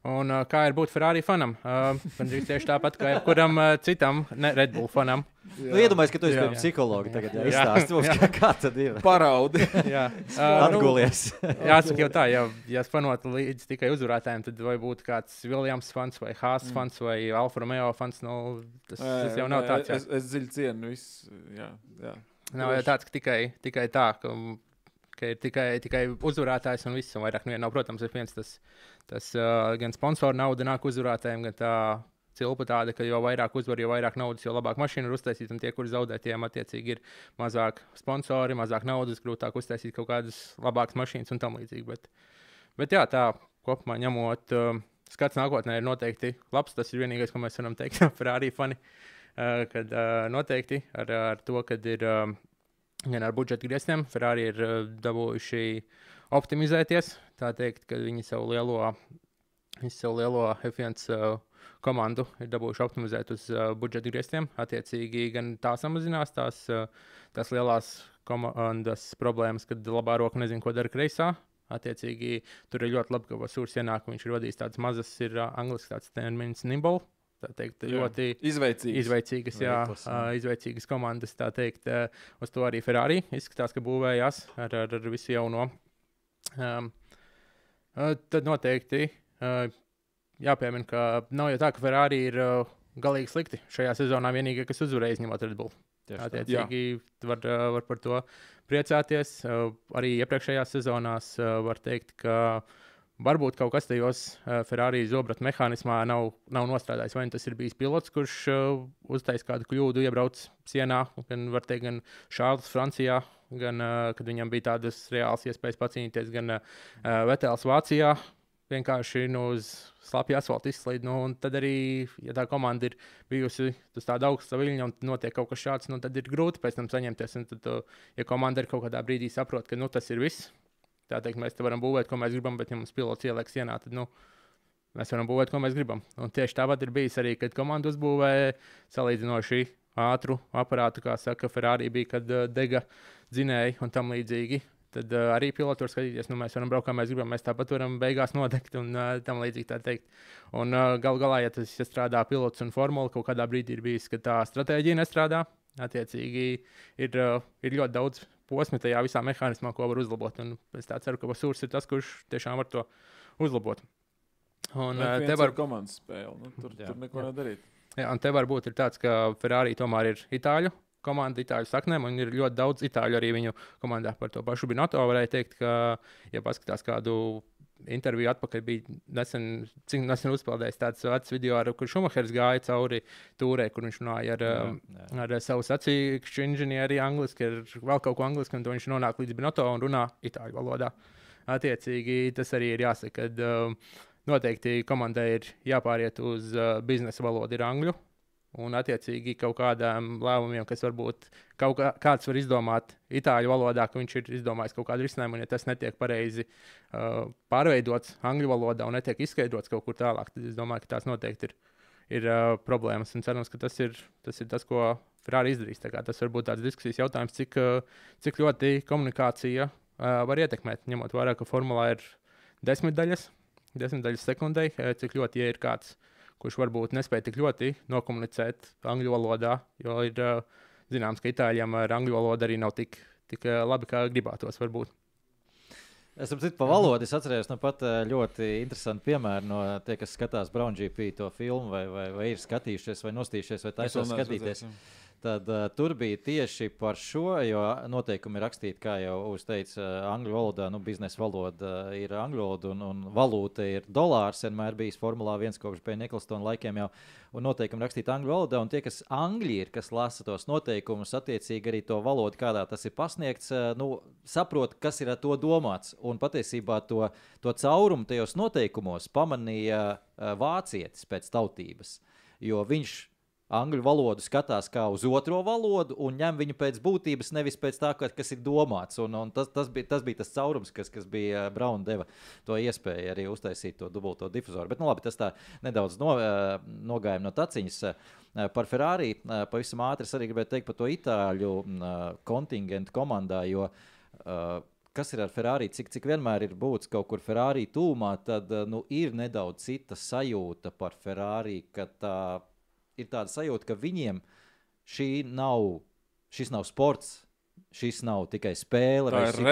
Un, uh, kā ir būt Ferrari fanam? Uh, gandrīz tieši tāpat kā jebkuram uh, citam ne Red Bull fanam. Nu, Iedomājieties, ka tu esi Jā. pie psihologa tagad. Jā, Jā. izstāsti mums, Jā. kā, kā tad ir. Paraudi. Jā, *laughs* uh, Atgulies. Jāsaka, jau tā, ja, ja fanotu līdzi tikai uzvarētājiem, tad vai būtu kāds Viljams fans, vai Hāzes Mm. fans, vai Alfa Romeo fans. Nu, tas, tas jau nav tāds. Jā. Es, es dziļi cienu visu. Jā, jā. Nav jau tāds, ka tikai, tikai tā, ka, ka ir tikai, tikai uzvarētājs un viss, un vairāk neviena nav. Protams, ir viens tas, tas uh, gan sponsoru nauda nāk uzvarētājiem, gan tā cilpa tāda, ka jo vairāk uzvar, jo vairāk naudas, jo labāk mašīna ir uztaisīta, un tie, kuri zaudē, tiem attiecīgi ir mazāk sponsori, mazāk naudas, grūtāk uztaisīt kaut kādas labākas mašīnas un tam līdzīgi. Bet, bet jā, tā kopumā ņemot, uh, skats nākotnē ir noteikti labs. Tas ir vienīgais, ko mēs varam teikt *laughs* par Ferrari fani. Uh, kad uh, noteikti ar, ar to, kad ir uh, gan ar budžeta grieztiem, Ferrari ir uh, dabūjuši optimizēties. Tā teikt, ka viņi savu lielo, savu lielo F1 uh, komandu ir dabūjuši optimizēt uz uh, budžeta grieztiem. Attiecīgi, gan tā samazinās tās, uh, tās lielās komandas problēmas, kad labā roka nezina, ko dara kreisā. Attiecīgi, tur ir ļoti labi, ka Vasūrs ienāk, viņš ir vadījis tādas mazas, ir uh, angļuiski tāds termins nimble. Teikt, Jā. ļoti Izveicīgs. izveicīgas, jā, Veiklas, jā. izveicīgas komandas. Teikt, uz to arī Ferrari izskatās, ka būvējās ar, ar, ar visu jauno. Um, tad noteikti uh, jāpiemina, ka nav jau tā, ka Ferrari ir uh, galīgi slikti. Šajā sezonā vienīgais, kas uzvarēja, izņemot Red Bull. Attiecīgi, var, uh, var par to priecāties. Uh, Arī iepriekšējās sezonās uh, var teikt, ka varbūt kaut kas tajos uh, Ferrari zobrata mehānismā nav, nav nostrādājis. Vai nu tas ir bijis pilots, kurš uh, uztaisīja kādu kļūdu, iebrauc sienā, gan, teikt, gan Šārls Francijā, gan uh, kad viņam bija tādas reālas iespējas pacīnīties, gan Vetēls Vācijā. Vienkārši nu, uz slapja asfalta izslīd. Nu, tad arī, ja tā komanda ir bijusi uz tāda augsta viļņa un notiek kaut kas šāds, nu, tad ir grūti pēc tam saņemties. Un tad, ja komanda ir kaut kādā brīdī saprot, ka nu, tas ir viss, tā teikt, mēs te varam būvēt, ko mēs gribam, bet ja mums pilots ieliek sienā, tad nu, mēs varam būvēt, ko mēs gribam. Un tieši tāpat ir bijis arī, kad komanda uzbūvēja salīdzinoši ātru aparātu, kā saka, Ferrari bija, kad uh, dega dzinēji un tam līdzīgi. Tad uh, arī pilots var skatīties, nu, mēs varam braukt, kā mēs gribam. Mēs tāpat varam beigās nodegt un uh, tam līdzīgi tā teikt. Un uh, gal galā, ja tas ja strādā pilots un formula, kaut kādā brīdī ir bijis, ka tā stratēģija nestrādā. Attiecīgi, ir, uh, ir ļoti daudz posmu tajā visā mehānismā, ko var uzlabot. Un es tā ceru, ka Vasūrs ir tas, kurš tiešām var to uzlabot. Un, uh, te var komandas spēle. Nu, tur, Jā. tur neko nevar darīt. Jā, un te varbūt ir tāds, ka Ferrari tomēr ir itāļu komanda, itāļu saknēm, un ir ļoti daudz itāļu arī viņu komandā par to pašu Binoto. Varēja teikt, ka, ja paskatās kādu interviju atpakaļ, bija nesen, cik nesen uzpeldējis tāds vecs video, ar, kur Šumahers gāja cauri tūrē, kur viņš runāja ar, Jā, um, jā. ar savu sacīkšu inženieri angliski, ar vēl kaut ko angliski, un tad viņš nonāk līdz Binoto un runā itāļu valodā. Attiecīgi, tas arī ir jāsaka, ka um, noteikti komandai ir jāpāriet uz uh, biznesa valodu, ir angļu. Un, attiecīgi, kaut kādām lēmumiem, kas varbūt kaut kā, kāds var izdomāt itāļu valodā, ka viņš ir izdomājis kaut kādu risinājumu, un ja tas netiek pareizi uh, pārveidots angļu valodā un netiek izskaidrots kaut kur tālāk, tad es domāju, ka tās noteikti ir, ir uh, problēmas. Un cerams, ka tas ir, tas ir tas, ko Ferrari izdarīs. Tas var būt tāds diskusijas jautājums, cik, uh, cik ļoti komunikācija uh, var ietekmēt, ņemot vērā, ka formulā ir desmit daļas, desmit daļas sekundē, uh, cik ļoti, ja ir kāds kurš varbūt nespēja tik ļoti nokomunicēt angļu valodā, jo ir uh, zināms, ka itāļiem ar angļu valodu arī nav tik, tik uh, labi, kā gribētos. Varbūt. Es saprotu, par valodu. Es atceros nu, pat eh, ļoti interesantu piemēru no tie, kas skatās Brown GP to filmu, vai, vai, vai ir skatījušies, vai nostījušies, vai taisās skatīties. redzējis, jā. Tad uh, tur bija tieši par šo, jo noteikumi ir rakstīti, kā jau uzteica, uh, angļu valodā, nu, biznesa valoda uh, ir angļu valoda un, un valūta ir dolārs. Vienmēr bijis Formulā 1 kopš pēc Niklstona laikiem jau, un noteikumi rakstīti angļu valodā. Un tie, kas angļi ir, kas lasa tos noteikumus, attiecīgi arī to valodu, kādā tas ir pasniegts, uh, nu, saprot, kas ir ar to domāts. Un patiesībā to, to caurumu tajos noteikumos pamanīja uh, vācietis pēc tautības, jo viņš angļu valodu skatās kā uz otro valodu un ņem viņu pēc būtības, nevis pēc tā, ka- kas ir domāts. Un, un tas, tas, bija, tas bija tas caurums, kas, kas bija uh, Brauna deva to iespēju arī uztaisīt to dubulto difuzoru. Bet, nu, labi, tas tā nedaudz no, uh, nogāja no taciņas. Uh, Par Ferrari pavisam ātri arī gribēju teikt par to itāļu uh, kontingentu komandā. Jo, kas ir ar Ferrari, cik, cik vienmēr ir būtis kaut kur Ferrari tūmā, tad nu, ir nedaudz cita sajūta par Ferrari, ka tā ir tāda sajūta, ka viņiem šī nav, šis nav sports, šis nav tikai spēle, Tā vai ir tikai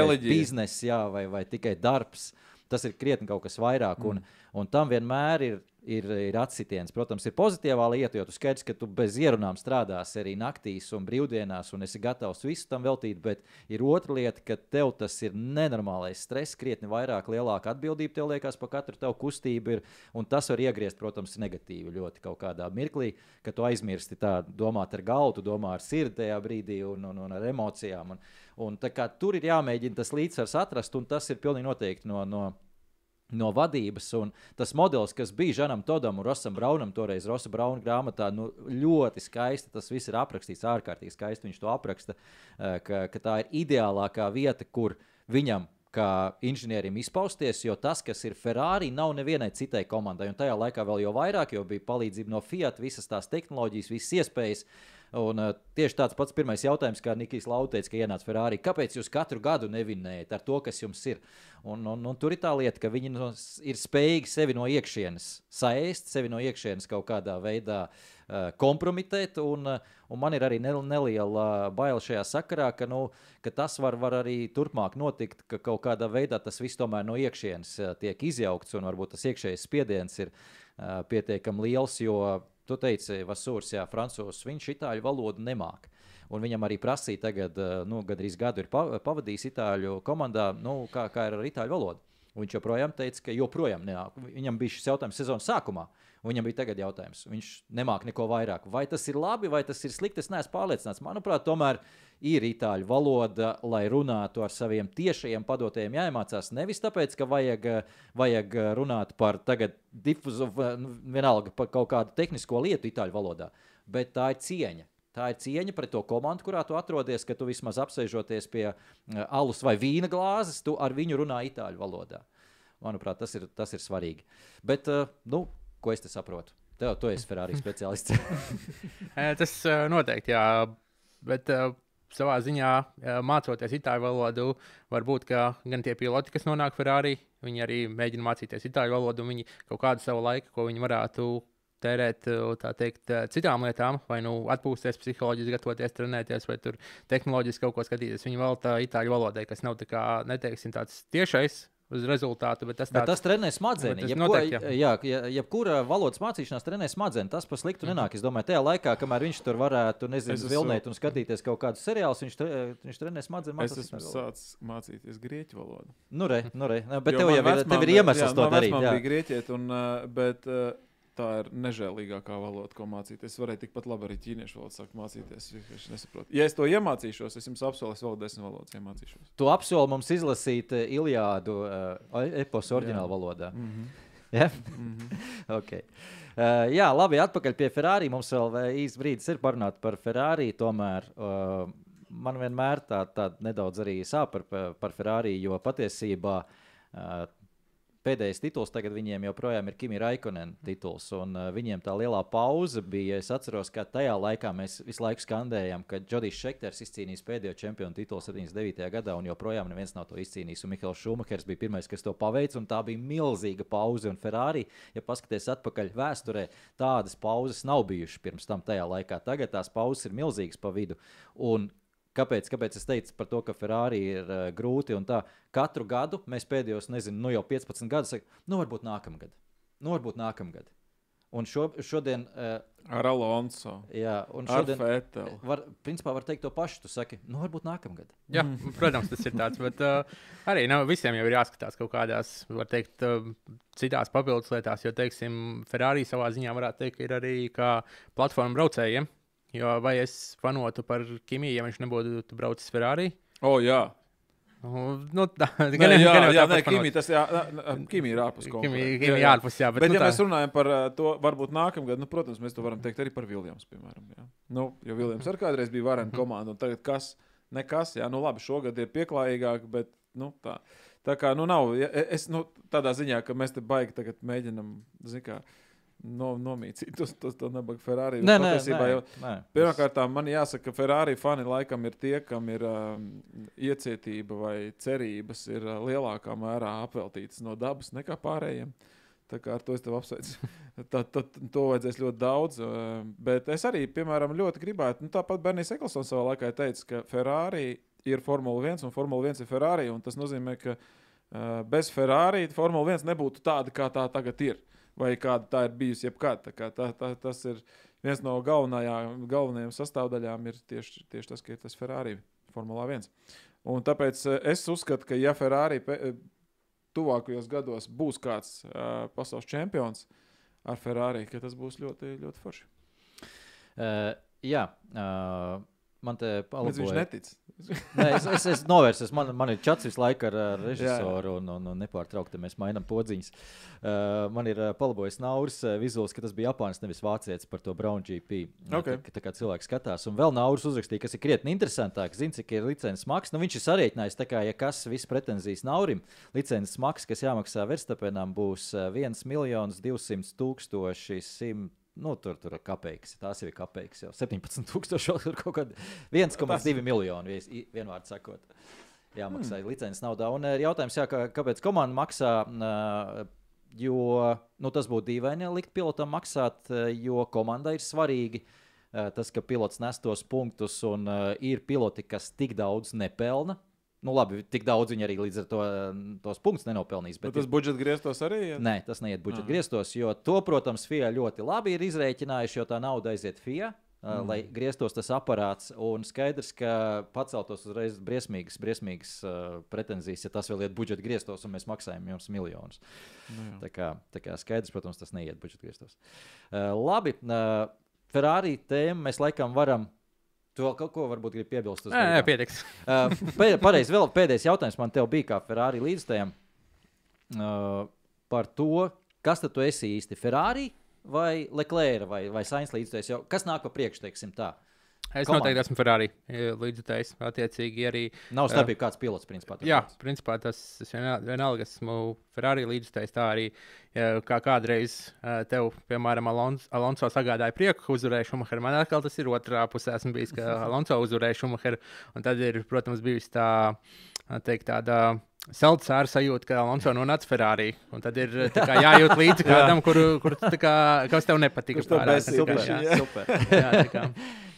jā, vai, vai tikai darbs. Tas ir krietni kaut kas vairāk, un, un tam vienmēr ir, ir, ir atsitiens. Protams, ir pozitīvā lieta, jo tu skaidrs, ka tu bez ierunām strādāsi arī naktīs un brīvdienās, un esi gatavs visu tam veltīt. Bet ir otra lieta, ka tev tas ir nenormālais stress, krietni vairāk, lielāka atbildība tev liekas par katru tavu kustību. Ir, un tas var iegriezt, protams, negatīvi ļoti kaut kādā mirklī, kad tu aizmirsti tā domāt ar galvu, tu domā ar sirdi tajā brīdī un, un, un ar emocijām. Un, un, tur ir jāmēģina tas līdzsvars atrast, un tas ir pilnīgi noteikti no. no no vadības. Un tas modelis, kas bija Žanam Todam un Rosam Braunam, toreiz Rosa Brauna grāmatā, nu, ļoti skaisti. Tas viss ir aprakstīts, ārkārtīgi skaisti. Viņš to apraksta, eh, ka, ka tā ir ideālākā vieta, kur viņam. Kā inženierim izpausties, jo tas, kas ir Ferrari, nav nevienai citai komandai. Un tajā laikā vēl jau vairāk, jo bija palīdzība no Fiat, visas tās tehnoloģijas, visas iespējas. Un, uh, tieši tāds pats pirmais jautājums, kā Nikijs Lautēns, ka ienāca Ferrari. Kāpēc jūs katru gadu nevinējat ar to, kas jums ir? Un, un, un tur ir tā lieta, ka viņi no, ir spējīgi sevi no iekšienes saēst, sevi no iekšienes kaut kādā veidā uh, kompromitēt. Un, uh, un man ir arī nel, neliela baila šajā sakarā, ka, nu, ka tas var, var arī turpmāk notikt, ka kaut kādā veidā tas viss tomēr no iekšienes tiek izjaukts un varbūt tas iekšējais spiediens ir pietiekami liels. Jo tu teici, Vasūrs, jā, francūzs, viņš itāļu valodu nemāk. Un viņam arī prasīja, tagad, uh, nu, gandrīz gadu ir pa- pavadījis itāļu komandā, nu, kā, kā ir ar itāļu valodu. Un Viņš joprojām teica, ka joprojām nenāk. Viņam bija šis jautājums sezonas sākumā, un viņam bija tagad jautājums. Viņš nemāk neko vairāk. Vai tas ir labi, vai tas ir slikti, es neesmu pārliecināts. Manuprāt, tomēr ir itāļu valoda, lai runātu ar saviem tiešajiem padotajiem jāiemācās. Nevis tāpēc, ka vajag, eh, vajag eh, runāt par difuzu, nu, vienalga par kaut kādu tehnisko lietu itāļu valodā, bet tā ir cieņa. Tā ir cieņa pret to komandu, kurā tu atrodies, ka tu vismaz apsēžoties pie uh, alus vai vīna glāzes, tu ar viņu runā itāļu valodā. Manuprāt, tas ir, tas ir svarīgi. Bet, uh, nu, ko es te saprotu? Tev, tu esi Ferrari speciālists. *laughs* Tas noteikti, jā. Bet savā ziņā, mācoties itāļu valodu, varbūt gan tie piloti, kas nonāk Ferrari, viņi arī mēģina mācīties itāļu valodu, un viņi kaut kādu savu laiku, ko viņi varētu tērēt tā teikt, citām lietām, vai nu atpūsties psiholoģiski, gatavoties, trenēties, vai tur tehnoloģiski kaut ko skatīties. Viņi veltā itāļu valodai, kas nav tā kā, neteiksim, tāds tiešais uz rezultātu, bet tas Bet tāds, tas trenē smadzenes. Bet noteikti, jā. jebkura valodas mācīšanās trenē smadzenes. Tas par sliktu nenāk. Es domāju, tajā laikā, kamēr viņš tur varētu, nezinu, Es vilnēt un skatīties kaut kādus seriālus, viņš, tre, viņš trenē smadzenes. Es esmu sācis mācīties grieķu valodu. Nu, re, nu, re. Ne, Bet Jo tev man jau ir, tev ir iemesls jā, to man darīt. Jā. bija grieķiete, un, uh, bet uh, tā ir nežēlīgākā valoda, ko mācīties. Es varēju tikpat labi arī ķīniešu valodu sākt mācīties. Es nesaprotu. Ja es to iemācīšos, es jums apsolu, es vēl desmit valodas iemācīšos. Tu apsoli mums izlasīt uh, Iliādu uh, eposu oriģinālā valodā. Mm -hmm. Ja? Mm -hmm. okay. uh, jā, labi, atpakaļ pie Ferrari. Mums vēl īsts brīdis ir parunāt par Ferrari. Tomēr uh, man vienmēr tā, tā nedaudz arī sāp par, par- par Ferrari, jo patiesībā uh, pēdējais tituls tagad viņiem joprojām ir Kimi Raikonen tituls. Un, uh, viņiem tā lielā pauze bija. Es atceros, ka tajā laikā mēs visu laiku skandējām, ka Džodijs Šekters izcīnījis pēdējo čempionu titulu 79. gadā, un joprojām neviens nav to izcīnījis. Un Mihails Šumahers bija pirmais, kas to paveica, un tā bija milzīga pauze. Un Ferrari, ja paskaties atpakaļ vēsturē, tādas pauzes nav bijušas pirms tam tajā laikā. Tagad tās pauzes ir milzīgas pa vidu. Un Kāpēc, kāpēc es teicu par to, ka Ferrari ir uh, grūti un tā? Katru gadu mēs pēdējos, nezinu, nu jau 15 gadus, nu varbūt nākamgad. Nu varbūt nākamgad. Un šo, šodien. Uh, Ar Alonso. Jā, un Ar šodien. Feteli. Var, principā var teikt to pašu. Tu saki, nu varbūt nākamgad. Jā, protams, tas ir tāds. Bet uh, arī nu, visiem jau ir jāskatās kaut kādās, var teikt, uh, citās papildus lietās. Jo, teiksim, Ferrari savā ziņā varētu teikt, ka ir arī kā platforma braucējiem. Jo vai es fanotu par Kimiju, ja viņš nebūtu braucis Ferrari? O, jā. Nu, tā, Nē, gan, jā, gan jā, nē. Kimi, tas jā, Kimi ir ārpus Kimi- konkurence. Kimi jā. ārpus, jā, bet bet nu ja tā- mēs runājam par uh, to, varbūt nākamgad, nu, protams, mēs to varam teikt arī par Viljams, piemēram. Jā. Nu, jo Viljams arī kādreiz bija varena komanda, un tagad kas, nekas, jā, nu labi, šogad ir pieklājīgāk, bet, nu, tā. Tā kā, nu, nav, ja, es, nu, tādā ziņā, ka mēs te baigi tagad mēģinam, zin kā, no, nomīcīt uz to, to nabaga Ferrari. Nē, nē, nē, jau- nē. Pirmkārt, man jāsaka, ka Ferrari fani laikam ir tie, kam ir um, iecietība vai cerības ir uh, lielākā mērā apveltītas no dabas nekā pārējiem. Tā kā ar to es tev apsveicu. *laughs* Tad, tad to vajadzēs ļoti daudz. uh, Bet es arī, piemēram, ļoti gribētu, nu, tāpat Bernijs Eklsons savā laikā teica, ka Ferrari ir Formula 1 un Formula 1 ir Ferrari. un Tas nozīmē, ka uh, bez Ferrari Formula 1 nebūtu tāda, kā tā tagad ir. Vai kāda tā ir bijusi jebkad. Tā Tā, tā, tas ir viens no galvenajām, sastāvdaļām, ir tieši, tieši tas, ka ir tas Ferrari Formula 1. Un tāpēc eh, es uzskatu, ka ja Ferrari eh, tuvākajos gados būs kāds uh, pasaules čempions ar Ferrari, tas būs ļoti, ļoti forši. Uh, jā, uh, man te Līdz palīdz. viņš netic. Nē, es, es, es novērsos. Man, man ir čats visu laiku ar, ar režisoru, un, un, un nepārtraukti mēs mainām podziņas. Uh, man ir uh, palabojis Nauris uh, vizuāls, ka tas bija Japāns, nevis Vācijas par to Brown GP. Ok. Tā, tā kā cilvēks skatās. Un vēl Nauris uzrakstīja, kas ir krietni interesantāk. Zina, cik ir licences maksas. Nu, viņš ir sarēķinājis, tā kā, ja kas viss pretenzijas Naurim, licences maksas, kas jāmaksā Verstapenam, būs uh, 1 miljons 200 tūkstoši 100. Nu, tur tur ir kapeiks. Tās ir kapeiks. Jau 17,000 tur kaut kāda 1,2 miljoni vies- i- vienvārds sakot. Jāmaksā hmm. licences naudā. Un ir jautājums, jā, kā, kāpēc komanda maksā? ā, Jo nu, tas būtu dīvaini, likt pilotam maksāt, ā, jo komandai ir svarīgi tas, ka pilots nes tos punktus, un ir piloti, kas tik daudz nepelna. Nu, labi, tik daudz viņi arī līdz ar to tos punktus nenopelnīs. Bet Bet tas budžets grieztos arī. Ja? Nē, tas neiet budžeta Ah. griestos, jo to, protams, FIA ļoti labi ir izrēķinājuši, jo tā nauda aiziet FIA. Uh, Mm. lai grieztos tas aparāts, un skaidrs, ka paceltos uzreiz briesmīgas, briesmīgas uh, pretenzijas, ja tas vēl iet budžeta griestos, un mēs maksājam jums miljonus. Nu jā. tā, kā, tā kā skaidrs, protams, tas neiet budžeta griestos. Uh, labi, uh, Ferrari tēmu mēs laikam varam. Tu vēl kaut ko varbūt gribi piebilst? Nē, nē, pietiks. *laughs* Uh, Pareizi, vēl pēdējais jautājums man te bija kā Ferrari līdzstājam. Uh, par to, kas tad tu esi īsti Ferrari vai Leclerc vai, vai Sainz līdzstājs. Kas nāk pa priekšu, teiksim tā? Es Komanda. noteikti esmu Ferrari līdzekļs. Attiecīgi arī. Nav eh, starpība, kāds pilots, principā. Jā, teici. principā tas es vienalga esmu Ferrari līdzekļs. Tā arī ja, kā kādreiz tev, piemēram, Alonso, Alonso sagādāja prieku, uzvarēja Šumacheru. Man atkal tas ir otrā pusē. Esmu bijis, ka *laughs* Alonso uzvarēja Šumacheru. Un tad ir, protams, bijusi tā, teikt, tāda. Salds ar sajūtu, ka Alonso nonāca Ferrari. Un tad ir tā kā, jājūt līdzi *laughs* kādam, kur, kur kā, kas tev nepatika. Kurš tev kā, Super, jā. jā, super. Jā, tā kā.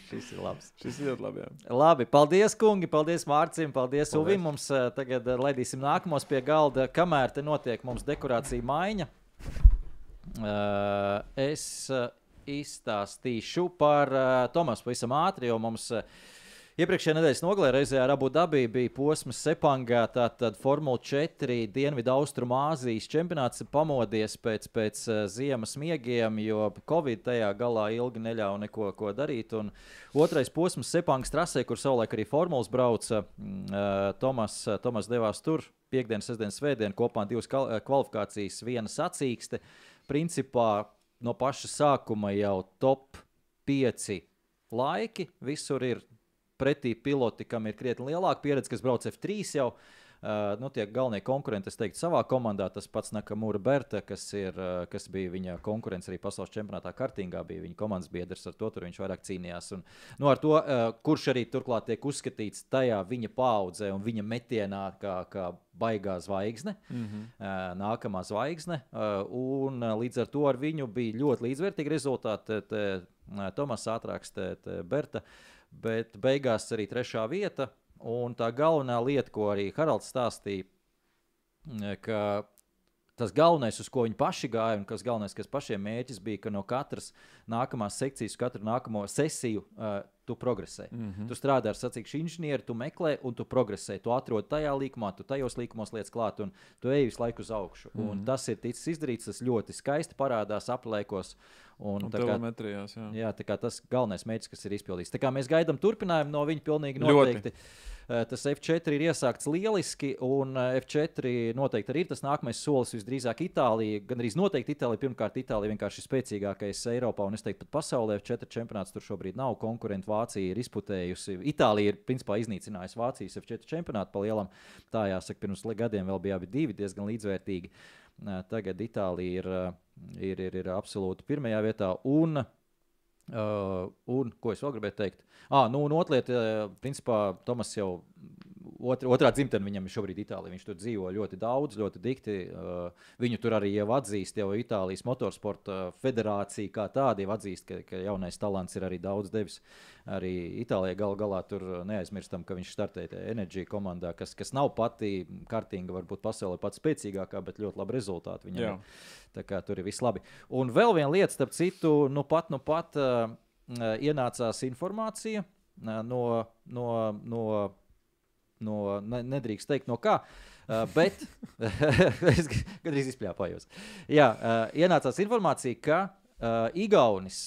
Šis ir labs. Šis ir ļoti labi. Jā. Labi, paldies, kungi. Paldies, Mārcis. Paldies, Paldies. Uvim. Mums uh, tagad uh, laidīsim nākamos pie galda, kamēr te notiek mums dekorācija maiņa. Uh, es izstāstīšu par Tomasu pavisam ātri, jo mums. Uh, Iepriekšējā nedēļas nogalē reizē ar Abu Dabī bija posms Sepangā, tātad Formula 4 Dienvidu Austrumāzijas čempionāts pamodies pēc, pēc uh, ziemas miegiem, jo Covid tajā galā ilgi neļāva neko ko darīt. Un otrais posms Sepangas trasē, kur savulaik arī formulas brauca, mm, uh, Tomas, uh, Tomas devās tur piekdienas, sestdienas, svētdienas kopā divas kvalifikācijas, viena sacīkste. Principā no paša sākuma jau top 5 laiki visur ir pretī piloti, kam ir krietni lielāka pieredze, kas brauc F3 jau. Uh, nu, tie galvenie konkurenti, es teiktu, savā komandā. Tas pats Nakamura Berta, kas, ir, uh, kas bija viņa konkurents arī pasaules čempionātā, Kartingā bija viņa komandas biedrs. Ar to viņš vairāk cīnījās. Un, nu, ar to, uh, kurš arī turklāt tiek uzskatīts tajā viņa paudzē un viņa metienā, kā, kā baigā zvaigzne, mm -hmm. uh, nākamā zvaigzne. Uh, un uh, līdz ar to ar viņu bija ļoti līdzvērtīgi rezultāti. Uh, Tomas ātrāks, Berta. Bet beigās arī trešā vieta. Un tā galvenā lieta, ko arī Haralds stāstīja, mm, ka tas galvenais, uz ko viņi paši gāja, un kas galvenais, kas pašiem mērķis bija, ka no katras nākamās sekcijas, katru nākamo sesiju uh, tu progresē. Mm -hmm. Tu strādā ar sacīkšu inženieri, tu meklē un tu progresē. Tu atrod tajā līkumā, tu tajos līkumos lietas klāt, un tu ej visu laiku uz augšu. Mm -hmm. Un tas ir ticis izdarīts, tas ļoti skaisti parādās aplēkos. Un, Un tā kā- telemetrijās, jā. Jā, tā kā tas galvenais mērķis, kas ir izpildīts. Tā kā mēs gaidām turpinājumu no viņa, pilnīgi Ļoti. noteikti. Eh, Tas F4 ir iesākts lieliski, un eh, F4 noteikti arī ir tas nākamais solis. Visdrīzāk Itālija, gan arī noteikti Itālija. Pirmkārt, Itālija vienkārši ir spēcīgākais Eiropā, un es teiktu, pat pasaulē F4 čempionāts tur šobrīd nav. Konkurenti Vācija ir izputējusi. Itālija ir principā iznīcinājusi Vācijas F4 čempionātu pa lielam. Tā jāsaka, pirms gadiem vēl bija abi divi diezgan līdzvērtīgi. Eh, Tagad Itālija ir, eh, ir, ir, ir absolūti pirmajā vietā. Un, Uh, un ko es vēl gribēju teikt? Ah, nu, un otra lieta, uh, principā, Tomas jau otr, otrā dzimtenē viņam ir šobrīd Itālijā. Viņš tur dzīvo ļoti daudz, ļoti dikti. Uh, viņu tur arī jau atzīst, jau Itālijas motorsporta federācija kā tāda jau atzīst, ka, ka jaunais talants ir arī daudz devis. Arī Itālijā gal galā tur uh, neaizmirstam, ka viņš startēja Energy komandā, kas, kas nav pati kārtīga, varbūt pasaulē pats spēcīgākā, bet ļoti labi rezultāti viņam. Jā. Tā kā tur ir viss labi. Un vēl viena lieta, starp citu, nu pat, nu pat uh, ienācās informācija no, no, no, no ne, nedrīkst teikt, no kā. Uh, bet *laughs* es gandrīz izpļāpājos. Jā, uh, ienācās informācija, ka uh, Igaunis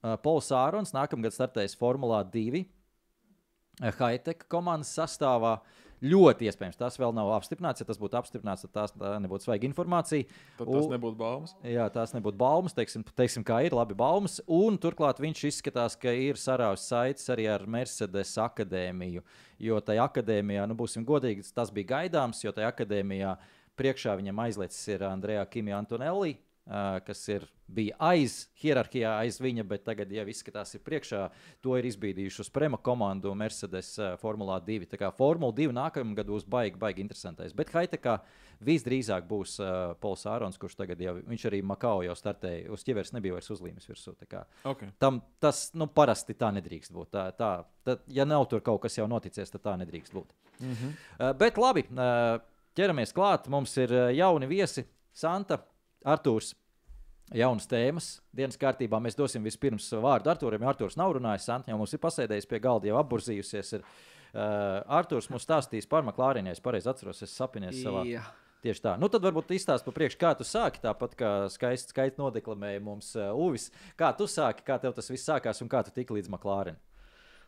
uh, Pols Ārons nākamgad startēs Formulā 2 uh, high-tech komandas sastāvā. Ļoti iespējams, tas vēl nav apstiprināts. Ja tas būtu apstiprināts, tad tās tā nebūtu svaiga informācija. Tad tas nebūtu baumas. Jā, tās nebūtu baumas, teiksim, teiksim, kā ir labi baumas. Un turklāt viņš izskatās, ka ir sarāvis saites arī ar Mercedes akadēmiju. Jo tajā akadēmijā, nu, būsim godīgi, tas bija gaidāms, jo tajā akadēmijā priekšā viņam aizlicis ir Andrejā Kimija Antonelli. Kas ir, bija aiz hierarhijā, aiz viņa, bet tagad jau izskatās, ir priekšā. To ir izbīdījuši uz Prema komandu Mercedes Formula 2. Tā kā Formula 2 nākamā gada būs baigi, baigi interesantais. Bet Haitekā visdrīzāk būs uh, Pols Ārons, kurš tagad jau, viņš arī Makao jau startēja, uz ķiveres nebija vairs uzlīmes virsū. Okay. Tam tas nu, parasti tā nedrīkst būt. Tā, tā, tā, ja nav tur kaut kas jau noticies, tad tā nedrīkst būt. Mhm. Uh, bet labi, uh, ķeramies klāt. Mums ir jauni viesi, Santa, Artūrs. Jaunas tēmas. Dienas kārtībā mēs dosim vispirms vārdu Arthūram. jo Arthurs nav runājis, Santa jau mums ir pasēdējis pie galda, jau apburzījusies. Ir. Uh, Arthurs mums stāstīs par Maklārinu, ja es pareizi atceros, es sapinies savā. Jā. Tieši tā. Nu, tad varbūt izstāst par priekšu, kā tu sāki. Tāpat kā skaisti skait nodeklamēja mums uh, Uvis. Kā tu sāki, kā tev tas viss sākās un kā tu tiki līdz Maklārinam?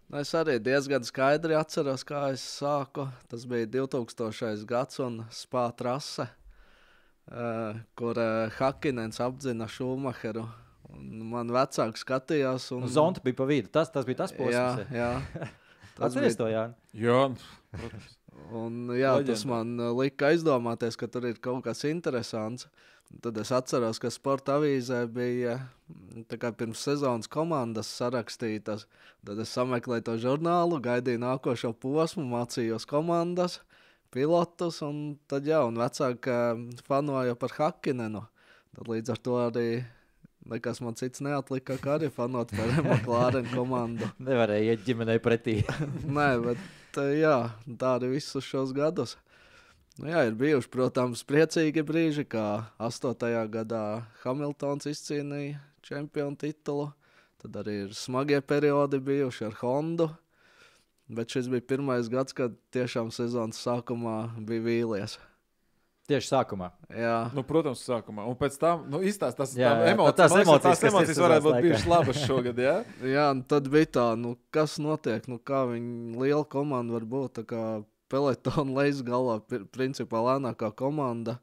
Nu, es arī diezgan skaidri atceros, kā es sāku. Tas bija 2000. gads un spāņu trase, uh, kur uh, Hakinens apzina Šumacheru. Un Man vecāki skatījās, un Zonta bija pa vidu. Tas, tas bija tas posms. Jā, ja? jā. *laughs* Tas bija- to, Jā. Jā. Un, jā, tas Leģenda. man uh, lika aizdomāties, ka tur ir kaut kas interesants. Tad es atceros, ka sporta avīzē bija mm, tā kā pirms sezonas komandas sarakstītas. Tad es sameklēju to žurnālu, gaidīju nākošo posmu, mācījos komandas, pilotus. Un tad jau vecāki uh, fanoja par Hakinenu. Tad līdz ar to arī nekas man cits neatlika, kā arī fanot par McLaren komandu. *laughs* Nevarēja iet ģimenei pretī. *laughs* Nē, bet jā, tā arī visus šos gadus. Nu, jā, ir bijuši, protams, priecīgi brīži, kā 8. gadā Hamiltons izcīnīja čempionu titulu. Tad arī ir smagie periodi bijuši ar Hondu. Bet šis bija pirmais gads, kad tiešām sezonas sākumā bija vīlies. Tieši sākumā. Jā, Nu, protams, sākumā. Un pēc tam, nu, izstāst, tas Jā, jā, emocijas, tās emocijas, tās emocijas varētu būt bijušas labas šogad, jā? *laughs* jā un tad bija tā, nu, kas notiek, nu, kā viņa liela komanda var būt. Peletona *laughs* lejas galā, principā lēnākā komanda.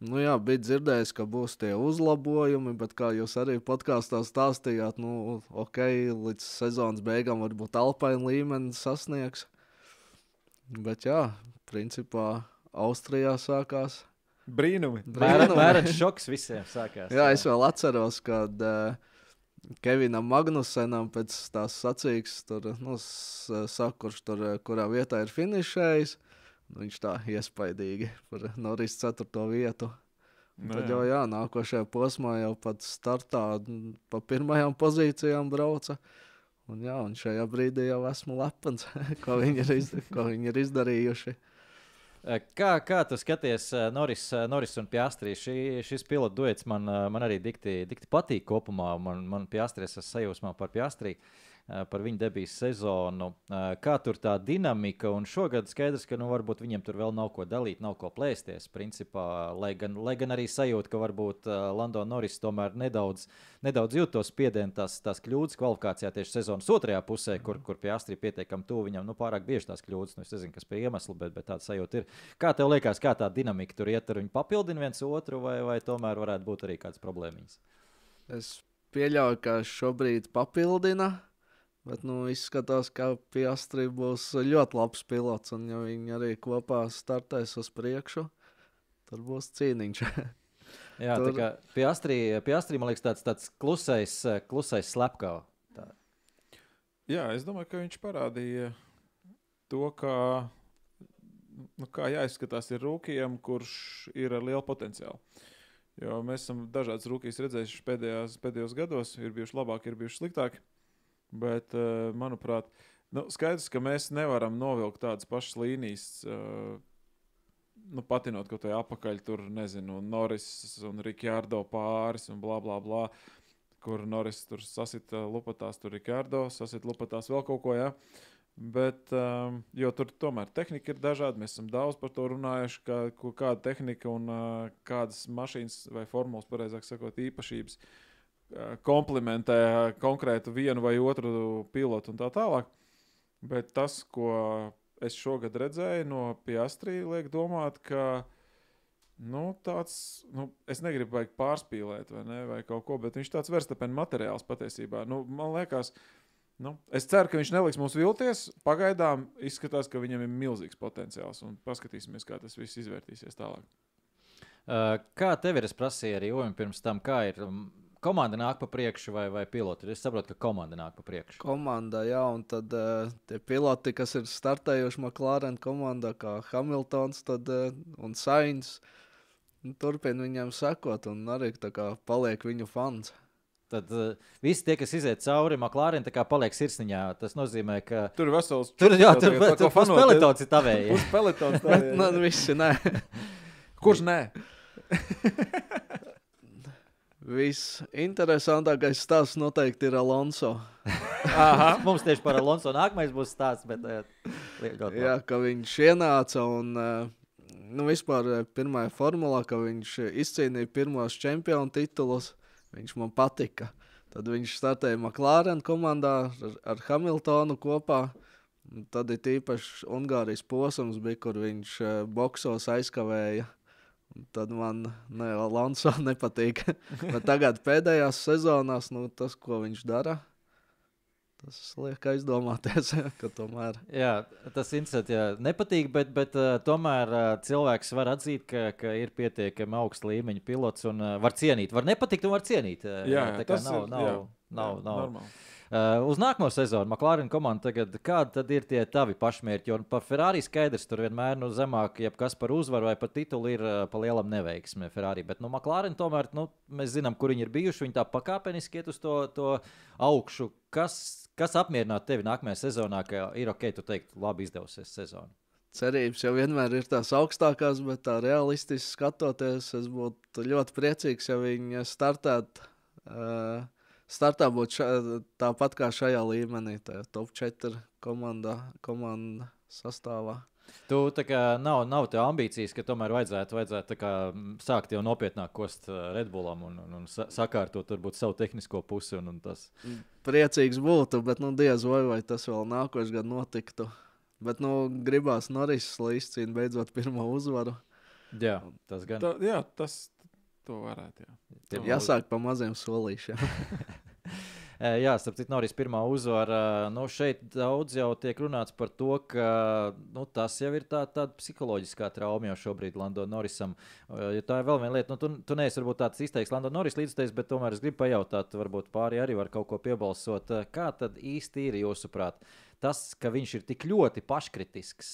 Nu, jā, bija dzirdējis, ka būs tie uzlabojumi, bet kā jūs arī podkāstā stāstījāt, nu, ok, līdz sezonas beigām varbūt alpaina līmeni sasniegs. Bet jā, principā Austrijā sākās. Brīnumi. Mērens šoks visiem sākās. Jā, es vēl atceros, kad uh, Kevinam Magnusenam pēc tās sacīks, tur, nu, s- saka, kurš tur, eh, kurā vietā ir finišējis. Nu, Viņš tā iespaidīgi par Norris 4. vietu. Nu, Tad jā. jau jā, nākošajā posmā jau pat startā mm, pa pirmajām pozīcijām brauca. Un, jā, un šajā brīdī jau esmu lepns, *laughs* ko viņi ir, iz, ko viņi ir izdarījuši. Kā, kā tu skaties, Noris, Noris un Piastri? Šī, šis pilotu duets man, man arī dikti, dikti patīk kopumā. Man, man Piastris ir sajūsmā par Piastri, eh, par viņa debijas sezonu. Eh, Kā tur tā dinamika? Un šogad skaidrs, ka nu, varbūt viņiem tur vēl nav ko dalīt, nav ko plēsties. Principā, lai, gan, lai gan arī sajūta, ka varbūt uh, Lando Noris tomēr nedaudz, nedaudz jūt to spiedienu, tās, tās kļūdas kvalifikācijā tieši sezonas otrajā pusē, kur, kur Piastri pietiekami tuvu viņam. Nu, pārāk bieži tās kļūdas, nu, es nezinu, kas pie iemesla, bet, bet tāda sajūta ir. Kā tev liekas, kā tā dinamika tur iet, ar viņi papildina viens otru, vai, vai tomēr varētu būt arī kādas problēmas? Es pieļauju, ka šobrīd papildina, bet nu, izskatās, ka Piastri būs ļoti labs pilots. Un, ja viņi arī kopā startēs uz priekšu, tad būs cīniņš. *laughs* Jā, Tur- tā kā Piastri, Piastri man liekas, tāds, tāds klusais, eh, klusais slepkavs. Jā, es domāju, ka viņš parādīja to, kā, nu, kā jāizskatās ir rūkījam, kurš ir ar lielu potenciālu. Jo mēs esam dažādas rūkīs redzējuši pēdējās, pēdējos gados, ir bijuši labāki, ir bijuši sliktāki. Bet, eh, manuprāt, nu, skaidrs, ka mēs nevaram novilkt tādas pašas līnijas. eh, Nu, patinot kaut kādā apakaļ, tur nezinu, Norris un Rikārdo pāris un bla bla bla kur Norris tur sasita lupatās, tur Rikārdo, sasita lupatās vēl kaut ko. Ja? Bet, um, jo tur tomēr tehnika ir dažāda. Mēs esam daudz par to runājuši, kā, kāda tehnika un uh, kādas mašīnas vai formulas, pareizāk sakot, īpašības uh, komplementē konkrētu vienu vai otru pilotu un tā tālāk. Bet tas, ko es šogad redzēju no Piastri, liek domāt, ka Nu, tāds, nu, es negribu pārspīlēt, vai, ne, vai kaut ko, bet viņš tāds verstapēna materiāls patiesībā. Nu, man liekas, nu, es ceru, ka viņš neliks mums vilties. Pagaidām izskatās, ka viņam ir milzīgs potenciāls. Paskatīsimies, kā tas viss izvērtīsies tālāk. Uh, kā tev ir? Es prasīju arī Ojam pirms tam, kā ir. Komanda nāk pa priekšu vai, vai piloti? Es saprotu, ka komanda nāk pa priekšu. Komanda, jā, un tad uh, tie piloti, kas ir startējuši McLaren komandā, kā Hamiltons tad, uh, un Sainz, nu, turpina viņiem sekot un arī tā kā paliek viņu fans. Tad uh, visi tie, kas iziet cauri McLaren, tā kā paliek sirsniņā. Tas nozīmē, ka Tur ir vesels Tur, jau tur, tā kā tur fanot, peletons ir tavēji. Uz tavēji. man visi nē. Kurš nē? *laughs* Viss interesantākais stāsts noteikti ir Alonso. *laughs* Mums tieši par Alonso nākamais būs stāsts. Bet, liekot, Jā, ka viņš ienāca un uh, nu, vispār eh, pirmajā formulā, ka viņš eh, izcīnīja pirmos čempionu titulus. Viņš man patika. Tad viņš startēja McLaren komandā ar, ar Hamiltonu kopā. Tad ir īpaši Ungārijas posms, bija, kur viņš boksos aizkavēja. Tad man ne, Alonso *laughs* nepatīk. Bet tagad pēdējās sezonās nu, tas, ko viņš dara, tas liek aizdomāties, *laughs* ka tomēr Jā, tas interesanti. Jā. Nepatīk, bet, bet uh, tomēr uh, cilvēks var atzīt, ka, ka ir pietiekami augsta līmeņa pilots un uh, var cienīt. Var nepatikt, un var cienīt. Uh, Jā, tā jā, kā tas nav, ir- nav, jā, nav, jā, nav. normāli. Uh, uz nākamo sezonu McLaren komanda tagad, kādi ir tie tavi pašmērķi? Jo par Ferrari skaidrs, tur vienmēr nu, zemāk, ja kas par uzvaru vai par titulu ir uh, pa lielam neveiksmi Ferrari. Bet nu, McLaren tomēr nu, mēs zinām, kur viņi ir bijuši. Viņi tā pakāpeniski iet uz to, to augšu. Kas, kas apmierinātu tevi nākamajā sezonā, ka ir ok, tu teikt, labi izdevusies sezona? cerības jau vienmēr ir tās augstākās, bet tā realistiski skatoties, es būtu ļoti priecīgs, ja viņi startētu. Uh, startā būtu ša, tāpat kā šajā līmenī, tā top 4 komandā, komanda sastāvā. Tu tā kā nav, nav tā ambīcijas, ka tomēr vajadzētu, vajadzētu kā, mm, sākt jau nopietnāk kost Redbullam un, un, un sa- sakārtot varbūt savu tehnisko pusi. Un, un tas. Priecīgs būtu, bet nu, diez vai, vai tas vēl nākošais gads notiktu. Bet nu, gribās Norris, lai izcīnītu beidzot pirmo uzvaru. Jā, tas gan. Tā, jā, tas to varētu. Jā. Tie Jāsāk pa maziem solīšiem. *laughs* *laughs* Eh, Jā, starp citu, Norris pirmā uzvara. Nu, šeit daudz jau tiek runāts par to, ka nu, tas jau ir tā, tāda psiholoģiskā trauma jau šobrīd Landonam Norrisam. Eh, Jo tā ir vēl viena lieta, nu, tu, tu neesi varbūt tāds izteiks Landonam Norris līdzstājs, bet tomēr es gribu pajautāt, varbūt pāri arī var kaut ko piebalsot. Kā tad īsti ir jūsuprāt tas, ka viņš ir tik ļoti paškritisks?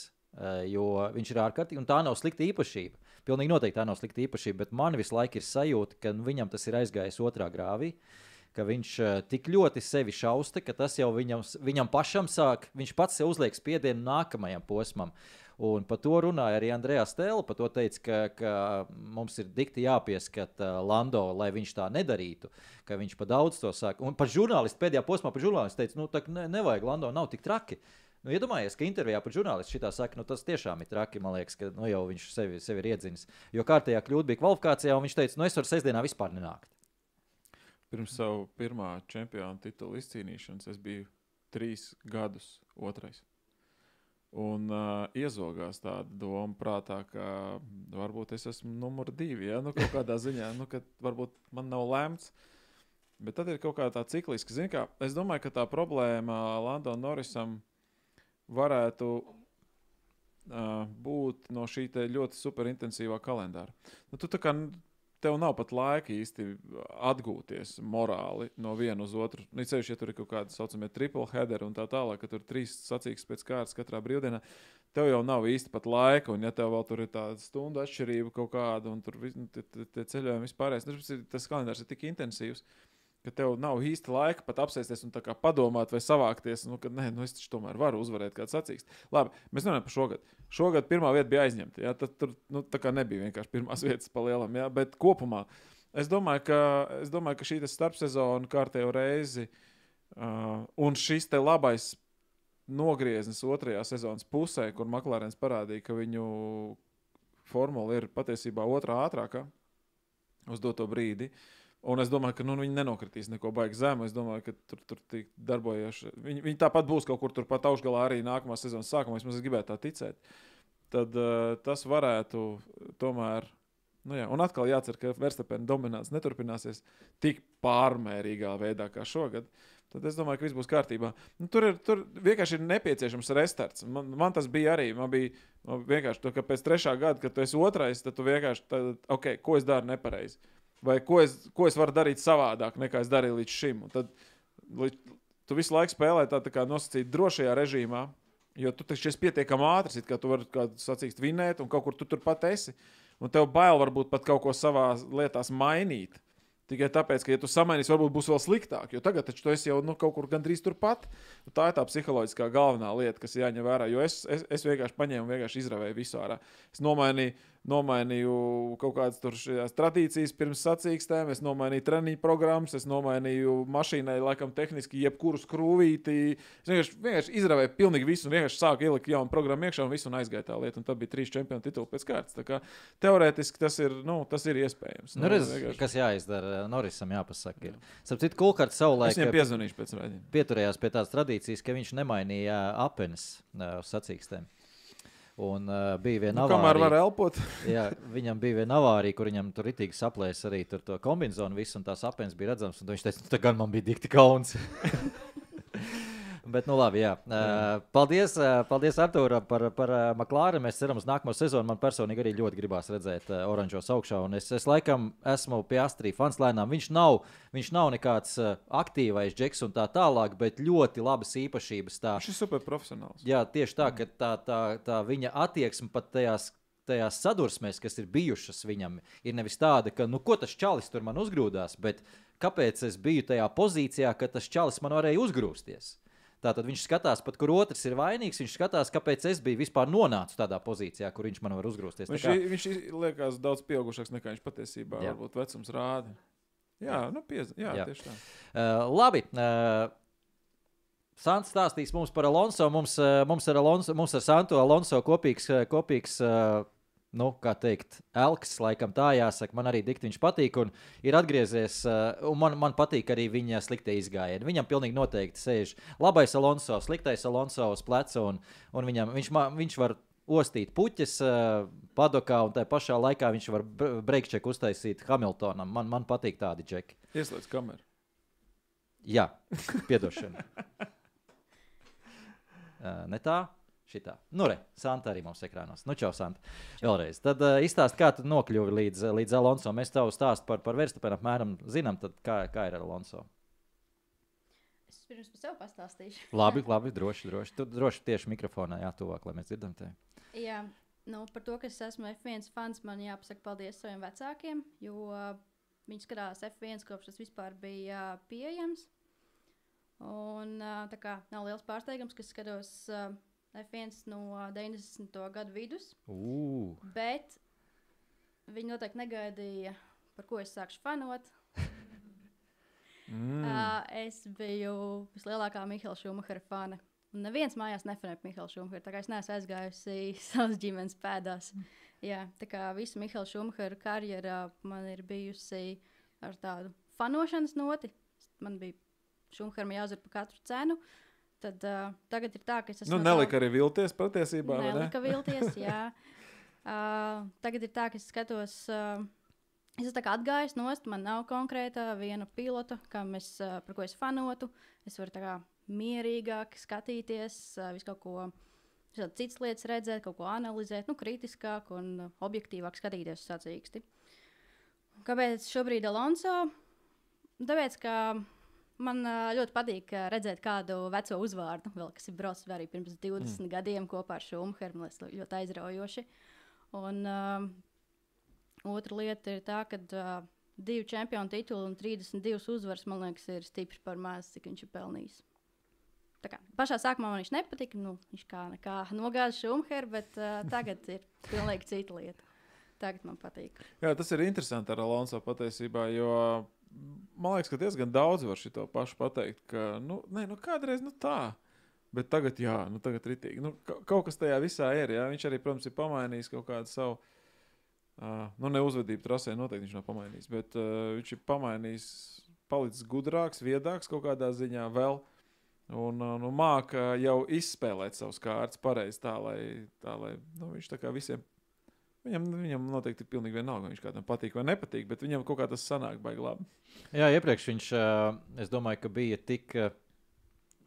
Jo viņš ir ārkārtīgi, un tā nav slikta īpašība. Pilnīgi noteikti tā nav slikta īpašība, bet man visu laiku ir sajūta, ka viņam tas ir aizgājis otrā grāvī ka viņš uh, tik ļoti sevi šausta, ka tas jau viņam, viņam pašam sāk, viņš pats sev uzliek spiedienu nākamajam posmam. Un par to runāja arī Andrejs Stēlis. Par to teica, ka, ka mums ir dikti jāpieskata Lando, lai viņš tā nedarītu. Ka viņš pa daudz to saka. Un par žurnālistu pēdējā posmā par žurnālistu teica, nu, tā, ne, nevajag Lando, nav tik traki. Nu, iedomājieties, ka intervijā par žurnālistu šitā saka, nu, tas tiešām ir traki. Man liekas, ka nu, jau viņš sevi, sevi ir iedzinis. Jo kārtējā kļūda bija kvalifikācijā, un viņš teica, nu, es varu sestdienā vispār nenākt. Pirms savu pirmā čempionu titulu izcīnīšanas es biju trīs gadus otrais. Un uh, iezogās tāda doma prātā, ka varbūt es esmu numur divi. Ja? Nu, kaut kādā ziņā, nu, ka varbūt man nav lemts. Bet tad ir kaut kā tā cikliska. Zini, kā, es domāju, ka tā problēma Landonam Norrisam varētu uh, būt no šī ļoti superintensīvā kalendāra. Nu, tu tā kā tev nav pat laika īsti atgūties morāli no viena uz otru. Nu, Ceļš, ja tur ir kaut kāda tā saucamie triple header un tā tālāk, ka tur trīs sacīks pēc kārtas katrā brīvdienā, tev jau nav īsti pat laika. Un, ja tev vēl tur ir tāda stundu atšķirība kaut kāda, un tur nu, tie- ceļojumi vispār, tas kalendārs ir tik intensīvs. Ka tev nav īsti laika pat apsēsties un padomāt, vai savākties. Nu, ka, nē, nu es tomēr varu uzvarēt kādu sacīkstu. Labi, mēs runājam par šogad. Šogad pirmā vieta bija aizņemta. Jā, tad tur nu, nebija vienkārši pirmās *laughs* vietas pa lielam. Jā, bet kopumā es domāju, ka, es domāju, ka šī starpsezona kārtējo reizi uh, un šis te labais nogrieznis otrajā sezonas pusē, kur Maklārens parādīja, ka viņu formula ir patiesībā otrā ātrākā uz doto brīdi. Un es domāju, ka nu, viņi nenokritīs neko baigi zemu. Es domāju, ka tur, tur darbojas. Viņi, viņi tāpat būs kaut kur turpat augšgalā arī nākamā sezonas sākumā. Es gribētu tā ticēt. Tad uh, tas varētu tomēr. Nu, jā. un atkal jācer, ka Verstapēna dominants neturpināsies tik pārmērīgā veidā kā šogad. tad es domāju, ka viss būs kārtībā. Nu, tur, ir, tur vienkārši ir nepieciešams restarts. Man, man tas bija arī. Man bija man vienkārši tā, ka pēc trešā gada, kad tu esi otrais, tad tu vienkārši, tad, ok, ko es daru nepareizi. Vai ko es, ko es varu darīt savādāk, nekā es darīju līdz šim. Un tad līdz, tu visu laiku spēlē tā, tā kā nosacīt drošajā režīmā. Jo tu taču esi pietiekami ātrs, kā tu vari kādu sacīkt, vinēt, un kaut kur tu turpat esi. Un tev bail varbūt pat kaut ko savā lietās mainīt. Tikai tāpēc, ka, ja tu samainīsi, varbūt būs vēl sliktāk. Jo tagad tu esi jau nu, kaut kur gandrīz turpat. Tā ir tā psiholoģiskā galvenā lieta, kas jāņem vērā. Jo es, es, es vienkārši paņēmu vienkārši izravēju visu ārā. Es nomainīju, nomainīju kaut kādas tur tradīcijas pirms sacīkstēm, es nomainīju treniņu programmas, es nomainīju mašīnai, laikam, tehniski jebkuru skrūvīti. Es vienkārši, vienkārši izravēju pilnīgi visu, un vienkārši sāku ielikt jaunu programmu iekšā, un visu un aizgāja tā lieta. Un tad bija trīs čempionu tituli pēc kārtas. Tā kā teorētiski tas ir, nu, tas ir iespējams. Nu, redz, vienkārši- kas jāizdara Norisam, jāpasaka. Starp citu, Kulkārts savulaik Es viņam piezvanīšu pēc raidījuma. pieturējās pie tādas tradīcijas, ka viņš nemainīja apenes uz sacīkstēm. Un uh, bija viena Nu, kamēr avārija. var elpot. *laughs* jā, viņam bija viena avārija, kur viņam tur itīgi saplēsa arī tur to kombināciju, un tās apenes bija redzamas. un Viņš teica, nu, tā gan man bija dikti kauns. *laughs* Bet, nu, labi, jā. Uh, paldies, uh, paldies Artūram, par, par uh, Maklāru. Mēs ceram, uz nākamo sezonu. Man personīgi arī ļoti gribās redzēt uh, oranžos augšā. Un es, es laikam esmu pie Astrija fans lēnām. Viņš nav, viņš nav nekāds uh, aktīvais džeks un tā tālāk, bet ļoti labas īpašības. Tā. Viņš ir super profesionāls. Jā, tieši tā, ka tā, tā, tā viņa attieksme pat tajās. Tajās sadursmēs, kas ir bijušas viņam, ir nevis tāda, ka, nu, ko tas čalis tur man uzgrūdās, bet kāpēc es biju tajā pozīcijā, ka tas čalis man varēja uzgrūsties. Tātad viņš skatās, pat kur otrs ir vainīgs. Viņš skatās, kāpēc es biju vispār nonācis tādā pozīcijā, kur viņš man var uzgrūsties. Viņš, kā- viņš liekas daudz pieaugušāks nekā viņš patiesībā Jā. Varbūt vecums rāda. Jā, nu, piez... jā, jā. tieši tā. Uh, labi. Uh, Sants stāstīs mums par Alonso. Mums, uh, mums, ar, Alonso, mums ar Santu Alonso kopīgs, kopīgs uh, nu, kā teikt, elks, laikam tā jāsaka. Man arī dikti viņš patīk un ir atgriezies. Uh, un man, man patīk arī viņa sliktie izgājieni. Viņam pilnīgi noteikti sēž labais Alonso, sliktais Alonso uz pleca un, un viņam, viņš, viņš var ostīt puķis uh, padokā, un tajā pašā laikā viņš var breakčeku uztaisīt Hamiltonam. Man, man patīk tādi džeki. Ieslēdz kameru. Jā, piedošana. uh, *laughs* ne tā, šitā. Nu, re, Santa arī mums ekrānos. Nu, čau, Santa. Vēlreiz. Tad uh, izstāst, kā tu nokļuvi līdz, līdz Alonso. Mēs tev stāstu par, par Verstapenu apmēram zinām, tad kā, kā ir ar Alonso. Es pirms par sevi pastāstīšu. *laughs* Labi, *laughs* labi, droši, droši. Tu droši tieši mikrofonā jātuvāk, lai mēs dzirdam tevi. Jā, nu, par to, ka es esmu F1 fans, man jāpasaka paldies saviem vecākiem, jo viņi skatās F1 kopš tas vispār bija pieejams. Un tā kā nav liels pārsteigums, ka skatos uh, F1 no uh, 90. gadu vidus. Ugh. Bet viņi noteikti negaidīja, par ko es sākšu fanot. *laughs* Mm. Uh, es biju vislielākā Mihaila Šumahara fana. Un neviens mājās nefanēja Mihaila Šumaharu. Tā kā es neesmu aizgājusi *laughs* savas ģimenes pēdās. Jā, tā kā visa Mihaila Šumahara karjera man ir bijusi ar tādu fanošanas noti. Man bija Šumaharam jāuzvar par katru cenu. Tad uh, tagad ir tā, ka es esmu. Nu, no tā- nelika arī vilties patiesībā. vai ne? Nelika vilties, *laughs* jā. Uh, tagad ir tā, ka es skatos. Uh, Es esmu atgājis nost, man nav konkrēta viena pilota, es, par ko es fanotu. Es varu tā kā mierīgāk skatīties, visu kaut ko citas lietas redzēt, kaut ko analizēt, nu, kritiskāk un objektīvāk skatīties uz sacīksti. Kāpēc šobrīd Alonso? Tāpēc, ka man ļoti patīk redzēt kādu veco uzvārdu, vēl, kas ir braucis arī pirms 20 mm. gadiem kopā ar Šumheru. Man liekas, ļoti aizraujoši. Un uh, otra lieta ir tā, ka uh, divi čempionu tituli un 32 uzvaras, man liekas, ir stipri par maz, cik viņš ir pelnījis. Tā kā, pašā sākumā man viņš nepatika. Nu, viņš kā, kā nogāza Šumheru, bet uh, tagad ir pilnīgi cita lieta. Tagad man patīk. Jā, tas ir interesanti ar Alonso patiesībā, jo man liekas, ka diezgan daudz var šo pašu pateikt, ka nu, nē, nu, kādreiz nu, tā. Bet tagad, jā, nu, tagad ritīgi. Nu, ka- kaut kas tajā visā ir. Jā. Viņš arī, protams, ir pamainījis kaut kādu savu. Uh, nu, ne uzvedību trasē, noteikti viņš nav pamainījis, bet uh, viņš ir pamainījis, palicis gudrāks, viedāks kaut kādā ziņā vēl. Un uh, nu, māca jau izspēlēt savus kārtas pareizi, tā lai, tā, lai nu, viņš tā kā visiem Viņam, viņam noteikti ir pilnīgi vienalga, viņš kādam patīk vai nepatīk, bet viņam kaut kā tas sanāk baigi labi. Jā, iepriekš viņš, es domāju, ka bija tik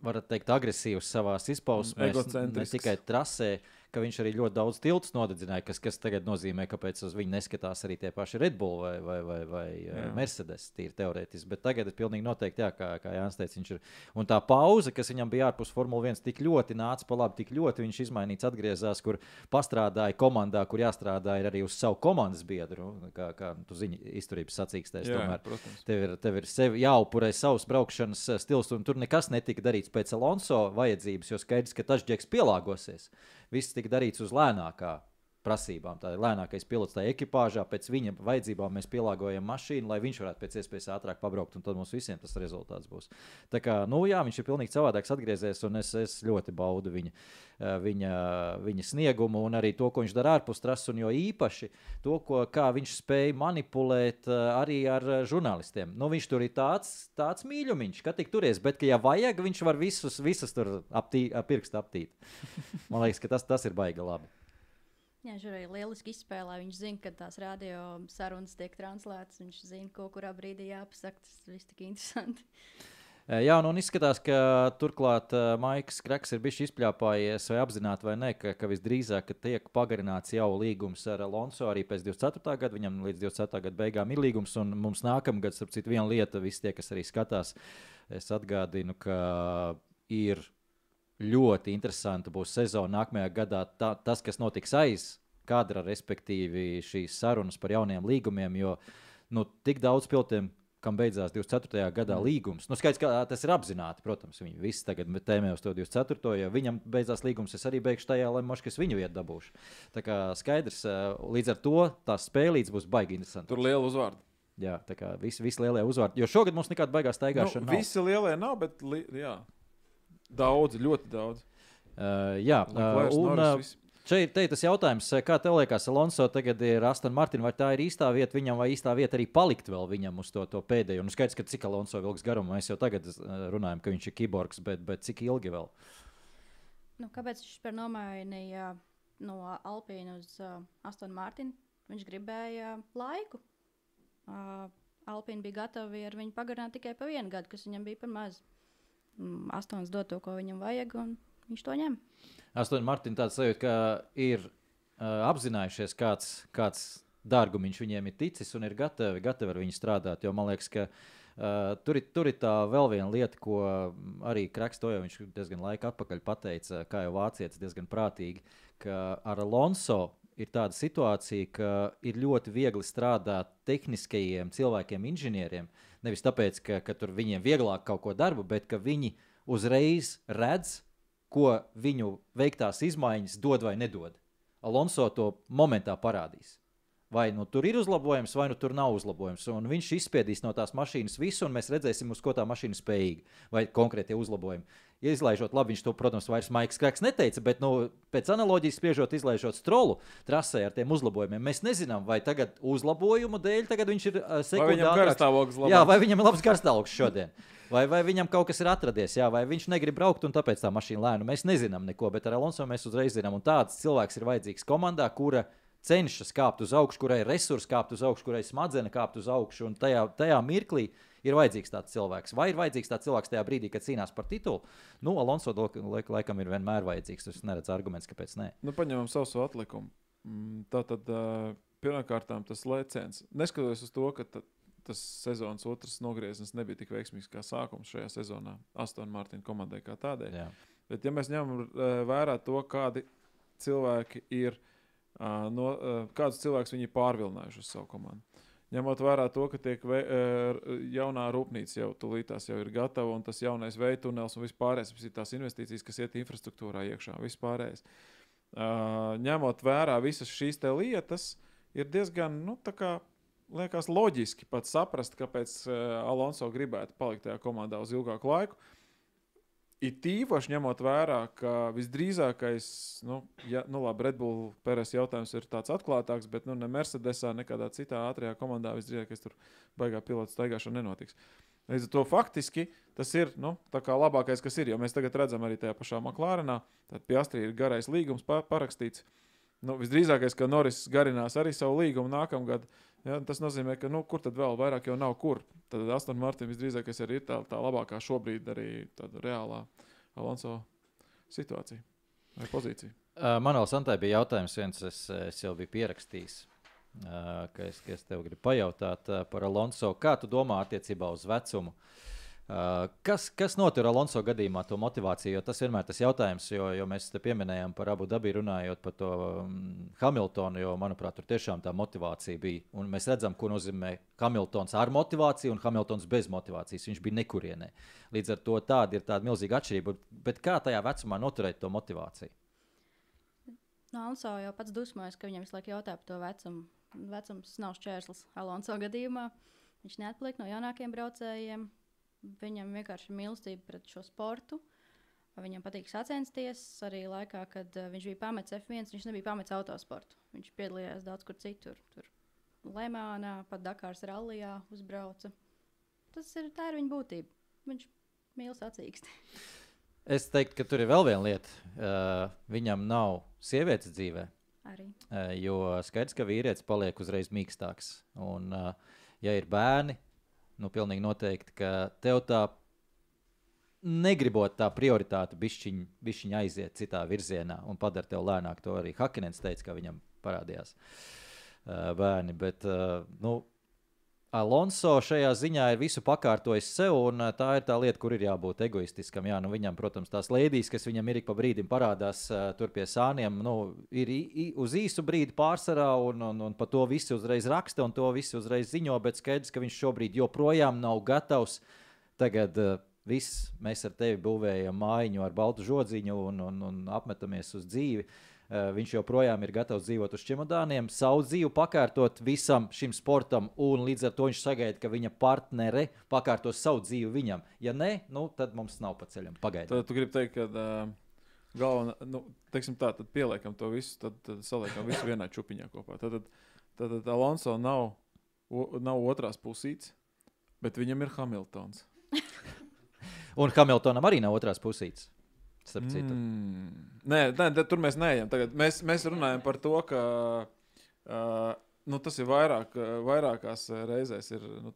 varat teikt, agresīvs savā izpausmē, ne tikai trasē, ka viņš arī ļoti daudz tiltus nodedzināja, kas, kas tagad nozīmē, kāpēc uz viņu neskatās arī tie paši Red Bull vai, vai, vai, vai jā. Jā. Mercedes, tīri teorētiski. Bet tagad ir pilnīgi noteikti, jā, kā, kā Jānis teica, viņš ir. Un tā pauze, kas viņam bija ārpus Formule 1, tik ļoti nāca pa labi, tik ļoti viņš izmainīts, atgriezās, kur pastrādāja komandā, kur jāstrādā arī uz savu komandas biedru, kā, kā tu zini, izturības sacīkstēs. Jā, Tomēr protams. tev ir, tev ir sevi jāupurē savs braukšanas eh, stils, un tur nekas netika darīts pēc Alonso vajadzības, jo skaidrs, ka tas džeks pielāgosies. Viss tika darīts uz lēnākā prasībām. Tā ir lēnākais pilots tajā ekipāžā. Pēc viņa vajadzībām mēs pielāgojam mašīnu, lai viņš varētu pēc iespējas ātrāk pabraukt, un tad mums visiem tas rezultāts būs. Tā kā, nu, jā, viņš ir pilnīgi savādāks atgriezies, un es, es ļoti baudu viņa, eh, viņa, viņa sniegumu un arī to, ko viņš dara ārpus trases, un jo īpaši to, ko, kā viņš spēja manipulēt eh, arī ar eh, žurnālistiem. Nu, viņš tur ir tāds, tāds mīļumiņš, ka tik turies, bet, ka, ja vajag, viņš var visus, visus tur aptī, ap pirkstu aptīt. Man liekas, ka tas, tas ir baigi labi. Jā, viņš arī lieliski izspēlē. Viņš zina, ka tās radio sarunas tiek translētas. Viņš zina, ko kurā brīdī jāpasaka. Tas viss tik interesanti. *laughs* Jā, nu, un izskatās, ka turklāt uh, Maiks Kreks ir bijis izpļāpājies, vai apzināti vai nē, ka, ka visdrīzāk ka tiek pagarināts jau līgums ar Alonso arī pēc 24. gada. Viņam līdz 24. gada beigām ir līgums, un mums nākamgad, starp citu, viena lieta, visi tie, kas arī skatās, es atgādinu, ka ir ļoti interesanti būs sezona nākamajā gadā. Tā, tas, kas notiks aiz kadra, respektīvi šīs sarunas par jauniem līgumiem, jo nu, tik daudz pilotiem kam beidzās 24. gadā mm. līgums. Nu, skaidrs, ka tas ir apzināti. Protams, viņi visi tagad tēmē uz to 24. Ja viņam beidzās līgums, es arī beigšu tajā, lai moškas viņu vietu dabūšu. Tā kā skaidrs, līdz ar to tās spēlītes būs baigi interesanti. Tur liela uzvārda. Jā, tā kā visi, visi lielie uzvārdi. Jo šogad mums nekāda baigā staigāšana. Nu, visi lielie nav, bet li, jā, daudz, ļoti daudz. Uh, jā, Leclerc, uh, un Norris, uh, šeit te ir tas jautājums, eh, kā tev liekas, Alonso tagad ir Aston Martin, vai tā ir īstā vieta viņam, vai īstā vieta arī palikt vēl viņam uz to, to pēdējo? Nu, skaidrs, ka cik Alonso vilks garumu, mēs jau tagad uh, runājam, ka viņš ir kiborgs, bet, bet cik ilgi vēl? Nu, kāpēc viņš vispār nomainīja no Alpīna uz uh, Astonu Martinu? Viņš gribēja laiku. Uh, Alpīna bija gatava ar viņu pagarināt tikai pa vienu gadu, kas viņam bija par maz. Mm, Astoņas dod to, ko viņam vajag, un viņš to ņem. Astoņi Martin tāds sajūta, ka ir uh, apzinājušies, kāds, kāds dārgumiņš viņiem ir ticis un ir gatavi, gatavi ar viņu strādāt. Jo man liekas, ka uh, tur, ir, tur ir tā vēl viena lieta, ko arī Kraks to jau viņš diezgan laika atpakaļ pateica, kā jau vācietis diezgan prātīgi, ka ar Alonso ir tāda situācija, ka ir ļoti viegli strādāt tehniskajiem cilvēkiem, inženieriem. Nevis tāpēc, ka, ka tur viņiem vieglāk kaut ko darbu, bet ka viņi uzreiz redz, ko viņu veiktās izmaiņas dod vai nedod. Alonso to momentā parādīs. Vai nu tur ir uzlabojums, vai nu tur nav uzlabojums. Un viņš izspiedīs no tās mašīnas visu, un mēs redzēsim, uz ko tā mašīna spējīga. Vai konkrētie uzlabojumi. Izlaižot, labi, viņš to, protams, vairs Maiks Kraks neteica, bet nu, pēc analoģijas spriežot, izlaižot strolu trasē ar tiem uzlabojumiem, mēs nezinām, vai tagad uzlabojumu dēļ tagad viņš ir uh, labāks? Jā, vai viņam ir labs garstāvoklis šodien. Vai, vai viņam kaut kas ir atradies, jā, vai viņš negrib braukt un tāpēc tā mašīna lēna. Mēs nezinām neko, bet ar Alonso mēs uzreiz zinām. Un tāds cilvēks ir vajadzīgs komandā, kura cenšas kāpt uz augšu, kurai ir resursi kāpt uz augšu, kurai smadzenes kāpt uz augšu. Un tajā, tajā mirklī ir vajadzīgs tāds cilvēks. Vai ir vajadzīgs tāds cilvēks tajā brīdī, kad cīnās par titulu? Nu, Alonso laik, laik, laikam ir vienmēr vajadzīgs. Es neredzu argumentus, kāpēc nē. Nu, paņemam savu atlikumu. Mm, Tā tad pirmkārt tas lēciens. Neskatoties uz to, ka ta, tas sezonas otrs nogrieznis nebija tik veiksmīgs kā sākums šajā sezonā, Astonas Martina komandai kā tādai. Jā. Bet, ja mēs ņemam vērā to, kādi cilvēki ir, no, kādus cilvēkus viņi ir pārvilinājuši uz savu komandu. Ņemot vērā to, ka tiek vei, uh, jaunā rūpnīca jau tūlītās jau ir gatava, un tas jaunais veids, tunelis un vispārējais, ir tās investīcijas, kas iet infrastruktūrā iekšā, vispārējais. Ņemot vērā visas šīs lietas, ir diezgan, nu, tā kā liekas, loģiski pat saprast, kāpēc uh, Alonso gribētu palikt tajā komandā uz ilgāku laiku. It īpaši ņemot vērā, ka visdrīzākais, nu, ja, nu labi, Red Bull Pēres jautājums ir tāds atklātāks, bet nu, ne Mercedesā, ne kādā citā ātrajā komandā visdrīzākais tur baigā pilota staigāšana nenotiks. Līdz ar to faktiski tas ir nu, labākais, kas ir. Jo mēs tagad redzam arī tajā pašā Maklārenā, tad pie Astrija ir garais līgums pa parakstīts. Nu, visdrīzākais, ka Norris garinās arī savu līgumu nākamgad. Ja, tas nozīmē, ka nu, kur tad vēl vairāk jau nav kur. Tad Astonas Martina visdrīzākais arī ir tā, tā labākā šobrīd arī reālā Alonso situāciju vai pozīciju. Uh, Manuēls Antai bija jautājums, viens es, es jau biju pierakstījis. Uh, ka es, ka es tev gribu pajautāt uh, par Alonso. Kā tu domā attiecībā uz vecumu? Uh, kas, kas notur Alonso gadījumā to motivāciju? Jo tas vienmēr ir tas jautājums, jo, jo mēs te pieminējām par abu dabu runājot par to um, Hamiltonu, jo, manuprāt, tur tiešām tā motivācija bija. Un mēs redzam, ko nozīmē Hamiltons ar motivāciju un Hamiltons bez motivācijas. Viņš bija nekurienē. Līdz ar to tāda ir tāda milzīga atšķirība. Bet kā tajā vecumā noturēt to motivāciju? No Alonso jau pats dusmojas, ka viņam visu laiku jautā par to vecumu. Vecums nav šķērslis Alonso gadījumā. Viņš neatpaliek no jaunākiem braucējiem. Viņam vienkārši ir mīlestība pret šo sportu. Viņam patīk sacensties. Arī laikā, kad uh, viņš bija pametis F1, viņš nebija pametis autosportu. Viņš piedalījās daudz kur citur. Tur Lemānā, pat Dakāras rallijā uzbrauca. Tas ir, tā ir viņa būtība. Viņš mīl sacīksti. *laughs* Es teiktu, ka tur ir vēl viena lieta. Uh, viņam nav sievietes dzīvē. Arī. Uh, jo skaidrs, ka vīrietis paliek uzreiz mīkstāks. Un, uh, ja ir bērni, nu, pilnīgi noteikti, ka tev tā negribot tā prioritāte bišķiņ, bišķiņ aiziet citā virzienā un padara tev lēnāk. To arī Hakinens teica, ka viņam parādījās uh, bērni. Bet, uh, nu, Alonso šajā ziņā ir visu pakārtojis sev, un uh, tā ir tā lieta, kur ir jābūt egoistiskam. Jā, nu, viņam, protams, tās lēdijas, kas viņam ir ik pa brīdim parādās uh, tur pie sāniem, nu, ir uz īsu brīdi pārsvarā, un, un, un par to visi uzreiz raksta, un to visi uzreiz ziņo, bet skaidrs, ka viņš šobrīd joprojām nav gatavs. Tagad uh, viss mēs ar tevi būvējam mājiņu ar baltu žodziņu un, un, un apmetamies uz dzīvi. Uh, viņš joprojām ir gatavs dzīvot uz čemodāniem, savu dzīvi pakārtot visam šim sportam, un līdz ar to viņš sagaida, ka viņa partnere pakārtos savu dzīvi viņam. Ja nē, nu, tad mums nav pa ceļam. Pagaidām. Tad tu gribi teikt, ka uh, galvenā, nu, teiksim tā, tad pieliekam to visu, tad, tad saliekam visu vienā čupiņā kopā. Tad, tad, tad Alonso nav, o, nav otrās pusītes, bet viņam ir Hamiltons. Un Hamiltonam arī nav otrās pusītes. Starp citu. Mm. Nē, nē, tur mēs neejam. Tagad mēs, mēs runājam par to, ka uh, nu, tas ir vairāk, vairākās reizēs ir nu,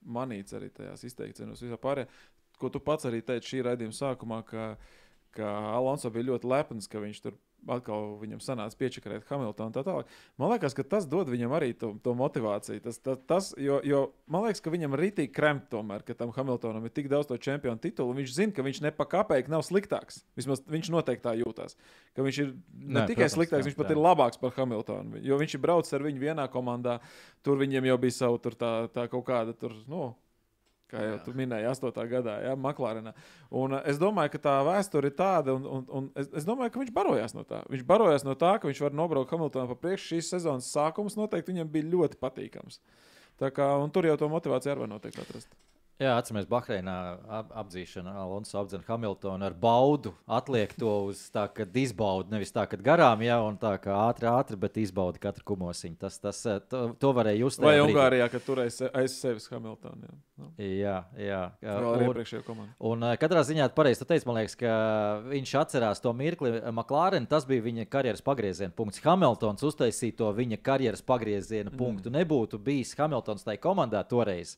manīts arī tajās izteicienos visā pārējā. Ko tu pats arī teici šī raidījuma sākumā, ka, ka Alonso bija ļoti lepns, ka viņš tur atkal viņam sanāca piečakarēt Hamiltonu tā tālāk. Man liekas, ka tas dod viņam arī to, to motivāciju. Tas, tas, tas, jo, jo man liekas, ka viņam arī tīk kremt tomēr, ka tam Hamiltonam ir tik daudz to čempionu titulu. Viņš zina, ka viņš ne pa kāpēju nav sliktāks. Vismaz viņš noteikti tā jūtas. Ka viņš ir ne Nē, tikai protams, sliktāks, jā, viņš pat jā. ir labāks par Hamiltonu. Jo viņš ir braucis ar viņu vienā komandā. Tur viņiem jau bija savu tur tā, tā kaut kāda tur. Nu, Kā jau tu minēji, 8. gadā, ja, Maklārenā. Un uh, es domāju, ka tā vēsture ir tāda, un, un, un es, es domāju, ka viņš barojās no tā. Viņš barojās no tā, ka viņš var nobraukt Hamiltonam pa priekšu. Šīs sezonas sākums noteikti viņam bija ļoti patīkams. Tā kā, un tur jau to motivāciju arī var noteikti atrast. Jā, atcerieties, Bahreinā ap, apdzīšana, Alonso apdzīšana Hamiltonu ar baudu. Atliek to uz tā, ka izbauda nevis tā, ka garām, jā, un tā kā ātri, ātri, bet izbauda katru kumosiņu. Tas, tas, eh, to, to varēja just. Vai. Ungārijā, kad turēja se- aiz sevis Hamiltonu? Jā, nu, Jā, jā. vēl ar iepriekšējo komandu. Un uh, katrā ziņā pareizi teicis, man liekas, ka viņš atcerās to mirkli. McLaren tas bija viņa karjeras pagrieziena punkts. Hamiltons uztaisīja to viņa karjeras pagrieziena Mm. punktu. Nebūtu bijis Hamiltons tajā komandā toreiz.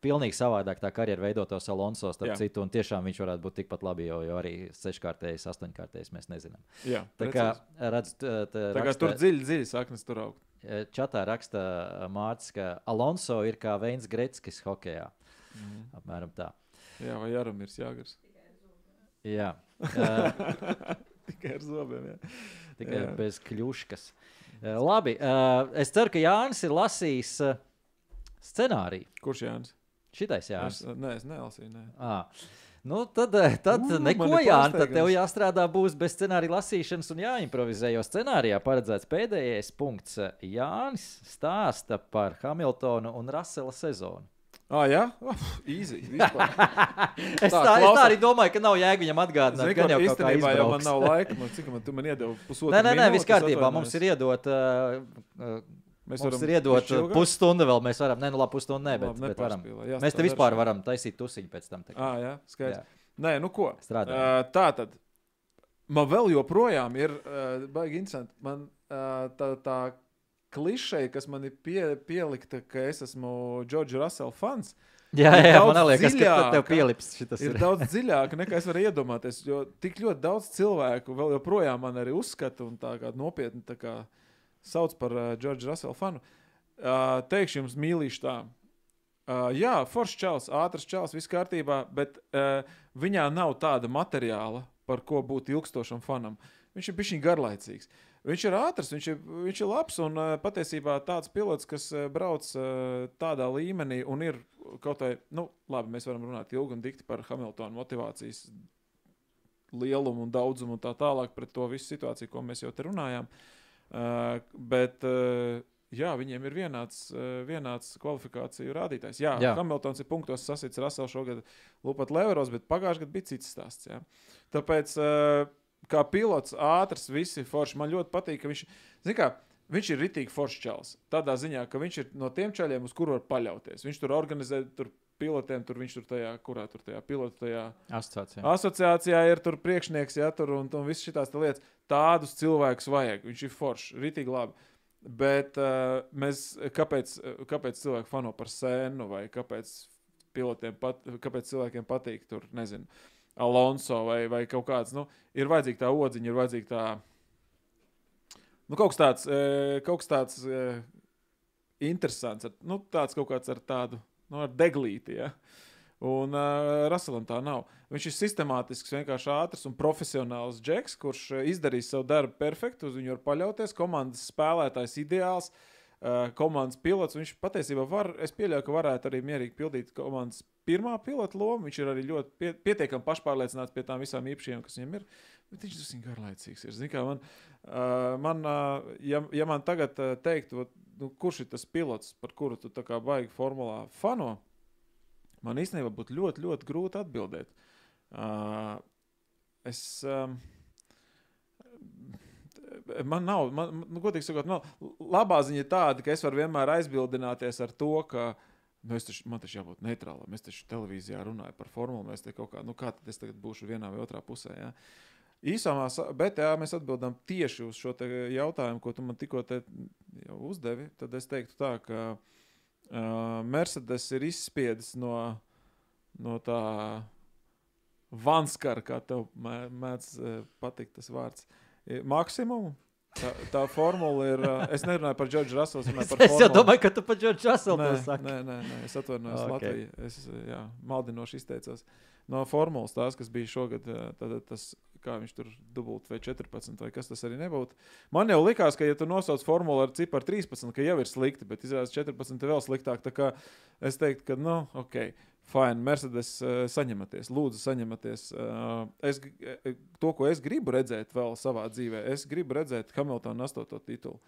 Pilnīgi savādāk tā karjera veidotos Alonso, starp Jā. citu, un tiešām viņš varētu būt tikpat labi, jo, jo arī seškārtējs, astoņkārtējs mēs nezinām. Jā, tā kā precīzi. redz, t- t- Tā kā raksta- tur dziļi, dziļi saknes tur aug. Eh, Čatā raksta Mārcis, ka Alonso ir kā Veins Gretskis hokeja. Mhm. Apmēram tā. Jā, vai Jaromīrs Jāgars. Jā. Uh, *laughs* Tikai ar zobiem. Jā. Tikai Jā. bez kļūškas. Labi, es ceru, ka Jānis ir lasījis scenāriju. Kurš Jānis? Šitais Jānis. Es, nē, es nelasīju. Nē. À. Nu, tad eh, tad U, neko, Jānis. Tad tev jāstrādā būs bez scenārija lasīšanas un jāimprovizē. Jo scenārijā paredzēts pēdējais punkts. Jānis stāsta par Hamiltonu un Rasela sezonu. Ah, jā, oh, easy. *laughs* Es tā, es tā arī domāju, ka nav jēga viņam atgādināt, Zini, ka ka jau man izbrauks. nav laika. Man, cik man, tu man iedevi *laughs* pusotru Nē, nē, nē viss kārtībā. Mums ir iedot. Uh, uh, Mēs mums varam iedot pusstunda vēl. Mēs varam, ne, nu labi, pusstundu nē, bet, Labi, bet varam. Jā, Mēs te vispār daršana. varam taisīt tusiņu pēc tam. Ah, jā, skaidrs. Jā. Nē, nu ko. Strādājam. Uh, tā tad. Man vēl joprojām ir uh, baigi interesanti. Man uh, tā, tā klišeja, kas man ir pie, pielikta, ka es esmu Džordža Russell fans. Jā, jā, daudz man liekas, ka tev pielips šitas ir ir. daudz dziļāk, nekā es varu iedomāties. Jo tik ļoti daudz cilvēku vēl joprojām man arī uzskata un tā kā nopietni tā kā sauc par uh, Džordžu Raselu fanu. Uh, teikšu jums mīlīšu tā. Uh, jā, foršs čels, ātrs čels, viss kārtībā, bet uh, viņā nav tāda materiāla, par ko būt ilgstošam fanam. Viņš ir bijis garlaicīgs. Viņš ir ātrs, viņš ir, viņš ir labs un uh, patiesībā tāds pilots, kas uh, brauc uh, tādā līmenī un ir kaut vai, nu, labi, mēs varam runāt ilgi un dikti par Hamiltona motivācijas lielumu un daudzumu un tā tālāk pret to visu situāciju, ko mēs jau te runājām. Uh, bet, uh, jā, viņiem ir vienāds, uh, vienāds kvalifikāciju rādītājs. Jā, jā. Hamiltons ir punktos sasits Rasels šogad Lupat Leveros, bet pagājušajā gadā bija cits stāsts. Jā. Tāpēc, uh, kā pilots, ātrs, visi forši. Man ļoti patīk, ka viņš, kā, viņš ir ritīgi foršs čels. Tādā ziņā, ka viņš ir no tiem čaļiem, uz kuriem var paļauties. Viņš tur organizē tur pilotiem, tur viņš tur tajā, kurā tur tajā pilota tajā Asociācijā. asociācijā ir tur priekšnieks, ja tur un, un viss šīs lietas. Tādus cilvēkus vajag. Viņš ir foršs, ritīgi labi. Bet uh, mēs, kāpēc, kāpēc cilvēki fano par sēnu, vai kāpēc, pilotiem pat, kāpēc cilvēkiem patīk tur, nezinu, Alonso vai, vai kaut kāds, nu, ir vajadzīga tā odziņa, ir vajadzīga tā, nu, kaut kas tāds, eh, kaut kas tāds eh, interesants, nu, tāds kaut kāds ar tādu, nu, ar deglīti, ja. Un uh, Raselam tā nav. Viņš ir sistemātisks, vienkārši ātrs un profesionāls džeks, kurš izdarīs savu darbu perfekti, uz viņu var paļauties. Komandas spēlētājs ideāls, uh, komandas pilots. Viņš patiesībā var, es pieļauju, ka varētu arī mierīgi pildīt komandas pirmā pilota lomu. Viņš ir arī ļoti pie, pietiekami pašpārliecināts pie tām visām īpašībām, kas viņam ir. Bet viņš ir garlaicīgs. Ir. Zini, kā man, uh, man, uh, ja, ja man tagad uh, teiktu, vat, nu, kurš ir tas pilots, par kuru tu tā kā baigi formulā fano, man īstenībā būtu ļoti, ļoti grūti atbildēt. Uh, es. Um, Man nav, man, nu, godīgi sakot, nav. Labā ziņa tāda, ka es varu vienmēr aizbildināties ar to, ka nu, es taču, man taču jābūt neitrālam. Es taču televīzijā runāju par formulu. Mēs te kaut kā, nu, kā tad es tagad būšu vienā vai otrā pusē. Ja? Īsumā, bet ja mēs atbildam tieši uz šo jautājumu, ko tu man tikko uzdevi, tad es teiktu tā, ka uh, Mercedes ir izspiedis no, no tā vanskara, kā tev mē- mēdz patikt tas vārds, maksimumu. Tā, tā formula ir. Es nerunāju par Džordžu Raselu, es Es jau domāju, ka tu par Džordžu Raselu to saki. Nē, nē, nē, es atvainojos Ok. okay. Latviju. Es jā, maldinoši izteicos. No formulas tās, kas bija šogad, tad tas, kā viņš tur dubult vai 14, vai kas tas arī nebūtu. Man jau likās, ka, ja tu nosauc formulu ar ciparu 13, ka jau ir slikti, bet izrādās 14 ir vēl sliktāk. Tā kā es teiktu, ka, nu, ok. Fine, Mercedes, uh, saņematies, lūdzu, saņematies. Uh, es, eh, to, ko es gribu redzēt vēl savā dzīvē, es gribu redzēt Hamiltona 8. titulu.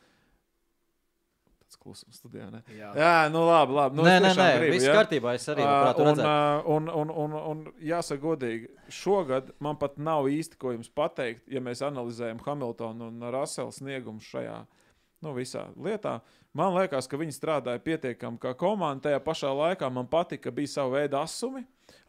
Tas klusums studijā. Ne? Jā. Jā, nu labi, labi. Nu, Nē, nē, nē, gribu, viss ja? kārtībā, es arī labprāt un, redzētu. ā, un, un, un, un jāsaka godīgi, šogad man pat nav īsti ko jums pateikt, ja mēs analizējam Hamiltonu un Rasela sniegumu šajā nu, visā lietā. Man liekas, ka viņi strādāja pietiekami kā komanda. Tajā pašā laikā man patika, ka bija sava veida asumi.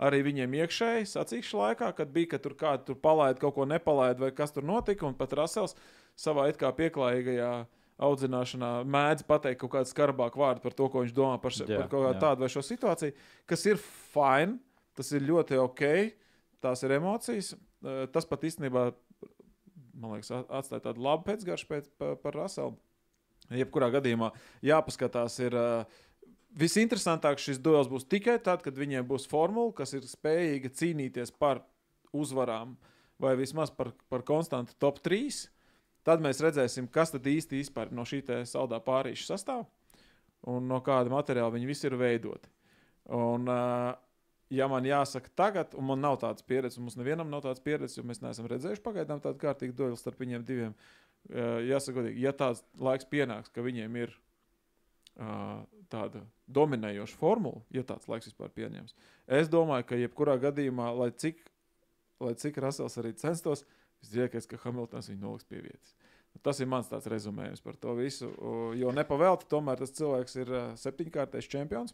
Arī viņiem iekšēji sacīkšu laikā, kad bija, ka tur kāds tur palaida kaut ko nepalaida, vai kas tur notika. Un pat Rasels savā it kā pieklājīgajā audzināšanā mēdz pateikt kaut kādu skarbāku vārdu par to, ko viņš domā par, še, Jā, par kaut kādu jā. tādu vai šo situāciju, kas ir fine, tas ir ļoti ok, tās ir emocijas. Eh, Tas pat īstenībā, man liekas, atstāja tādu labu pēcgaršu pēc, pa, par Raselu. Jebkurā gadījumā jāpaskatās, ir uh, visinteresantākais šis duels būs tikai tad, kad viņiem būs formula, kas ir spējīga cīnīties par uzvarām vai vismaz par, par konstantu top 3. Tad mēs redzēsim, kas tad īsti izpēr no šī saldā pārīša sastāv un no kāda materiāla viņi visi ir veidoti. Un, uh, ja man jāsaka tagad, un man nav tādas pieredzes, un mums nevienam nav tādas pieredzes, jo mēs neesam redzējuši pagaidām tādu kārtīgu dueli starp viņiem diviem, uh, jāsaka, godīgi, ja tāds laiks pienāks, ka viņiem ir uh, tāda dominējoša formula, ja tāds laiks vispār pieņems, es domāju, ka jebkurā gadījumā, lai cik, lai cik Rasels arī censtos, visdrīzākais, ka Hamiltons viņu noliks pie vietas. Tas ir mans tāds rezumējums par to visu. Jo nepavēlti, tomēr tas cilvēks ir uh, septiņkārtais čempions.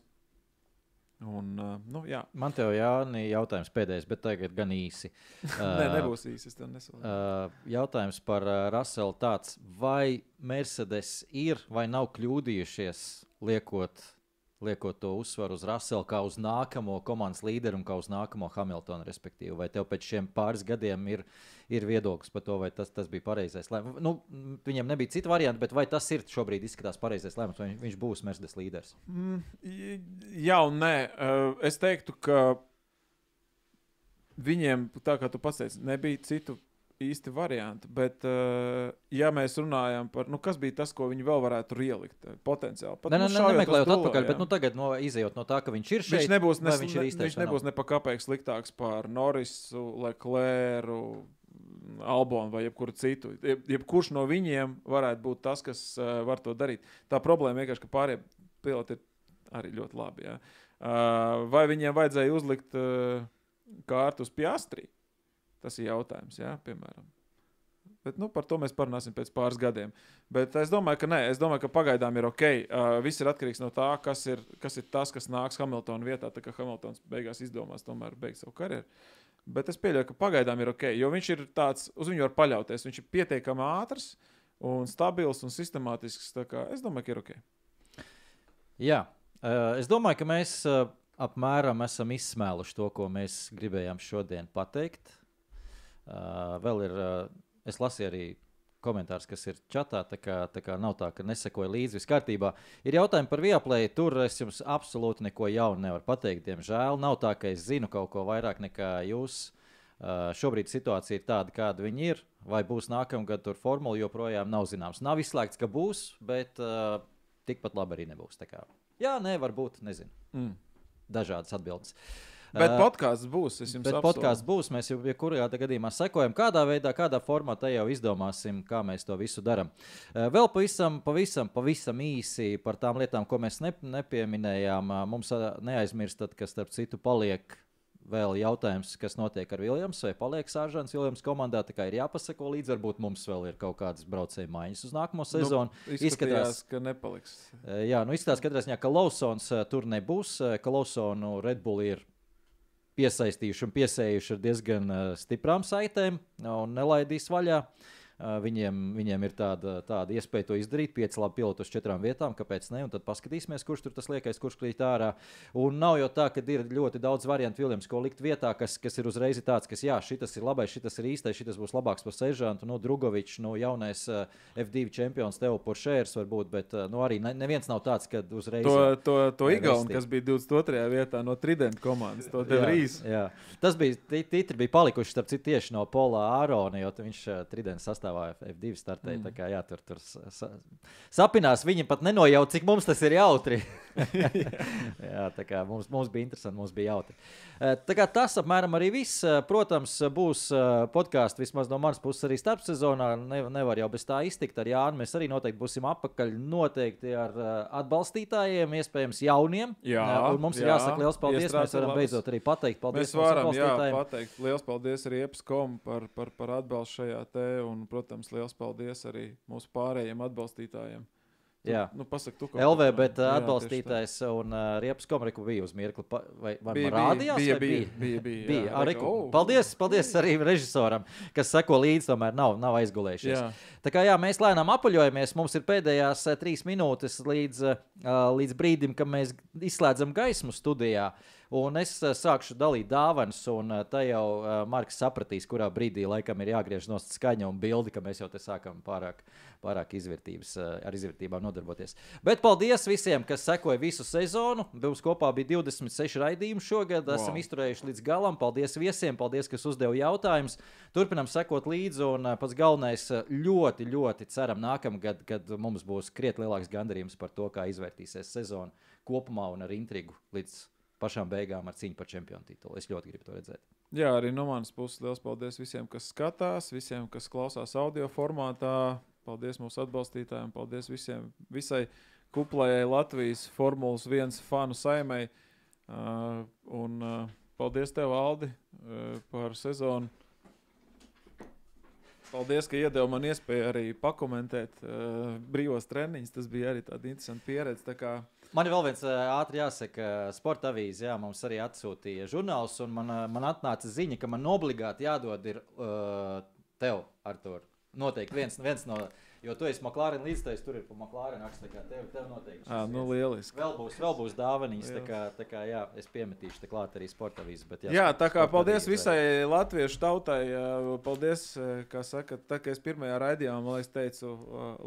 Un, uh, nu, jā, Man te jau Jāni, jautājums pēdējais, bet tagad gan īsi. *laughs* Nē, nebūs īsi. Es tev nesaku. Uh, jautājums par Raselu tāds, vai Mercedes ir vai nav kļūdījušies liekot liekot to uzsvaru uz Raselu kā uz nākamo komandas līderi un kā uz nākamo Hamiltonu. Respektīvi. Vai tev pēc šiem pāris gadiem ir, ir viedoklis par to, vai tas, tas bija pareizais lēmums? Nu, viņam nebija cita varianta, bet vai tas ir šobrīd izskatās pareizais lēmums, vai viņš būs Mercedes līderis? Mm, jā, un nē. Uh, es teiktu, ka viņiem, tā kā tu pats teici, nebija citu īsti variantu. Bet, uh, ja mēs runājam par, nu, kas bija tas, ko viņi vēl varētu ielikt, eh, potenciāli. Pat, Nē, nu, nē, nemeklējot to, atpakaļ, jā. bet nu, tagad, no, izējot no tā, ka viņš ir šeit, Viņš nebūs, nes, viņš ir ne, īstais. viņš nebūs ne pa kāpēju sliktāks par Norisu, Leclercu, Albonu vai jebkuru citu. Jeb, jebkurš no viņiem varētu būt tas, kas uh, var to darīt. Tā problēma vienkārši, ka pārējie piloti ir arī ļoti labi. Ja? Uh, vai viņiem vajadzēja uzlikt uh, kārtu uz piastri? Tas ir jautājums, ja? piemēram. Bet, nu, par to mēs parunāsim pēc pāris gadiem. Bet es domāju, ka nē, es domāju, ka pagaidām ir ok. Uh, viss ir atkarīgs no tā, kas ir, kas ir tas, kas nāks Hamiltona vietā. Tā kā Hamiltons beigās izdomās tomēr beigt savu karjeru. Bet es pieļauju, ka pagaidām ir ok, jo viņš ir tāds, uz viņu var paļauties. Viņš ir pietiekami ātrs un stabils un sistemātisks. Es domāju, ka ir ok. Jā, uh, es domāju, ka mēs uh, apmēram esam izsmēluši to, ko mēs gribējām šodien pateikt. Uh, vēl ir, uh, es lasīju arī komentārus, kas ir čatā. Tā kā, tā kā nav tā, ka nesakoja līdzi. Viss kārtībā. Ir jautājumi par vieplēju. Tur es jums absolūti neko jaunu nevaru pateikt. Diemžēl nav tā, ka es zinu kaut ko vairāk nekā jūs. Uh, šobrīd situācija ir tāda, kāda viņa ir. Vai būs nākamgad tur formula, joprojām nav zināms. Nav izslēgts, ka būs, bet uh, tikpat labi arī nebūs. Jā, nē, varbūt, nezinu. Mm. Dažādas atbildes. Bet podkāsts būs. Es jums Bet podkāsts būs. Mēs jau jebkurā gadījumā sekojam, kādā veidā, kādā formātā jau izdomāsim, kā mēs to visu darām. Vēl pavisam, pavisam, pavisam īsi par tām lietām, ko mēs ne, nepieminējām. Mums neaizmirstat, ka starp citu paliek. Vēl jautājums, kas notiek ar Viljams, vai paliek Sāržants Viljams komandā. Tā kā ir jāpasako līdzi, varbūt mums vēl ir kaut kādas braucēju maiņas uz nākamo sezonu. Nu, izskatījās, ka nepaliks. Jā, nu izskatās, ka Lausons tur nebūs. Ka Lausonu Red Bull ir piesaistījuši un piesējuši ar diezgan uh, stiprām saitēm un nelaidīs vaļā. Uh, viņiem, viņiem ir tāda, tāda iespēja to izdarīt. Pieci labi piloti uz četrām vietām, kāpēc ne? Un tad paskatīsimies, kurš tur tas liekais, kurš krīt ārā. Un nav jau tā, ka ir ļoti daudz variantu Viljams, ko likt vietā, kas, kas ir uzreiz tāds, kas, jā, šis ir labais, šis ir īstais, šis būs labāks par sežantu. Nu, Drugovičs, nu, jaunais uh, F2 čempions, tev poršērs varbūt, bet uh, nu, arī ne, neviens nav tāds, ka uzreiz. To, to, to Igaunu, kas bija 22. vietā no Trident komandas, to tev rīs. Tas bija ti- titri bija palikuši starp citu tieši no Pola Ārona, jo viņš uh, Tridents sastāvā F2 startēja. Mm. Mm. Jā, tur, tur sa, sa, sapinās. Viņi pat nenojauta, cik mums tas ir jautri. *laughs* *laughs* jā, tā kā mums, mums bija interesanti, mums bija jautri. Eh, Tā kā tas apmēram arī viss. Eh, Protams, būs podkāsts vismaz no manas puses arī starpsezonā. Ne, nevar jau bez tā iztikt ar Jānu. Mēs arī noteikti būsim apakaļ noteikti ar eh, atbalstītājiem, iespējams jauniem. Jā, Eh, un mums ir jā. jāsaka liels paldies. Mēs varam labas. beidzot arī pateikt paldies Mēs varam jā, pateikt liels paldies arī EPSCOM par, par, par atbalstu šajā te, un, protams, liels paldies arī mūsu pārējiem atbalstītājiem. Tu, Jā, nu, pasak, tu LV, ko, bet jā, uh, tieši atbalstītājs un uh, Riepas komriku bija uz mirkli. Pa, vai vai Bija, bija, rādījās? bija, vai bija, bija, bija, jā. bija. Ā, Reku, reku. oh. Paldies, paldies arī režisoram, kas seko līdzi, tomēr nav, nav aizgulējušies. Jā. Tā kā jā, mēs lēnām apaļojamies, mums ir pēdējās uh, trīs minūtes līdz, uh, līdz brīdim, kad mēs izslēdzam gaismu studijā. Un es uh, sākšu dalīt dāvanas, un uh, tā jau uh, Marks sapratīs, kurā brīdī laikam ir jāgriež no skaņa un bildi, ka mēs jau te sākam pārāk, pārāk izvērtības, ar izvērtībām nodarboties. Bet paldies visiem, kas sekoja visu sezonu. Mums kopā bija 26 raidījumi šogad. Wow. Esam izturējuši līdz galam. Paldies viesiem, paldies, kas uzdeva jautājumus. Turpinam sekot līdzi, un pats galvenais ļoti, ļoti ceram nākamgad, kad mums būs krietni lielāks gandarījums par to, kā izvērtīsies sezona kopumā un ar intrigu līdz pašām beigām ar cīņu par čempionu titulu. Es ļoti gribu to redzēt. Jā, arī no manas puses liels paldies visiem, kas skatās, visiem, kas klausās audio formātā. Paldies mūsu atbalstītājiem, paldies visiem, visai kuplējai Latvijas Formulas 1 fanu saimei. Uh, un uh, paldies tev, Aldi, uh, par sezonu. Paldies, ka iedeva man iespēju arī pakomentēt uh, brīvos treniņus. Tas bija arī tāda interesanta pieredze. Tā kā Man ir vēl viens ā, ātri jāsaka, sporta avīze. Jā, mums arī atsūtīja žurnāls, un man, ā, man atnāca ziņa, ka man obligāti jādod ir uh, tev, Artur. Noteikti viens, viens no Jo tu esi McLaren līdztais, tur ir pa McLaren raksts, tā kā tev, tev noteikti. šis Ā, nu, lieliski. Vēl būs, vēl būs dāvanīs, tā kā, tā kā jā, es piemetīšu te klāt arī sporta avīzes. bet Jā, tā kā paldies visai latviešu tautai. jā, Paldies, kā saka, tā kā es pirmajā raidījumā, liekas, teicu,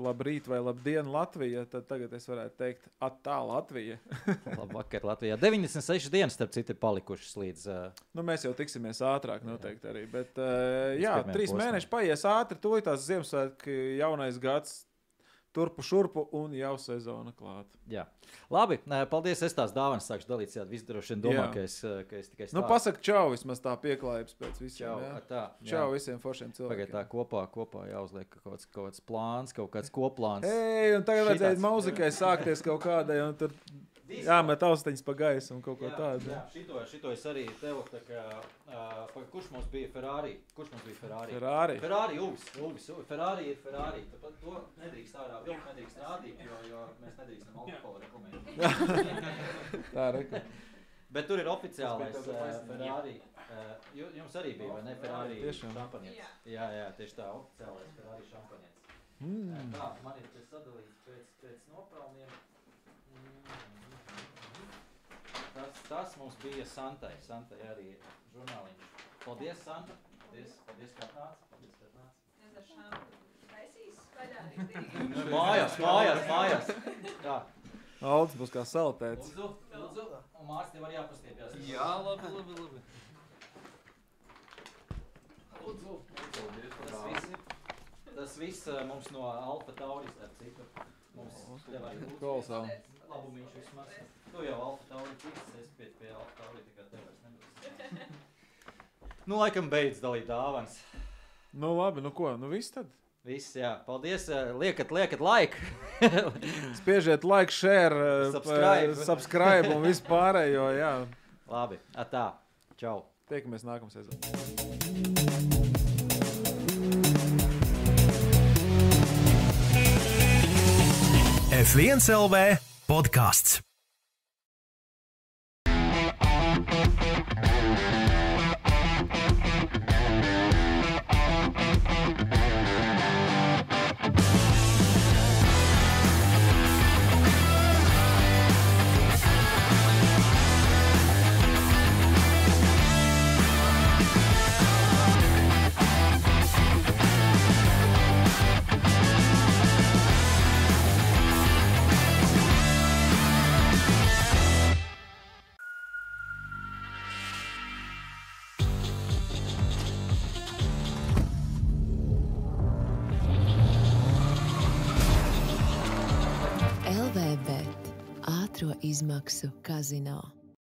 labrīt vai labdien Latvija, tad tagad es varētu teikt, attā Latvija. *laughs* Labvakar, Latvijā. 96 dienas, starp citu, ir palikušas līdz. Uh, Nu, mēs jau tiksimies ātrāk, noteikti arī. Bet, uh, jā, trīs posmam. mēneši paies ātri, tūlīt tās Ziemassvētki, jaunais gads, turpu šurpu un jau sezona klāta. jā. Labi, paldies. Es tās dāvanas sākšu dalīt. Jā, visi droši vien domā, Jā. ka es, uh, ka es tikai Nu, stāstu. pasaka, čau, vismaz tā pieklājības pēc visiem. Čau, jā. tā, čau jā. visiem foršiem cilvēkiem. tā kopā, kopā jāuzliek kaut kāds, kaut kāds plāns, kaut kāds koplāns. Ej, un tagad vajadzēja mūzikai sākties kaut kādai, un tur jāmet austiņas pa gaisu un kaut ko Jā, tādu. Jā, šito, šito es arī tevu. Kā, uh, kurš mums bija Ferrari? Kurš mums bija Ferrari? Ferrari. Ferrari, Uvis, Uvis, Uvis. Ferrari ir Ferrari. Tāpat to nedrīkst ārā vilkt, nedrīkst rādīt, jo, jo mēs nedrīkstam alkoholu reklamēt. *laughs* Tā, re. Bet tur ir oficiālais uh. Ferrari. Uh, ju- jums arī bija, vai ne? Ferrari šampanietis. Jā, jā, tieši tā, oficiālais Ferrari šampanietis. Mm. Tā, man ir tas sadalīts pēc, pēc nopelniem. Tas, mums bija Santai. Santai arī žurnāliņš. Paldies, Santa. Paldies, paldies ka atnāci. Paldies, ka atnāci. *laughs* Mājās, mājās, mājās. Tā. Aldis būs kā saltēts. Lūdzu, lūdzu. Un Mārcis tev arī jāpastiepjas. Jā, labi, labi, labi. Lūdzu, lūdzu. Tas viss, tas viss eh, mums no Alfa Tauris, starp citu. Mums tev arī lūdzu. Kolosāli. Labumiņš vismaz. Tu jau Alfa Tauri tiks, es pie, pie Alfa Tauri, tā kā tev vairs nebūs. *laughs* Nu, laikam beidz dalīt dāvanas. Nu, labi, nu ko, nu viss tad. Viss, jā. Paldies. eh, Liekat, liekat laiku. *laughs* Spiežiet like, share, eh, *laughs* Subscribe. eh, subscribe un visu pārējo. Jā. Labi, atā. Čau. Tiekamies nākamā sezonā. F1 LV podkāsts. LVB ātrā izmaksu kazino.